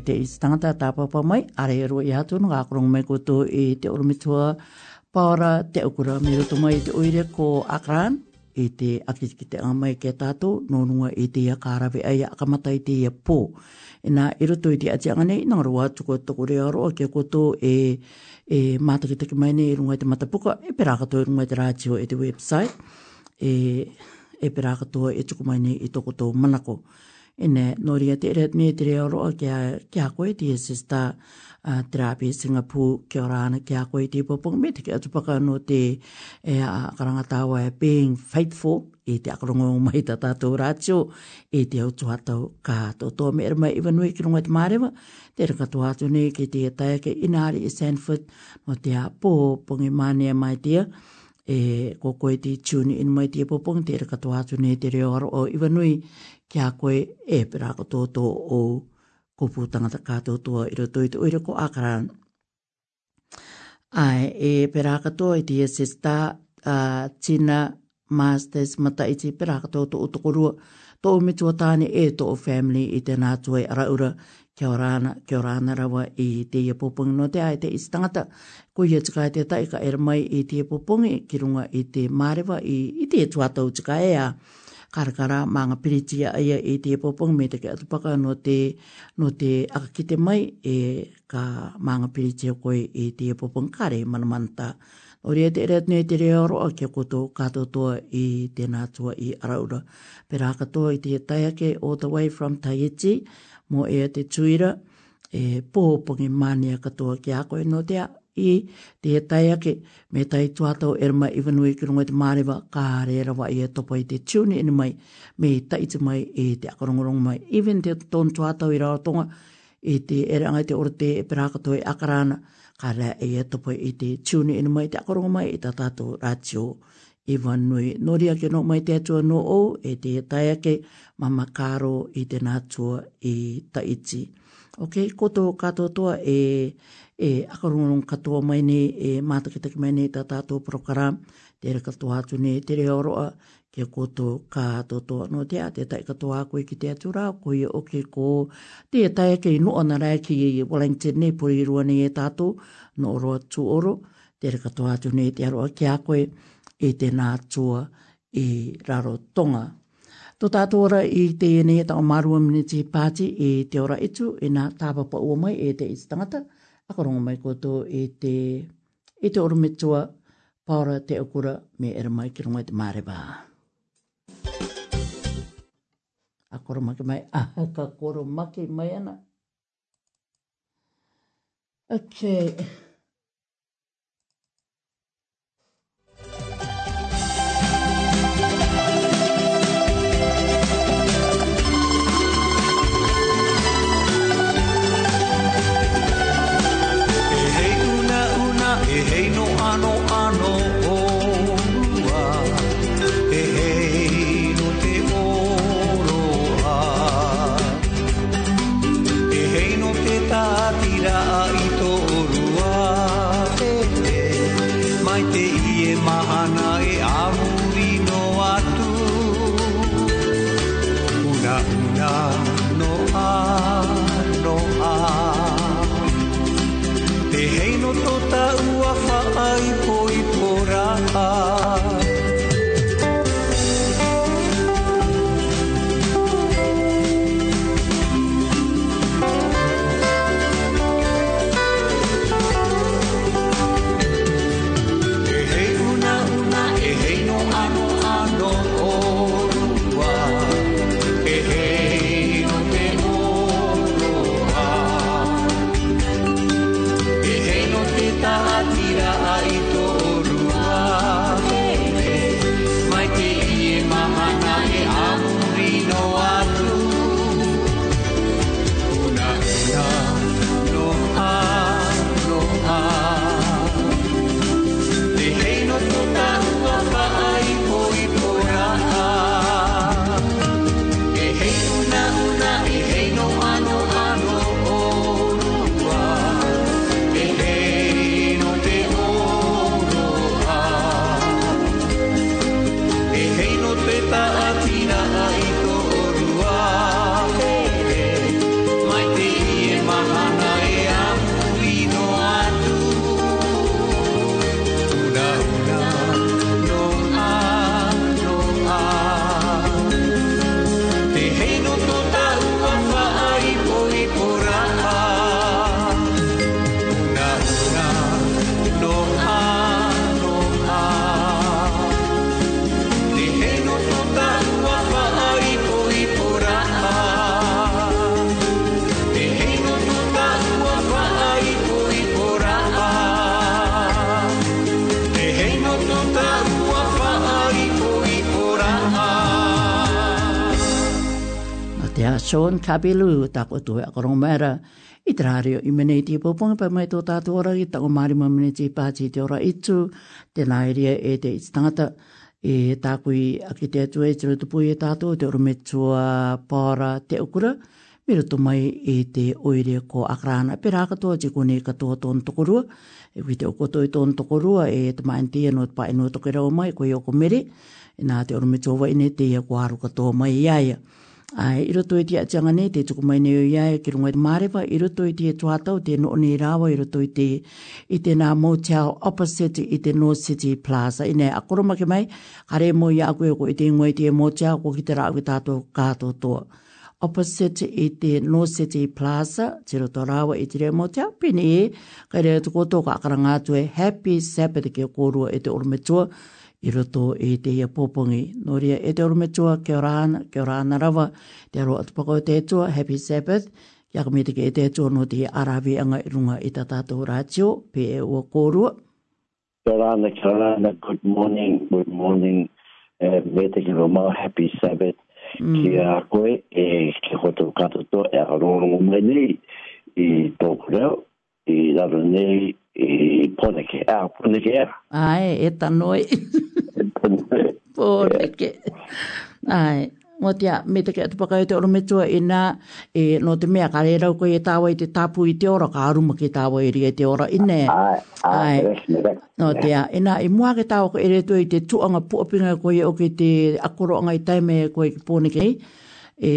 te i stanga tāpapa mai, are ero i hatu nga akurong mai koto i te orumitua paora te okura me roto mai te oire ko Akran i te akit ki te amai ke tato nonunga i te ia kārawe ai a kamata i te ia pō. E nā i roto i te atianga nei, nā rua tuko tuko rea roa ke koto e, e mātaki taki mai nei i runga i te matapuka, e perakato i runga i te rātio i e te website, e, e perakatoa i e tuko mai nei i tokoto manako. Manako e ne noria te rat ne te reo roa kia, kia koe te e sista uh, terapi Singapu ki o rāna kia koe te popong me te atupaka no te e a karangatawa e being faithful e te akarongo o mai ta tātou rātio e te au tuatau ka tō tō me erma i wanui ki rungai te marewa te raka tō ne ki te e taia ke inari i e Sanford no te a pō pongi mānea mai tia e ko koe te tune in mai te popong te rakato atu ne te reo aro o iwa nui ki koe e perako tō tō o kupu tangata kātō tō i roto i te uira ko akaran. Ai, e perako tō i te sista tina masters mata i te perako tō tō o tokorua tō mitua tāne e tō o family i te nātua araura kia ora rāna, kia rāna rawa i te ia no te ai te tangata. Koe ia tika te tai ka era mai i te ia ki runga i te marewa i, te te tuatau tika e a karakara mga piritia ia i te ia me te ke atupaka no te, no te akakite mai e ka mga piritia koe i te ia kare manamanta. O rea te rea tunei te rea oroa kia koto katoa i tēnā tua i araura. Pera katoa i te taiake all the way from Taiichi mo e te tuira e pōpongi mānia katoa ki a koe no te a i te e tai ake me tai tuatau e rama iwanui ki rongo te mārewa ka re rawa i e topo i te tūne ene mai me i tai te mai e te akarongorong mai even te ton tuatau i rao tonga i te erangai te orate e perakatoi e akarana ka re e topo i te tūne ene mai te akarongo mai i tatatou rātio i wanui. Nō ria ke no mai te atua no o, e te tai ake, mama kāro i te nātua i taiti. Ok, koto kato toa e, e akarungarung katoa mai ne, e mātakitaki mai ni tā tātou prokara, te re katoa atu ne, te re oroa, ke koto kato toa no te ate te tai katoa koe ki te atura, koe o ke ko, te e tai ake i noa na rai ki i Wellington ne, pori i rua ne e tātou, no oroa tu oro, te re katoa atu ne, te aroa ki a koe, e te nātua e raro tonga. Tō tātou i e te ene e tau marua miniti pāti e te ora etu e nā tāpapa ua mai e te iti tangata. Ako rongo mai koto e te, e te oru metua paura te okura me era mai ki rongo e te mārewa. A koro make mai, a ah, ka koro make mai ana. Okay. John Kabilu ta ko tu e ko romera i trario i mene ti po pon pa mai to ta to ora i ta mari ma mene ti pa ti ora i tu na i e te e i tangata e ta ku i aki tu e tru tu pui ta to te rume tua para te ukura mi ro mai e te oire ko akrana pe ra ka to ji ko ka to ton to ko e wi te ko to i ton to ko e te mai ti no pa no to ko ra mai ko yo ko mere e Nā te oru me tōwa ine te ia kua aru katoa mai iaia. Ai, i roto i te atianga nei, te tuku mai neo ia, ki runga i marewa, i roto i te tuatau, te no ne rawa, i roto i te, i te nā motel opposite i te North City Plaza. I nei, akoroma ke mai, kare mo i aku eko i te ingoe i te motel, ko ki te rāu i tātou kātō toa. Opposite i te North City Plaza, te roto rawa i te re motel, pini e, kare tuku tō ka akarangātue, happy Sabbath ke kōrua i e te orumetua, i roto e te ia pōpongi. Nō ria e te orume tua, kia rāna, kia rāna rawa, te aro atupakao e te tua, happy Sabbath, kia kamitike e te tua no te arawe anga i runga i ta tātou rātio, pē e ua kōrua. Kia rāna, kia rāna, good morning, good morning, uh, me te kia rōma, happy Sabbath, mm. kia koe, e ki hoto kato tō, e aro rōrungo mai nei, i tōku reo, i rara nei i poneke. A, ah, poneke era. Ai, e tanoi. poneke. Ai. motia, te a, me te kia te pakao te orometua i nā, e, no te mea kare rau koe e tāwa i te tāpu i te ora, ka aruma ki tāwa i rie te ora i nē. Ai, No te a, i nā, i mua ke tāwa koe e i te tuanga puapinga koe o ke te akoroanga i taime koe ki pōne kei. E,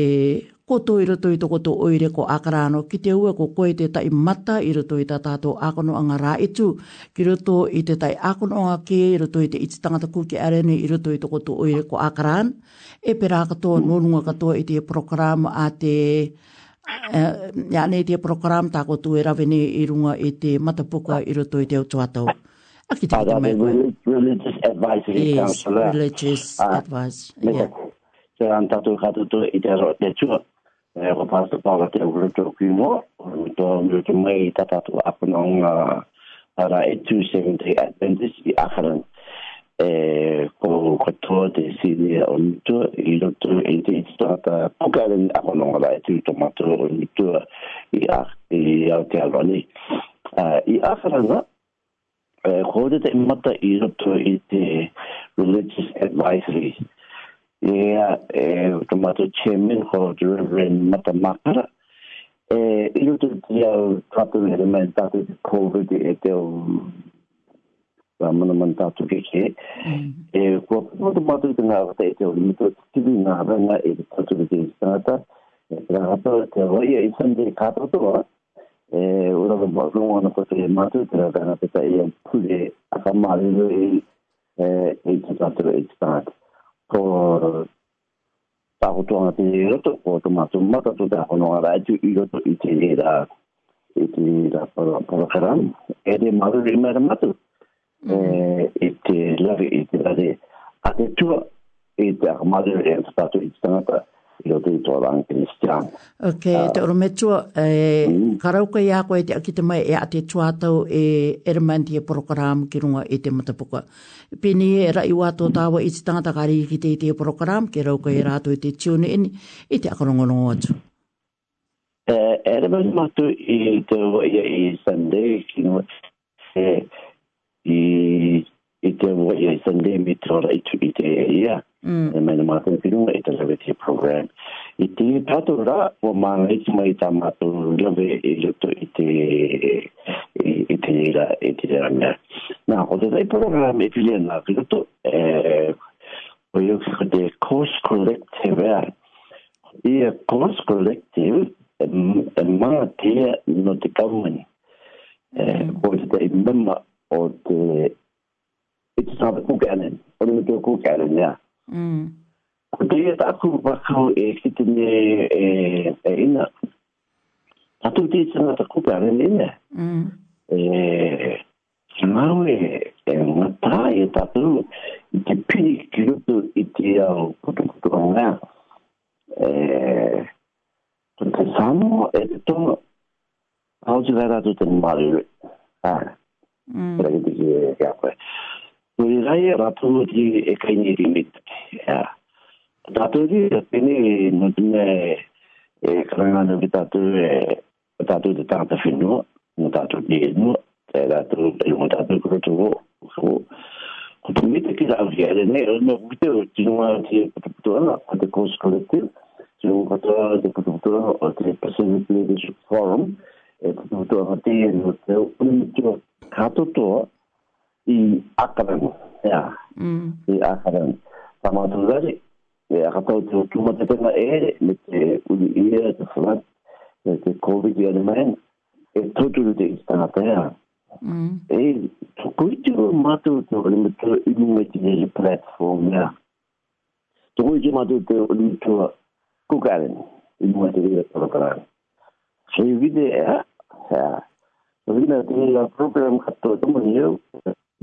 ko to toi to ko koto oire ko akara no kite ue ko koe te tai mata iru i roto tato ako no anga ra itu ki to i te tai no anga ke iru to i te iti tangata kuki arene i roto i to koto oire ko akaran e pera kato nonunga katoa i te program a te ya ne nei te program ta koto e ravene i runga i te mata puka iru to i te utuatau a ki te kato mai koe religious advisory yes, counselor religious uh, advice yeah. Yeah. Se on tatu katutu itse, että e eh, ro pa to pa ka te ulu to ki mo to ngi to mai ta ta to apo no nga ara e 270 adventist i afan e eh, ko ko to de si ni o ni to i lo to e te sta ta po ka ni apo no nga e tu to ma to o ni to i a i a eh, te a i afan na e ko te mata i lo to i te religious advisory ia e eh, tomato chairman for the Reverend Matamakara. E ilo te tia o tapu e te mai tatu COVID e te o man tatu ke ke. E kua puma tomato i te ngā wata e te o limito te tibi ngā ranga e te tatu ke te stata. E te rāpa te roi e isande kāpatoa. E ura wa mawrunga na kote e mātu te rāpa ngā peta e a pule eh, a ka māriru e e te tatu e te ko ta ko to ati yo to ko to ma to ma to da ko no ara ju yo to i ti ni da i ti ni da pa pa ka ran e de ma ru ri ma tu e i ti la vi i ti la de ate tu e ta ma de ren ta to i ta na ta i o tūtō rang kristiāna. Ok, ah. te oro metua, eh, mm. karauka i ako te akita mai e a te tuatau e eramanti e porokaram ki runga e te matapuka. Pini e rai wā tō tāwa mm. i te tangata kāri ki te i te porokaram, ke rauka mm. i rātou i e te tūne ini, i te akarongorongo atu. Mm. e rewa matu i te wai i Sunday, ki nō, e, i ite wa ia sande mi tora i t e ite ia e mai na m a t a u pirunga i t e l a w e te program. I te t a t o r a w o m a n a i mai t a m a t o u l a v e e luto i te i te nira, i te nira mea. Nā, o d e d a i program e pilia n a luto, o i d te course collective ea. Ia course collective, m a tea no te k a v e r n m e n t Ko te tai mema o te Itu bukan, untuk bukan in, ya. Mm. Dia tak aku k pakai eh, kita ni eh, eh ina. Satu dia i t sangat aku bukan ini. Mm. Eh, semau eh, mata eh tak tu, itu pilih kira tu itu yang kutu kutu orang. Eh, tu sama eh tu, a u juga r d a tu tempat. Ah, b e r i r t i dia apa? ngaye ratuji ekaini rimit ya ratuji ini nutne e kranga no bitatu e bitatu de tanta finu mutatu de no te ratu e mutatu kutu go so kutu mit ki da vjere ne no bitu tinua ti kutu na de kos kolektiv ti un kutu de kutu na o tre pasen de de forum e kutu to hati no te un kutu kato to и акрын я и акрын таматулар я хатау тумат эпена эле мете уди ия тасмат эти ковид я демен э тутулу де станатая э тукуйту мату то мете имети де платформа тукуйту мату то уди то кукален имети де платформа шевиде я я вина те программ хатто то мне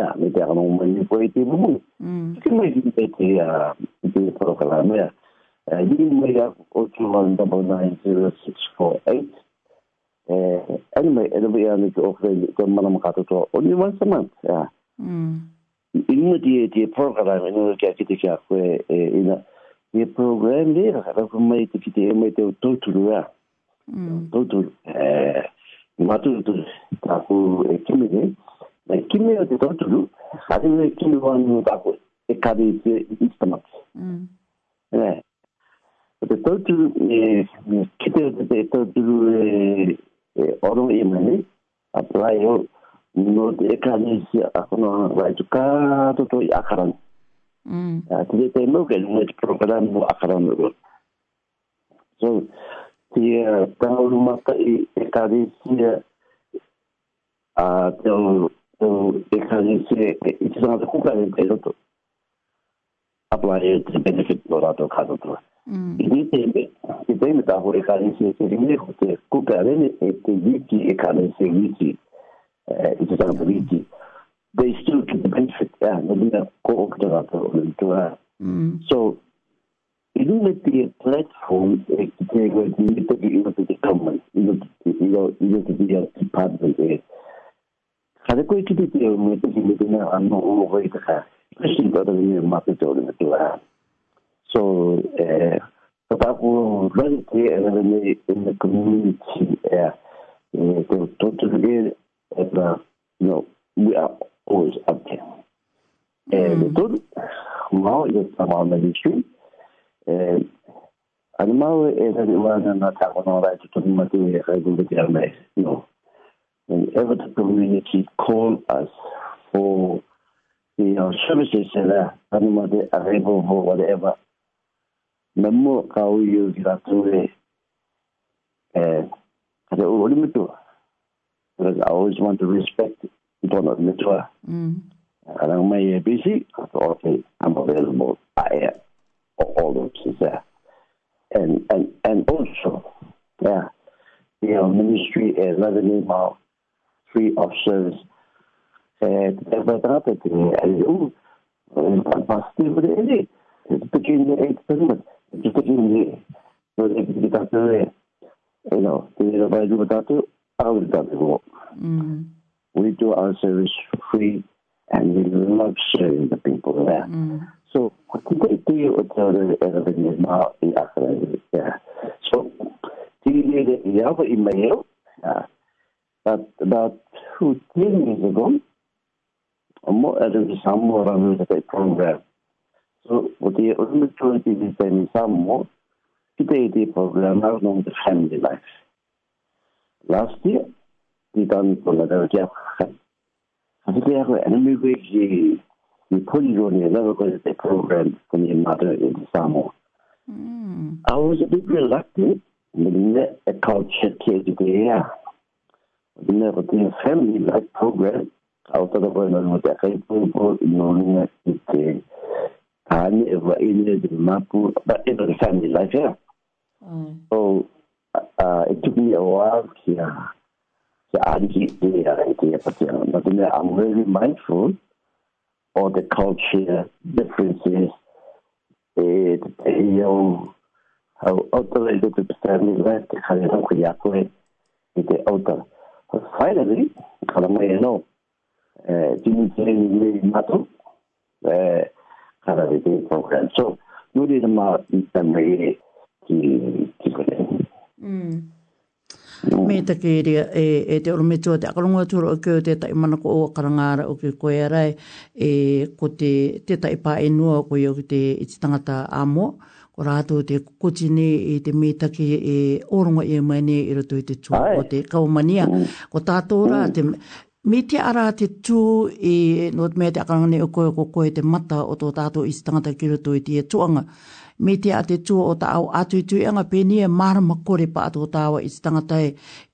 ya meteram uma coletiva muito. m o r q u e imagina que a do programa é e o meia outro lado da banana zero six four eight. Elme elbe yani t i okreli t o n m a n a m katoto oni var saman ya. İlmi d i t e diye program inu ki akite ki akwe ina diye program diye kadar kumay tiki t i y e mey te tutulu ya. Tutulu. m a t u t u taku t kimi diye. Yani kim ne dedi oturdu. Hadi bir kim var mı bak bu. E kadı istemek. Evet. Bu da tutu e kitle de de tutu e onun imanı apply o no de kadı si akın vajuka tutu akaran. Mm. Ya tiye temo ke no program bu akaran bu. So tiye tanulmakta e kadı si a tanulmakta it can say it's not who can be able to apply it to benefit for other customers. Initially, the same that who can say to remove the who can it to wiki can say wiki. It's not wiki. They still get the benefit. Yeah, no be a co-opter at So, you don't let the platform take with you to be able to the government, you know, you know, to be a department. Uh, 風子駅出てもう私みんなあの覚えてさ私にとってみるまっておるんだけど uh, so uh, about reality and in the community uh, uh, to, to, to get and uh, you know we are always up there and mm. now it's about ministry and animal is a one and not have one right to do what we are going to do you know whenever the community call us for your uh, services and animal available for whatever. Namu kau yu kita tu eh ada ulim itu. Because I always want to respect people not mutua. Kadang may busy, okay, I'm available. I am all those is there. And and and also, yeah, you uh, know, ministry is not a name out three options eh, betrappen te doen. En dat was die vrede. Het begin de experiment. Het begin de. Dus ik heb dat te You know, dus wij doen dat te, ouder dat te We do our service free and we love serving the people there. Mm. So, they do with otoro era ng mga i yeah. So, tinigil niya ako imayo. Yeah. But about two, years ago, uh, there was some more university program. So the opportunity do in some more the program around the family life. Last year, we done for the Japan. I think we have an immigration the polygon is never going to be program from your mother in Samoa. Mm. I was a bit reluctant, but I culture kid there a Family Life Program cawtada badanoo madaxeynku inoolina ite aani evaile mapu but it was a family life yeah mm. so uh, it took me a while here kia ariki e but I'm really mindful of the culture differences uh, how other little family life the kind of kuyakoe the other finally, kala mai e no, jini e, jini jini mato, e, kala jini program. So, nuri na ma ita mai ki ki kone. Mm. Me te kiria e, e te oro metua te akarunga tūra o kio te tai manako o karangara o ki koe arai e ko te, te tai pā e nua o koe o ki te iti tangata amoa o rātou te kukuti ne e te mētaki e oronga e mai ne i rato i te tū o te kaumania. Mm. Ko tātou rā te me te ara te tū e no te mea te akarangane o koe ko koe te mata o tō tātou i stangata ki rato i te tuanga. Me te a te tū o ta au atu i tui anga pēni e marama kore pa ato tāwa i stangata e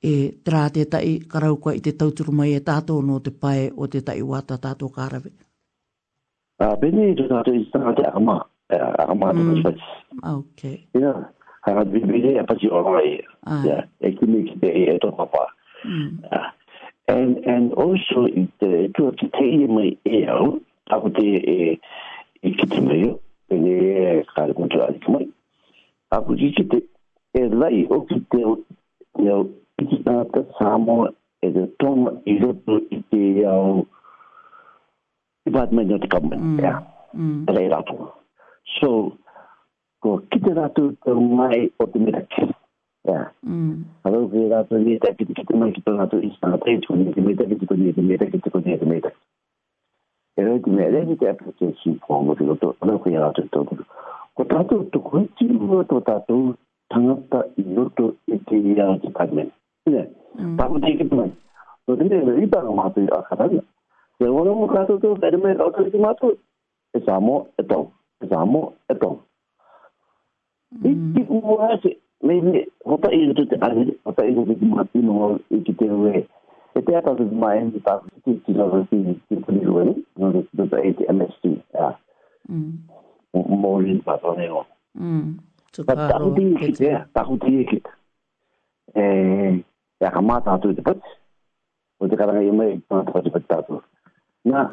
e tera te tai karaukua i te tauturu mai e tātou no te pai o te tai wata tātou kārawe. Ah, pēni e tātou i stangata e Ah, amanımız hmm. Okay. Yeah, ha bibili apa si orang ah. ya, ekimi kita itu apa. Hmm. Ah, and and also the to you my it's not the ikitimi ini kalau tu ada kemai. Aku jadi kita elai okite oh, ya kita sama itu tom itu itu the department itu hmm. kamu ya. Terlalu s o ko kita ratu te mai o t e m i r a ki ya kalau k i ratu ni t e k k i t e kita mai k i t e ratu istana tak i t e ni k i t e k i t e ni k i t e k i t e ni kita Era que merece ter a proteção como te o u t o r não que ela tentou. Contato to koichi mo to tato tangatta ino to ikiya to kadmen. Ne. Babu t e k i t m a i To t e ne ita no matu akara. Ne wono mo kato to kadmen auto ki matu. Esamo eto. zamo eto e ti uwa se me me hota i to te ani hota i gobi ma ti no e ki te we e te ata zu ma en ta ti ti ti no ti ti ti ni we no de de ta e ti mst ya mm mo ri pa to ne o mm to ta ru ti ki ta e ya ka ma ta tu te pat o te ka ra i me ta ta ti pat ta tu na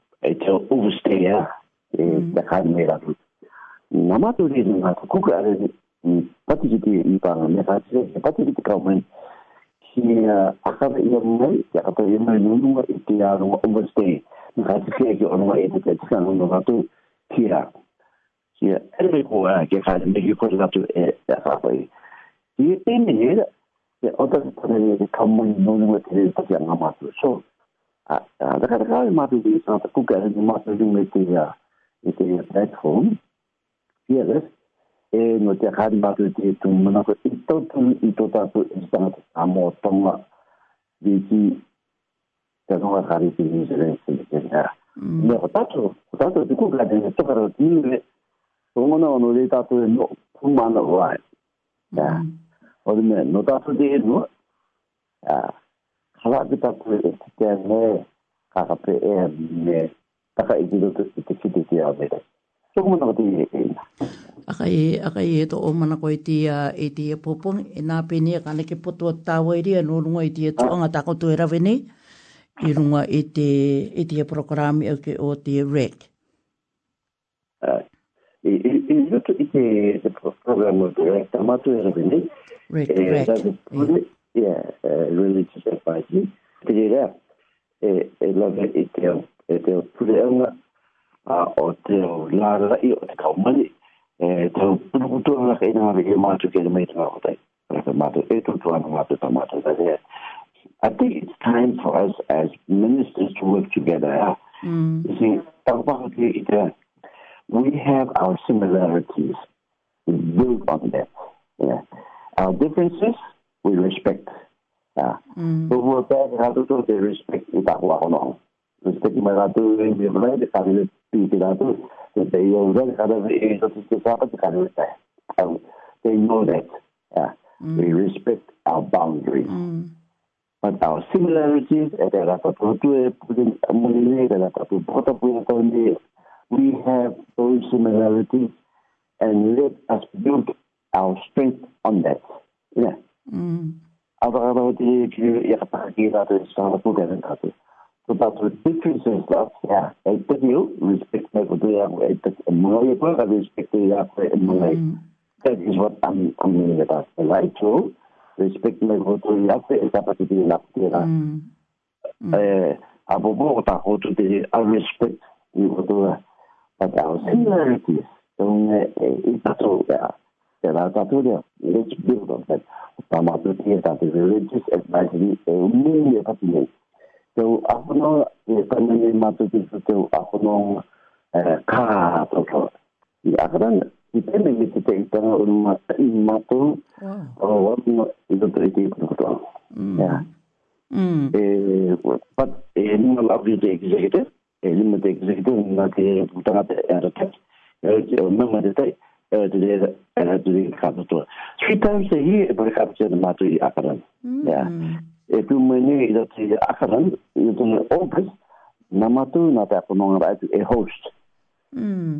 ito ubusteya e dakhan me ra du nama to ri na ko ku ka re pati ji ti i pa me ka se pati ji ti ka men ki a ka ve yo me ya ka to yo me nu nu ga i ti ya ro ubuste me ka se ki o no e te ka tsan no ga to ki ra ki e re ko a ke ka me ki ko ra to e da ka ve ki te me ne da ya o ta ta ne ka mo nu nu ga te ta ya nga ma to so 啊！大家大家要買保險，咁大家要買保險，一定要一定要買保險。第二，誒，我哋可以買保險，同埋呢個，亦都亦都係一個自然嘅一個保障啦。第二，第二，我哋可以買保險，同埋呢個，亦都亦都係一個自然嘅一個保障啦。第三，第三，我哋可以買保險，同埋呢個，亦都亦都係一個自然嘅一個保障啦。第四，第四，我哋可以買保險，同埋呢個，亦都亦都係一個自然嘅一個保障啦。第五，第五，我哋可以買保險，同埋呢個，亦都亦都係一個自然嘅一個保障啦。第六，第六，我哋可以買保險，同埋呢個，亦都亦都係一個自然嘅一個保障啦。第七，第七，我哋可以買保險，同埋呢個，亦都亦都係一個自然嘅一個保障啦。第八，第八，我哋可以買保險，同埋呢個，亦都亦都係一個自然嘅一個保障啦 hala ki ta ku e ki te me ka ka pe e me ta ka i e ki te ki te ki te a me te. Tōku mana ka te i e e na. Aka e to o mana ko i te i e te e popong e nā pe ni a ka neke poto a tāwa i ri a nō runga i te e tōanga tā kotu e i runga i te i te programi au ke o te REC. Uh, i i i i te te programi o te REC e rawe ni. religious advising tererea e e lava i te au e te au pureanga a o te au lārai o te kaumani e te au purukutua raka ina I think it's time for us as ministers to work together. Mm. You see, we have our similarities. We build on them. Yeah. Our differences, we respect. Ya. Hmm. Tubuh teh satu tuh respect kita kuakono. Respect lima satu yang dia pernah di kali di tiga satu di tiga udah kada di satu tiga apa di kali They know that. Yeah. Mm. We respect our boundaries. Mm. But our similarities we have those similarities and let us build our strength on that. Yeah. Aber aber die, die ihre Paragraphen sind so deren hatte. So that the difference is that yeah, I tell you respect me for the way that and no you can respect the way and no way. That is what I'm I'm meaning about. The right to respect me for the way is that to be n r t there. Eh, abo bo ta ho to the I respect you for the but our similarities. So it's not a r l t h e r h ela tá tudo rich build up but tá mas o que tá tudo religious advisory é um mundo tá tudo então a quando é quando ele matou tudo então a quando é cá tá tudo e agora kita ni mesti tengok tengok rumah lima tu, orang punya itu terjadi betul. Hmm. Ya. Hmm. Eh, pat eh ni malah abis tu executive, eh ni mesti executive nak ke utara tu ada tak? Eh, memang ada tak? uitdelen eh, en uitdelen gaat het door. Three times a year begrijpt je de maat Akkeren. Hmm. Ja. Ik doe me nu dat die Akkeren, dat een open, namatu na dat een host.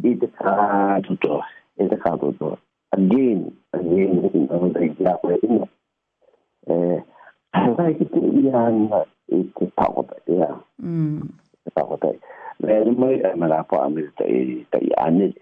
Ieder gaat het door. Ieder gaat het door. Again, again, aan, again, again, again, eigenlijk yang aan. takut ya. Hmm. Takut. Lain mai mana ik heb het tak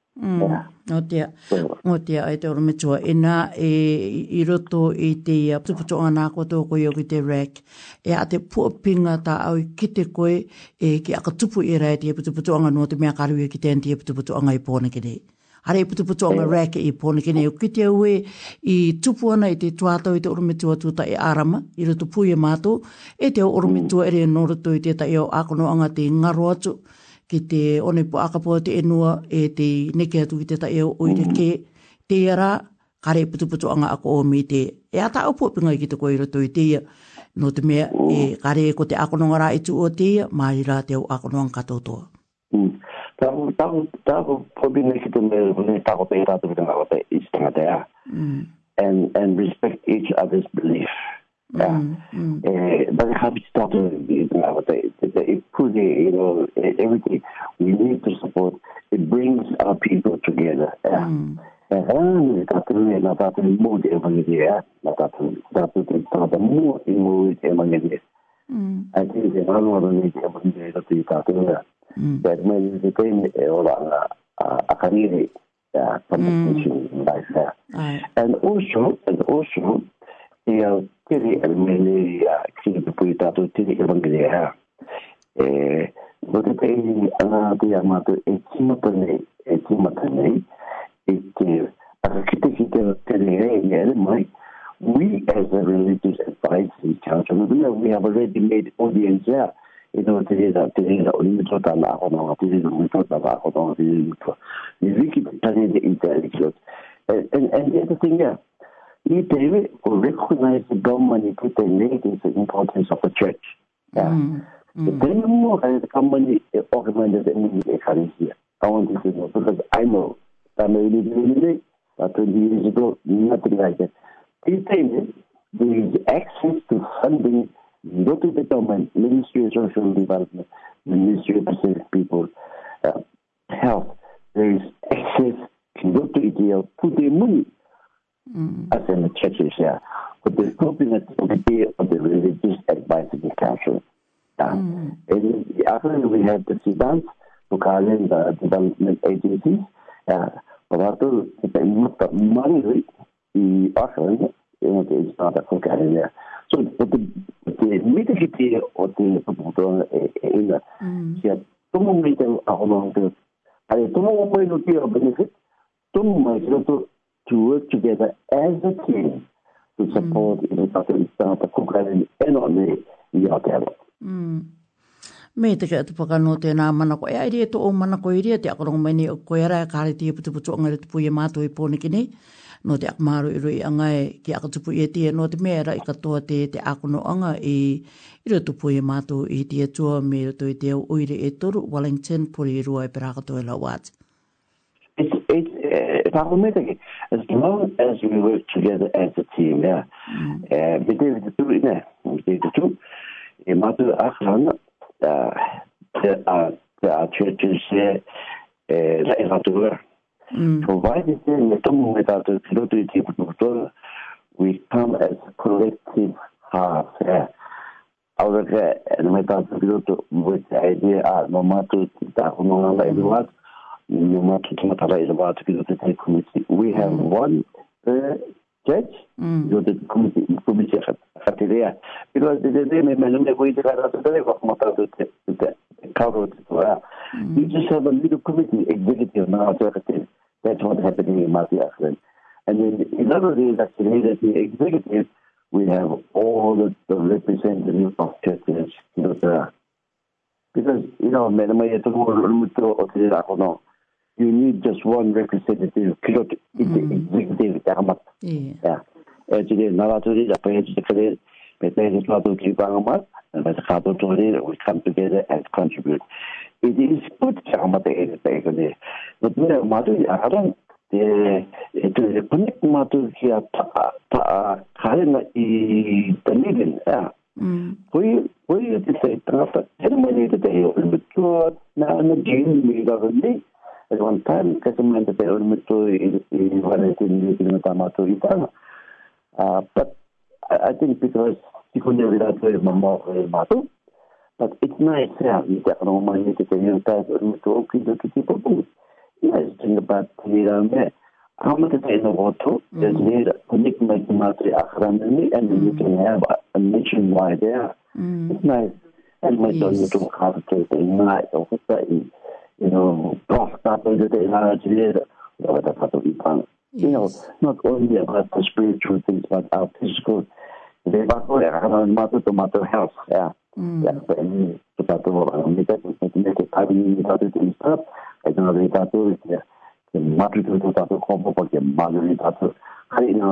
Mm. Yeah. Ngotia, ngotia, ai te ora metua. E nā, i roto i te uh, tuputo ana ko tō koi o ki te rack. E a te puapinga tā au i ki te koe, e ki aka tupu i rai te tuputo ana nō te mea karu e i e ki te enti e tuputo ana i pōna ki nei. Hare i tuputo ana yeah. rack i pōna ki nei. O ki te ue i tupu ana i te tuatau i te ora metua tūta e arama, i roto pui e mātou, e te ora metua ere nō roto i te tai au ākono anga te ngaro atu ki te one akapua te enua e te neke atu ki te tae o oire ke te ara kare putu putu anga ako o me te e ata au po ki te koe roto te ia no te mea e mm. kare ko te ako nongara e tu o te ia maari rā te au ako nongan katotoa. Mm. Tāko tāko ki te mea ne tāko te i rātu ki te mawate i stangatea mm. and respect each other's belief. Mm, yeah. mm. Uh, doesn't have to start improving, you know, everything. We need to support. It brings our people together. Yeah. Mm. Natatu uh, natatu mood evangelia natatu natatu natatu mood mood evangelia. Mm. I think the one who needs evangelia natatu natatu that means mm. eh, the pain or a career, yeah, competition like that. And also and also iyo sidii almeria sidii bubuydaado sidii irbangideha budada anaga yamaado ekimatanay ekimatanay arkitakidatereeyaade may we as a religious advisory council we have already made audience there inawatirida la la mito and and the other thing yeah if they recognize the government, to they negate the importance of the church, yeah. Mm. Mm. Then the government organizes the Eucharistia. I want to know because I know that maybe really, uh, 20 years ago, nothing like that. These days, there is access to funding not to the government, Ministry of Social Development, Ministry of Pacific People, uh, Health. There is access to go to India, put their money mm. as in the churches here. Yeah. But there's not been of the Religious Advisory Council. Yeah. Mm. In after we have the SIDANs, Bukharian the Development Agencies. Yeah. But the money the offering is not a Bukharian there. So but the, the leadership here or the uh, uh, in the mm. Tumu meeting along the. you don't know what benefit. Tumu, to work together as a team to support mm. the Pacific Star, the Cook Island, and on mm. Me te kia te paka nō tēnā mana koe. Ai rea tō o mana ko rea te akarong mai ni koe ara e kāre tia putu putu angare tupu i mātō i pōne e ki nei. Nō te akamaru i rui angai ki akatu i e tia nō te mea ra i katoa te te akono anga i i rui tupu i mātō i tia tua me rato i tia uire e toru Wellington pori i rua i perakatoa i la wāti. if I remember, as long as we work together as a team, yeah. Bidin mm. eh, the two, yeah, the two. Imadu uh, there are churches here, like Imadu. Provided then we come without the we come as collective heart. Yeah. Our eh, and with the idea, ah, no matter ah, no matter what no matter about the committee. We have mm. one uh, judge, जो committee Because the day mm. You just have a little committee executive now That's what happening in Mati Akhren. And then in thing that's actually that the executive we have all the, the representatives of churches, you know, because you know, मैंने मैं ये तो मुझे तो अतिरिक्त you need just one representative pilot in mm. the executive government. Yeah. yeah. Actually, Navaturi, the president, Petain Slatutri Bangamat, and the Kabutori, we come together and contribute. It is good Shamata in the But we are Matu, I don't. The connect Matu here, Karina, the living, yeah. We hmm. we decide after ceremony today, we go now and again, we got a levantar casamento até onde muito e levar a minha matamato e tal. But I think because people know that i but it's nice to you that no man to to okay to keep up Yes, think about the um Hamad is in the water, mm-hmm. there's near connect my matri akhrami and you can mm-hmm. have a why there. Mm-hmm. It's nice. And my daughter to have to say nice or you know, You know, not only about the spiritual things, but our physical. They were to matter health. Yeah. Mm. Yeah. know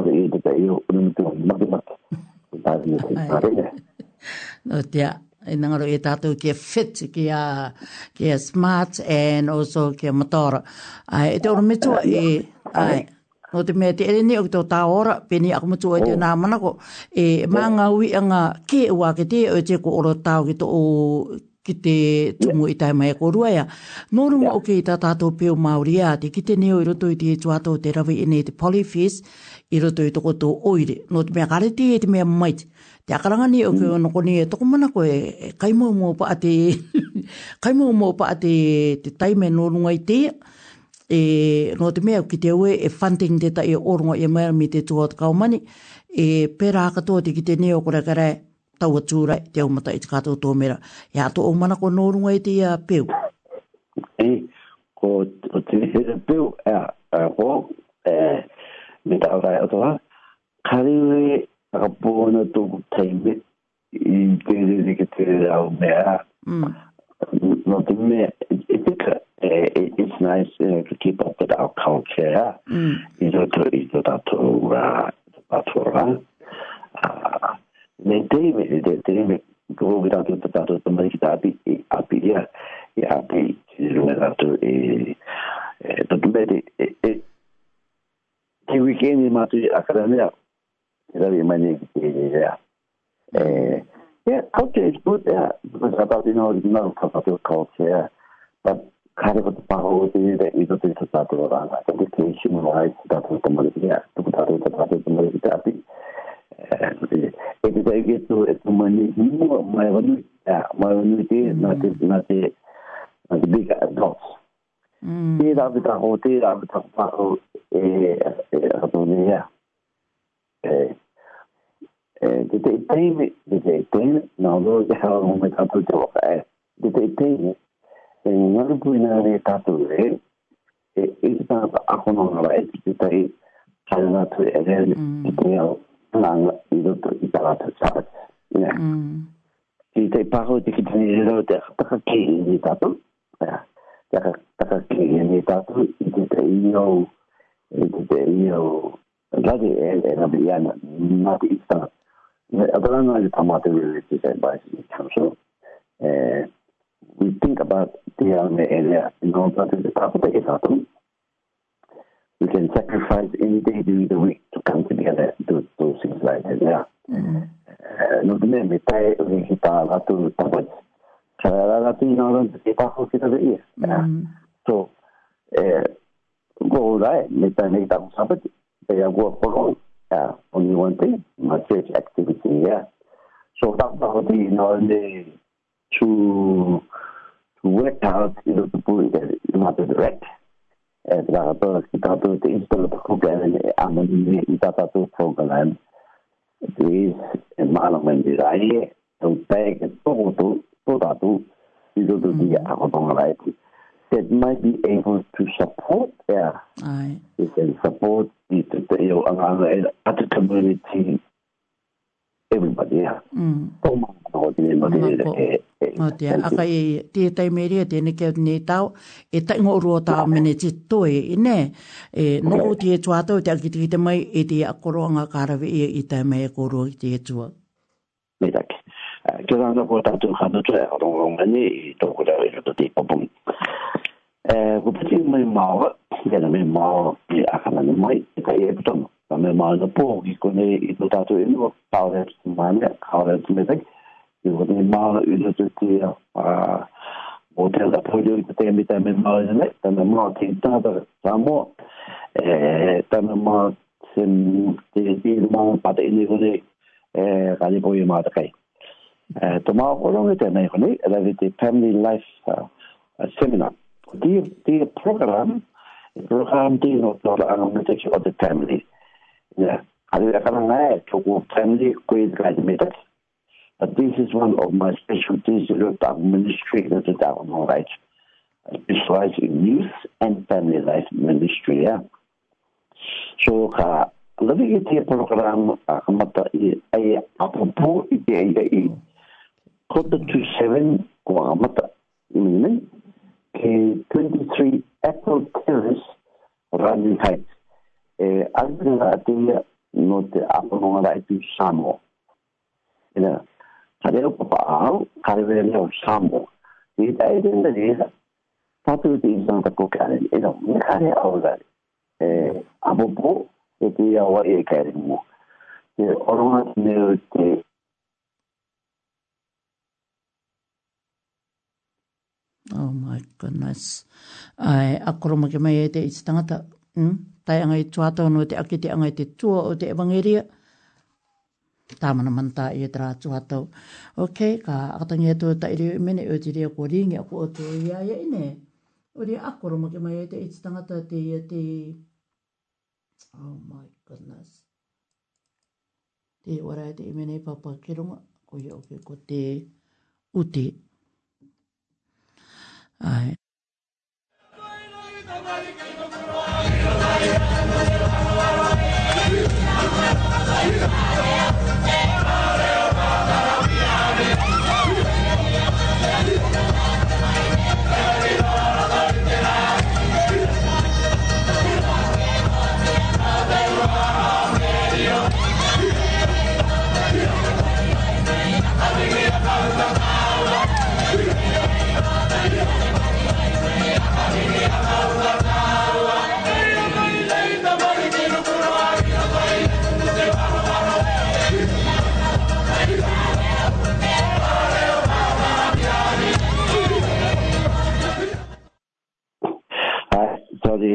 the to not yeah. e nangaro e tātou kia fit, kia, kia smart and also kia matara. Ai, e te ora mitua e, ai, o te mea te ere o ki tō ora, pēni aku mitua e te oh. nā manako, e mā ngā ui a ngā ke ua ke te, o te ko ora tau ki to o ki te tumu i tai mai e korua ia. Nō rungo o ki tā tātou peo Māori a te kite neo i roto i te e tuatou te ravi i nei te polyfis, i roto i toko tō oire. Nō te mea kareti e te mea maiti. Te akaranga ni o kio noko ni e toko mana koe, e kai mō mō pa ate, kai mō mō pa ate te taime nō runga te, e, nō te mea ki te ue e funding te tai e orunga e mea mi te tūa tukau mani, e pērā katoa te ki te neo kore kare, taua tūrai, te au mata i te kātou tō mera. E ato o mana ko nō runga te ia peu. E, ko te peo a e, e, метавра ಅಥವಾ 카리웨 아보나 또 타이메 이 데데데게 테라우메아 not the me it it it's nice uh, to keep up with our culture mm. is it is that to uh that for uh they they they go without that to make happy, happy, yeah they is that to to that they Te weekend imati akaranea. Rabi mani kikirea. Yeah, c u l t u a e is good there because a b a u t you know original Kapatu a u l t u r e but k i a d a f the parody that you don't think about around like education r i a h t s that was the money there, to put out the party the money that be. If they get to it to m a n e y my one, my one, not not not big adults. Mm. They have the whole thing, a h e y have the whole الرضوية تتقيم تتقيم موضوع إحرار ومتعطل توقعات تتقيم نرجو إن تعطل إذا أخونا رأيت تتقيم حالات الإعلام تتقيم مع يدد إدارات الشعب نعم تتقيم تتقيم لو تتقيم تعطل تتقيم تعطل تتقيم you know lazi yana not ista adarana is tamate religious advice in council uh, we think about the um, area you know that is the of is atom we can sacrifice any day during the week to come together to do things like that yeah mm-hmm. uh, no dime me tai we hita la tu tapas la la tu no don te pa ho kita de so uh, go rai me ta nei ta sa pa te ya go pa go ya only one thing ma church activity ya so ta ta ho ti no ne to to work out you know to put it in the direct eh la to ki ta to te install the program and am ni ni ta ta to program is en malo men di rai to pe ke to to to ta to 你都都理解，我懂了来。that might be able to support there. Aye. They can support the, the, the, the community, everybody. Mm. Mātea, a kai tētai e rea tēne kia tēne tau, e taingo roa tā mene te toi, e ne. e noko tē tua tau, te akitiki te mai, e te akoro anga kārawe e i tē mai e koroa te tē tua. Mētaki. Kia rāna kua tātou kātou tua, e rongo ngani, i tōkura e rato tē papungi. Eh, ko pati mai mau ke na mai mau ke aka na mai te kai e tonu ka mai mau na po ki ko nei i to tatu e no pau re tu mai me pau re tu me te ki ko nei mau i to te ki a o te la po le te mai te mai mau ne ta na mau ki ta ta ta mo e ta na mau se te te mau pa te ni eh, eh, e ko nei e ka ni po i mau te kai e to mau ko lo te mai ko nei e la vite family life uh, seminar their, their program, program dia doktor ang message of the family. Yeah. Ada akan naik cukup family kuih kaji meter. But this is one of my specialties, the ministry that I am all right, I specialize in youth and family life ministry. Yeah. So ka lebih itu program mata ay apapun itu ay ay kota tu seven kuang mata ini 23 Apple Terrace, Running Heights. Alternativa n note apa mga itu samo. Ina kadero papaaw karibelo samo. Ita ito na diya. Tatu ito isang takukanin. Ina nakare awgal. Abo po ito yawa ikarin mo. Ina, Orungat nyo i ito h あま my goodness. Ai, akoroma ke mai e te mm? i tangata. Tai angai tuata no te aki te angai te tua o te evangeria. Tāmana manta i e tra tuata. Ok, ka akatangi e tua tairi o mene o te rea ko ringi a ko o te ia ia ine. O rea akoroma ke mai e te i tangata te ia te... Oh my goodness. Te warai e te i mene papa ki runga. Ko ia o ko te uti. I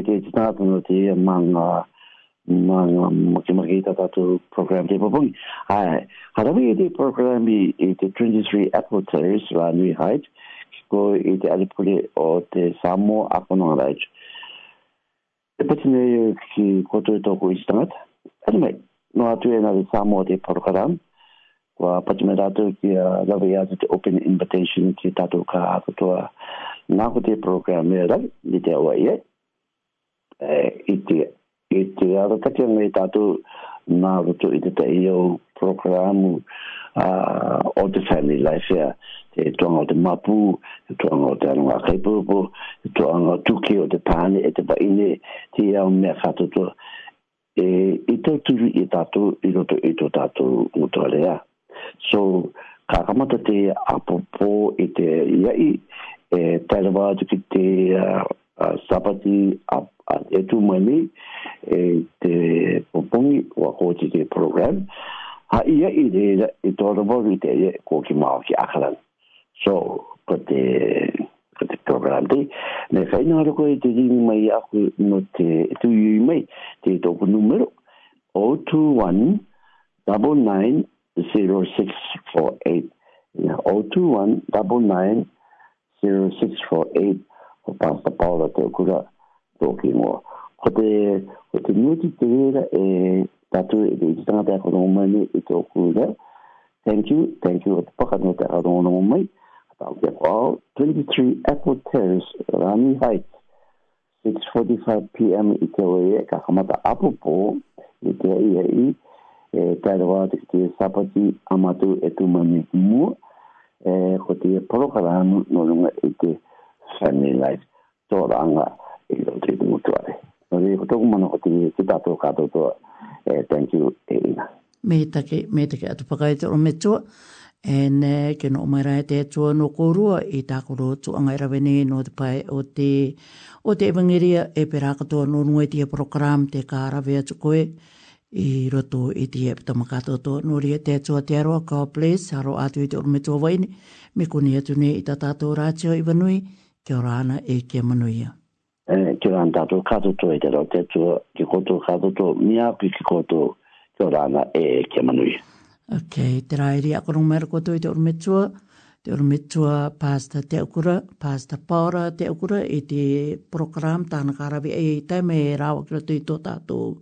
te tātou no te manga manga maki maki ta tātou program te papungi. Ai, harami e te program i e te 23 Apple Tears rā nui haid, ki ko i te alipule o te Samoa Apono Raid. E pati nei e ki kotoe tōku i stangat. Anime, no atu e nari Samoa te program, kua pati me rātou ki a lawe atu te open invitation ki tātou ka atu toa. Nā ko te program e rai, ni te awa i e. Eh? Eh, i te i te ara kati anga i tātou nā roto i te te i au programu uh, o te family life ya te tuanga o te mapu te tuanga o te anunga kaipurupu te tuanga o tuke o te pāne e te paine te i au mea whātoto e, i te tūru i tātou i roto i tō tātou mutua so ka kamata te apopo i te iai e tairawa tuki te Uh, sabati ab at etumani te popongi wa koti te program ha ia i re i tōra mori te e ko ki mao ki so ko te ko te program te me whaina haro koe te ringi mai aku no te tu yui mai te tōku numero 021 99 0648 021 99 0648 o pampa paula te okura tō ki ngoa. Ko te, ko te muti te wera e tatu e te itanga te akono mani e te okura. Thank you, thank you o te pakano te akono mani. Tau te akono, 23 Apple Terrace, Rani Heights. 6.45 p.m. i te oe e kakamata apopo i te ai ai e tāra wā te te sapati amatu e tūmani mua e ko te e porokarānu no runga i te e family life to ranga i lo te tu ai no ri ko tu mana ko te te ta to ka to e thank you e ina me ta ke me ta ke atu pakai te o me tu e ne ke no mai rai te tu no ko ru i ta ko ru tu anga ra veni no te pai o te o te evangelia e pera ka to no no te program te ka ra ve tu koe i roto i te epita makato to nori e te tua te aroa, God bless, haro atu i te urume tua waini, me atu ne i ta tātou rātio i vanui, kia ora ana e kia manuia. Eh, kia ora ana tātou katoto e te rau te ki koto katoto, mia ki ki koto, kia ora ana e kia manuia. Ok, te rai ri akurung mera koto i te urumetua, te urumetua pasta te ukura, pasta paura te ukura i te program tāna karawi e i te me rawa kira tui tō tātou,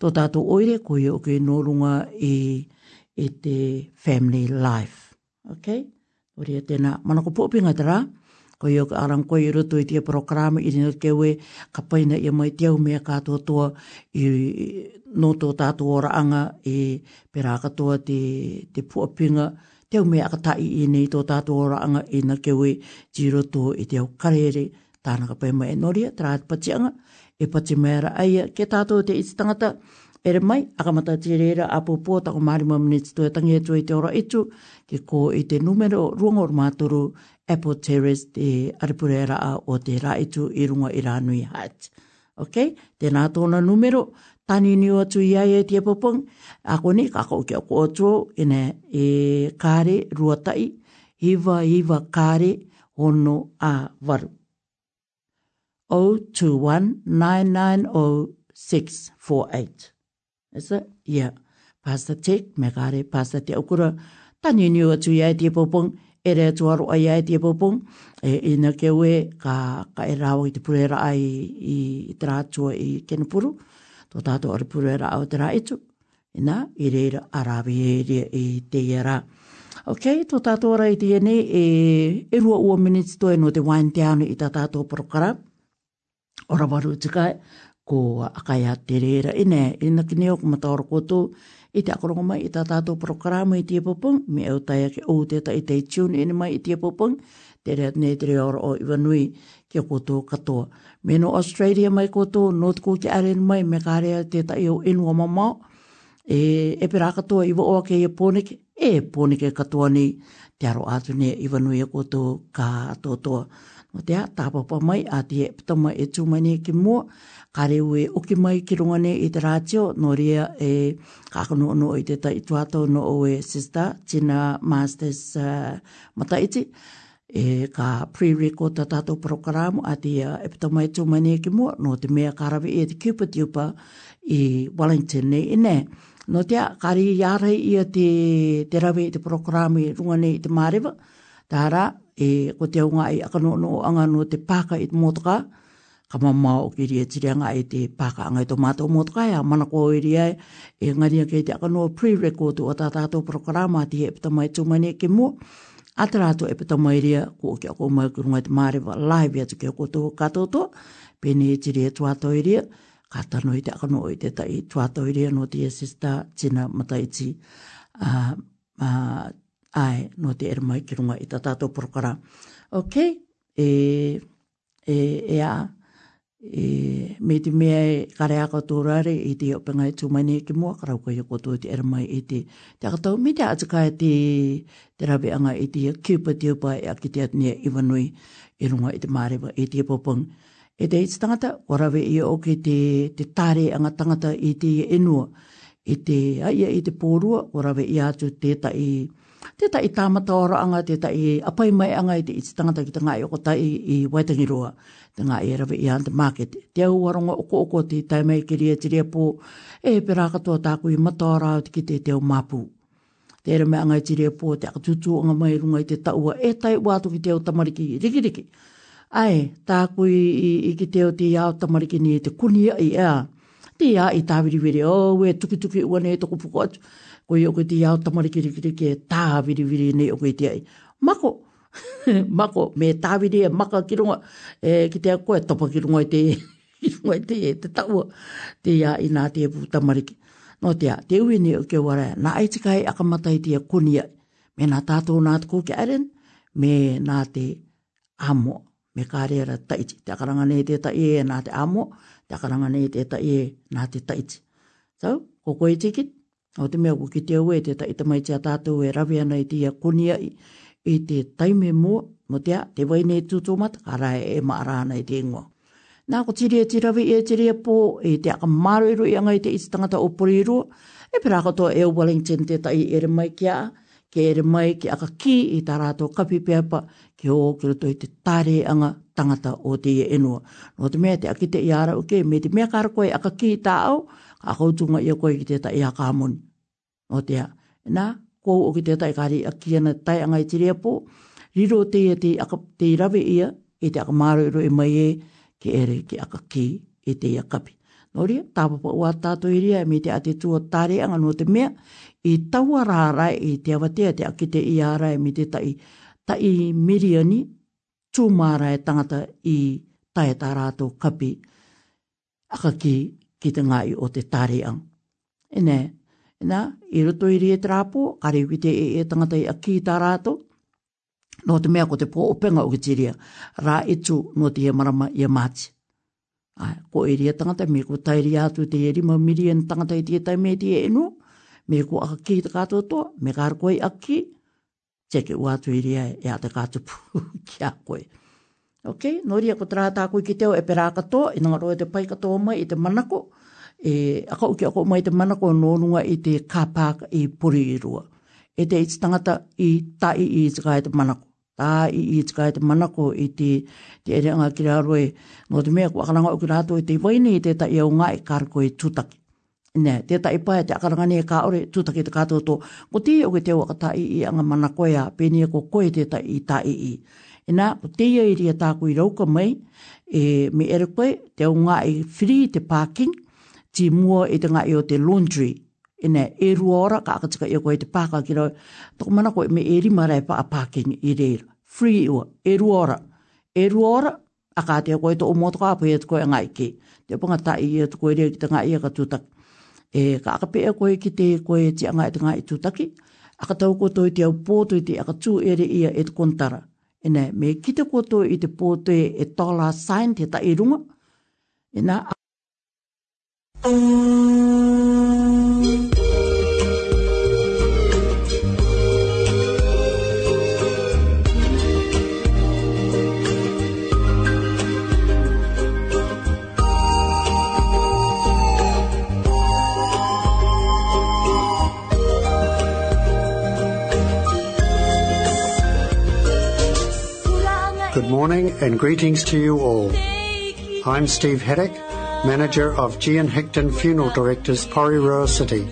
tō tātou oire koe o kei nōrunga i, te family life. Ok, uri e tēnā manako pōpinga te rā ko yok aran ko iru to itia program i nei ke we ka paina i me ka to to i no to ta to ora anga i pera ka to ti te pu pinga te me ka ta i nei to ta to ora anga i na ke we jiro to i te karere tana ka pai mai nori trat pa tianga e pa ti mera ai ke ta to te i tangata Ere mai, akamata te reira a pōpō, tako maari mamini tō e tangi e tō i te ora itu, ke kō i numero ruangor mātoru Apple Terrace te arapure raa o te raitu i runga i rānui hat. Ok, tēnā tōna numero, tani ni o atu ia e tia popong, ako ni kako ki ako atu ina e kāre ruatai, hiva hiva kāre hono a varu. 021990648. Is it? Yeah. Pasta tek, me kare, pasta te okura, tani ni o atu ia e tia popong, e rea tua roa ia tia popo, e ina e ke ue ka, ka e rao i te purera ai i, i te rātua i Kenapuru, tō tātou ari purera au te rāitu, e i reira a rāwi e rea i te iera. Ok, tō tātou ara i tia ne, e, e, rua ua minutes toi no te wine town i tā tātou porokara, ora waru tika ko akaya te reira, e nā, e kumata oro koutou, i te akorongo mai i tā tātou programu i tia popong, me au tai ake o te tai te tune ene mai i tia popong, te rea nei te reora o Iwanui ki a koutou katoa. Me no Australia mai koutou, North Coast ki aren mai, me ka rea te tai o inua mamao, e, e pera katoa i wa oa ke i e pone ke katoa nei te aro atu ne iwa nui e koto ka atotoa. Mo te a tāpapa mai a te e tama e tūmai ne ki mua, kare ue oki mai ki runga i te rātio, no rea e kākano no o i te tai tuato no o e sister, tina masters uh, mataiti, e ka pre-record a tātou programu a te e e tūmai ki mua, no te mea karawe e te kupa i Wellington ne i nei. No te a, kari iarei ia te, te rawe te programu i runga nei te marewa, tā e, ko te aunga i e akano no anga no te pāka i te motoka, ka mamā o ki ria e tiranga i e te pāka anga i tō mātou motoka, a mana ko i ria e ngania ke te akano pre-record o tā tātou programu a te epitamai tūmane ke mō, a te rātou epitamai ria ko o ki akou mai ki runga te marewa live atu ki akoutou katoto, pene i tiria tuatau i ria, ka tano i te akano o i twa to tuatau no te asista tina mataiti a uh, ai no te er mai ki runga ita tato tātou porokara. Ok, e, e, e a e, me te mea e kare aka tōrare i te opengai e tūmaini ki mua karau kai a kotoa te ere mai i te te akatau me te atika e te te rabe anga i te kiupa te upa e a ki te atinia i i runga i te mārewa i popong e te iti tangata, warawe i o ke te, te tare anga tangata i te enua, i te aia i te pōrua, warawe i atu te tai, te tai tāmata ora anga, te tai apai mai anga i te iti tangata ki te ngā i o tai i Waitangiroa, te ngā i e rawe i anta market. Te au waronga oko oko te tai ki ria te ria pō, e pera katoa tāku i mata ora au te ki te teo mapu. Te rame anga i te ria pō, te akatutu anga mai runga i te taua, e tai wātu ki te au tamariki, rikiriki. Rikiriki ai tā kui i, i ki teo te iao tamariki ni te kuni i ea. Te ia i tāwiri wiri, o oh, we tuki tuki ua ne toko puku atu. Ko i oku te iao tamariki ni ki te tāwiri wiri ne oku i te ai. Mako, mako, me tāwiri e maka ki runga, e, ki te a koe topa ki runga i te ki runga i te e, te taua. Te ia i nā te e puku tamariki. No te a, te ui ni o ke wara, nā ai tika e akamata i te kunia. Me nā tātou nā tuku ki aren, me nā te amoa me kare ra taiti. Te akaranga nei te tai e nā te amo, te akaranga nei te tai e nā te taiti. So, koko e tikit, o te mea kuki te aue te tai tamai tia tātou e ravi ana i tia kunia i, i te taime mō, mo tea, te wai nei tūtō mat, kara e e maarana i te ingoa. Nā ko tiri e tiravi e tiri e pō, e te aka maro i roi angai te iti tangata o pori e pirakato e o Wellington te tai ere mai kia a, ke ere mai ki aka ki i tā rātou kapi pēpa ki o kira tō i te tāre anga tangata o te ia enua. Nō te mea te aki te iara uke, okay, me te mea kāra koe aka ki i tā au, ka akautunga ia koe ki te ta ia kāmoni. Nō te ha, nā, kou o ki te ta i kāri a ki ana tai anga i tiri apō, riro te ia te, aka, te rawe ia, e te aka māroiro e mai e, ke ere ki aka ki e te ia kapi. Nō ria, tāpapa ua tātou iria, me te ate tua tāre anga nō te mea, i taua rā i te awatea te aki te i ārai mi te tai, tai miriani tūmāra e tangata i tae tā rātou kapi aka ki, ki te ngai o te tāreang. Ene, ena, i roto i rie trāpō, kare ki te e, e tangata i aki i tā rātou, no te mea ko te pō o penga o ki tiria, rā e tū no te marama i a māti. ko i e rie tangata, mi ko tairi atu te e rima miriani tangata i tie tai me te tie enu, me ko a ki te kato to me ka koi i aki te ke wa tu iria e a te kato pu ki a koe. ok no ria ko tra ta ko ki te o e pera ka e nga ro te pai kato to mai i te manako e a ko ki a ko mai i te manako no nua i te ka pa i puri i rua e te its tangata i tai i its gai te manako ta i i its gai te manako i te te ere nga ki ra roe no te mea ko akalanga o ki rato i te waini i te ta e i au ngai kar ko tutaki Nē, te tai pai te akaranga nē ka ore tu tūtaki te to Ko te o ke te waka ta i i anga mana koea, pēnia ko koe te tai i ta i ina E ko te ia i ria tāku i rauka mai, e me er koe, te au ngā e i free te parking, ti mua e te ngā i e o te laundry. ina nē, e rua ora, ka akatika i ko te pāka ki rau, to mana koe me e rima rai pa parking i reira. Free ua, e rua ora. E rua ora, a kātea koe to o motoka apu i te koe ngā i ke. Te pangata i atu koe rea te ngā i tu ta e ka akape e koe ki te koe ti anga e i tūtaki, a ka tau koto i te au pōtu i te a ka tū ere ia e te kontara. E nei, me ki te koto i te pōtu e tāla sain te tairunga, e nei, a... morning and greetings to you all. I'm Steve Haddock, manager of G and Hickton Funeral Directors Porirua City.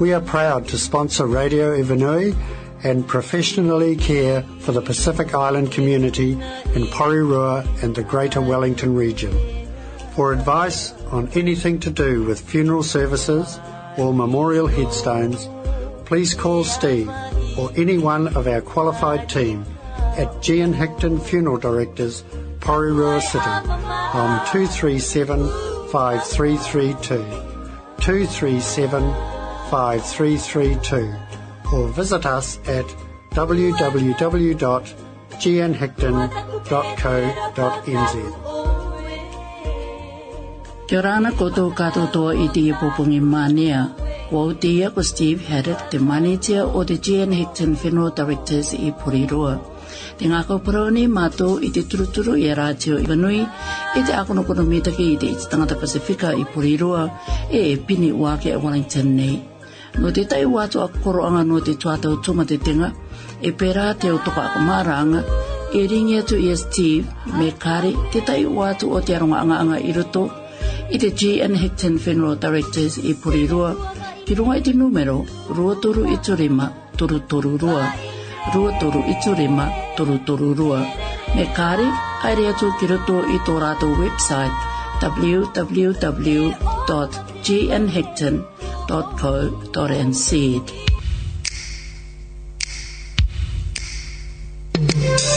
We are proud to sponsor Radio Ivanui and professionally care for the Pacific Island community in Porirua and the Greater Wellington region. For advice on anything to do with funeral services or memorial headstones, please call Steve or any one of our qualified team at G and Hickton Funeral Directors, Porirua City, on 237-5332, 237-5332, or visit us at www.gnhickton.co.nz. Kia rāna kōtou kātou i tī pōpungi mānea. Wā utia ko Steve Haddock, te manitia o te GN Hickton Funeral Directors i Porirua. Te ngā kaupurau ni mātou i te turuturu i a rātio i wanui, i te akono kono mītaki i te iti tangata Pasifika i Porirua, e e pini wāke a Wellington nei. No te tai wātou a koroanga no te tuatau tuma te tenga, e pērā te o toka ako māranga, e ringi atu i a Steve, me kāre te tai wātou o te aronga anga anga i roto, i te G.N. Hickton Funeral Directors i Porirua, ki runga i te numero, rua toru i turima, toru rua rua toru itu rima toru toru rua. Me kāre, aere atu ki roto i tō rātou website www.gnhecton.co.nz www.gnhecton.co.nz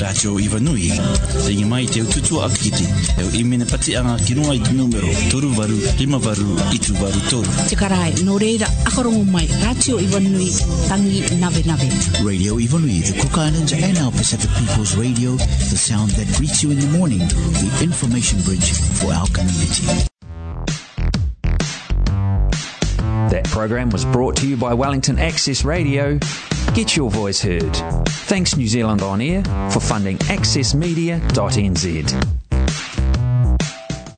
Radio Ivanui, tenha mai teu tutu akiti, eu imene pati anga kinunga i numero, toru varu, lima varu, itu varu toru. Tikarai, no reira, akarongo mai, Radio Ivanui, tangi nave nave. Radio Ivanui, the Cook Islands and our Pacific Peoples Radio, the sound that greets you in the morning, the information bridge for our community. That program was brought to you by Wellington Access Radio Get your voice heard. Thanks New Zealand On Air for funding accessmedia.nz.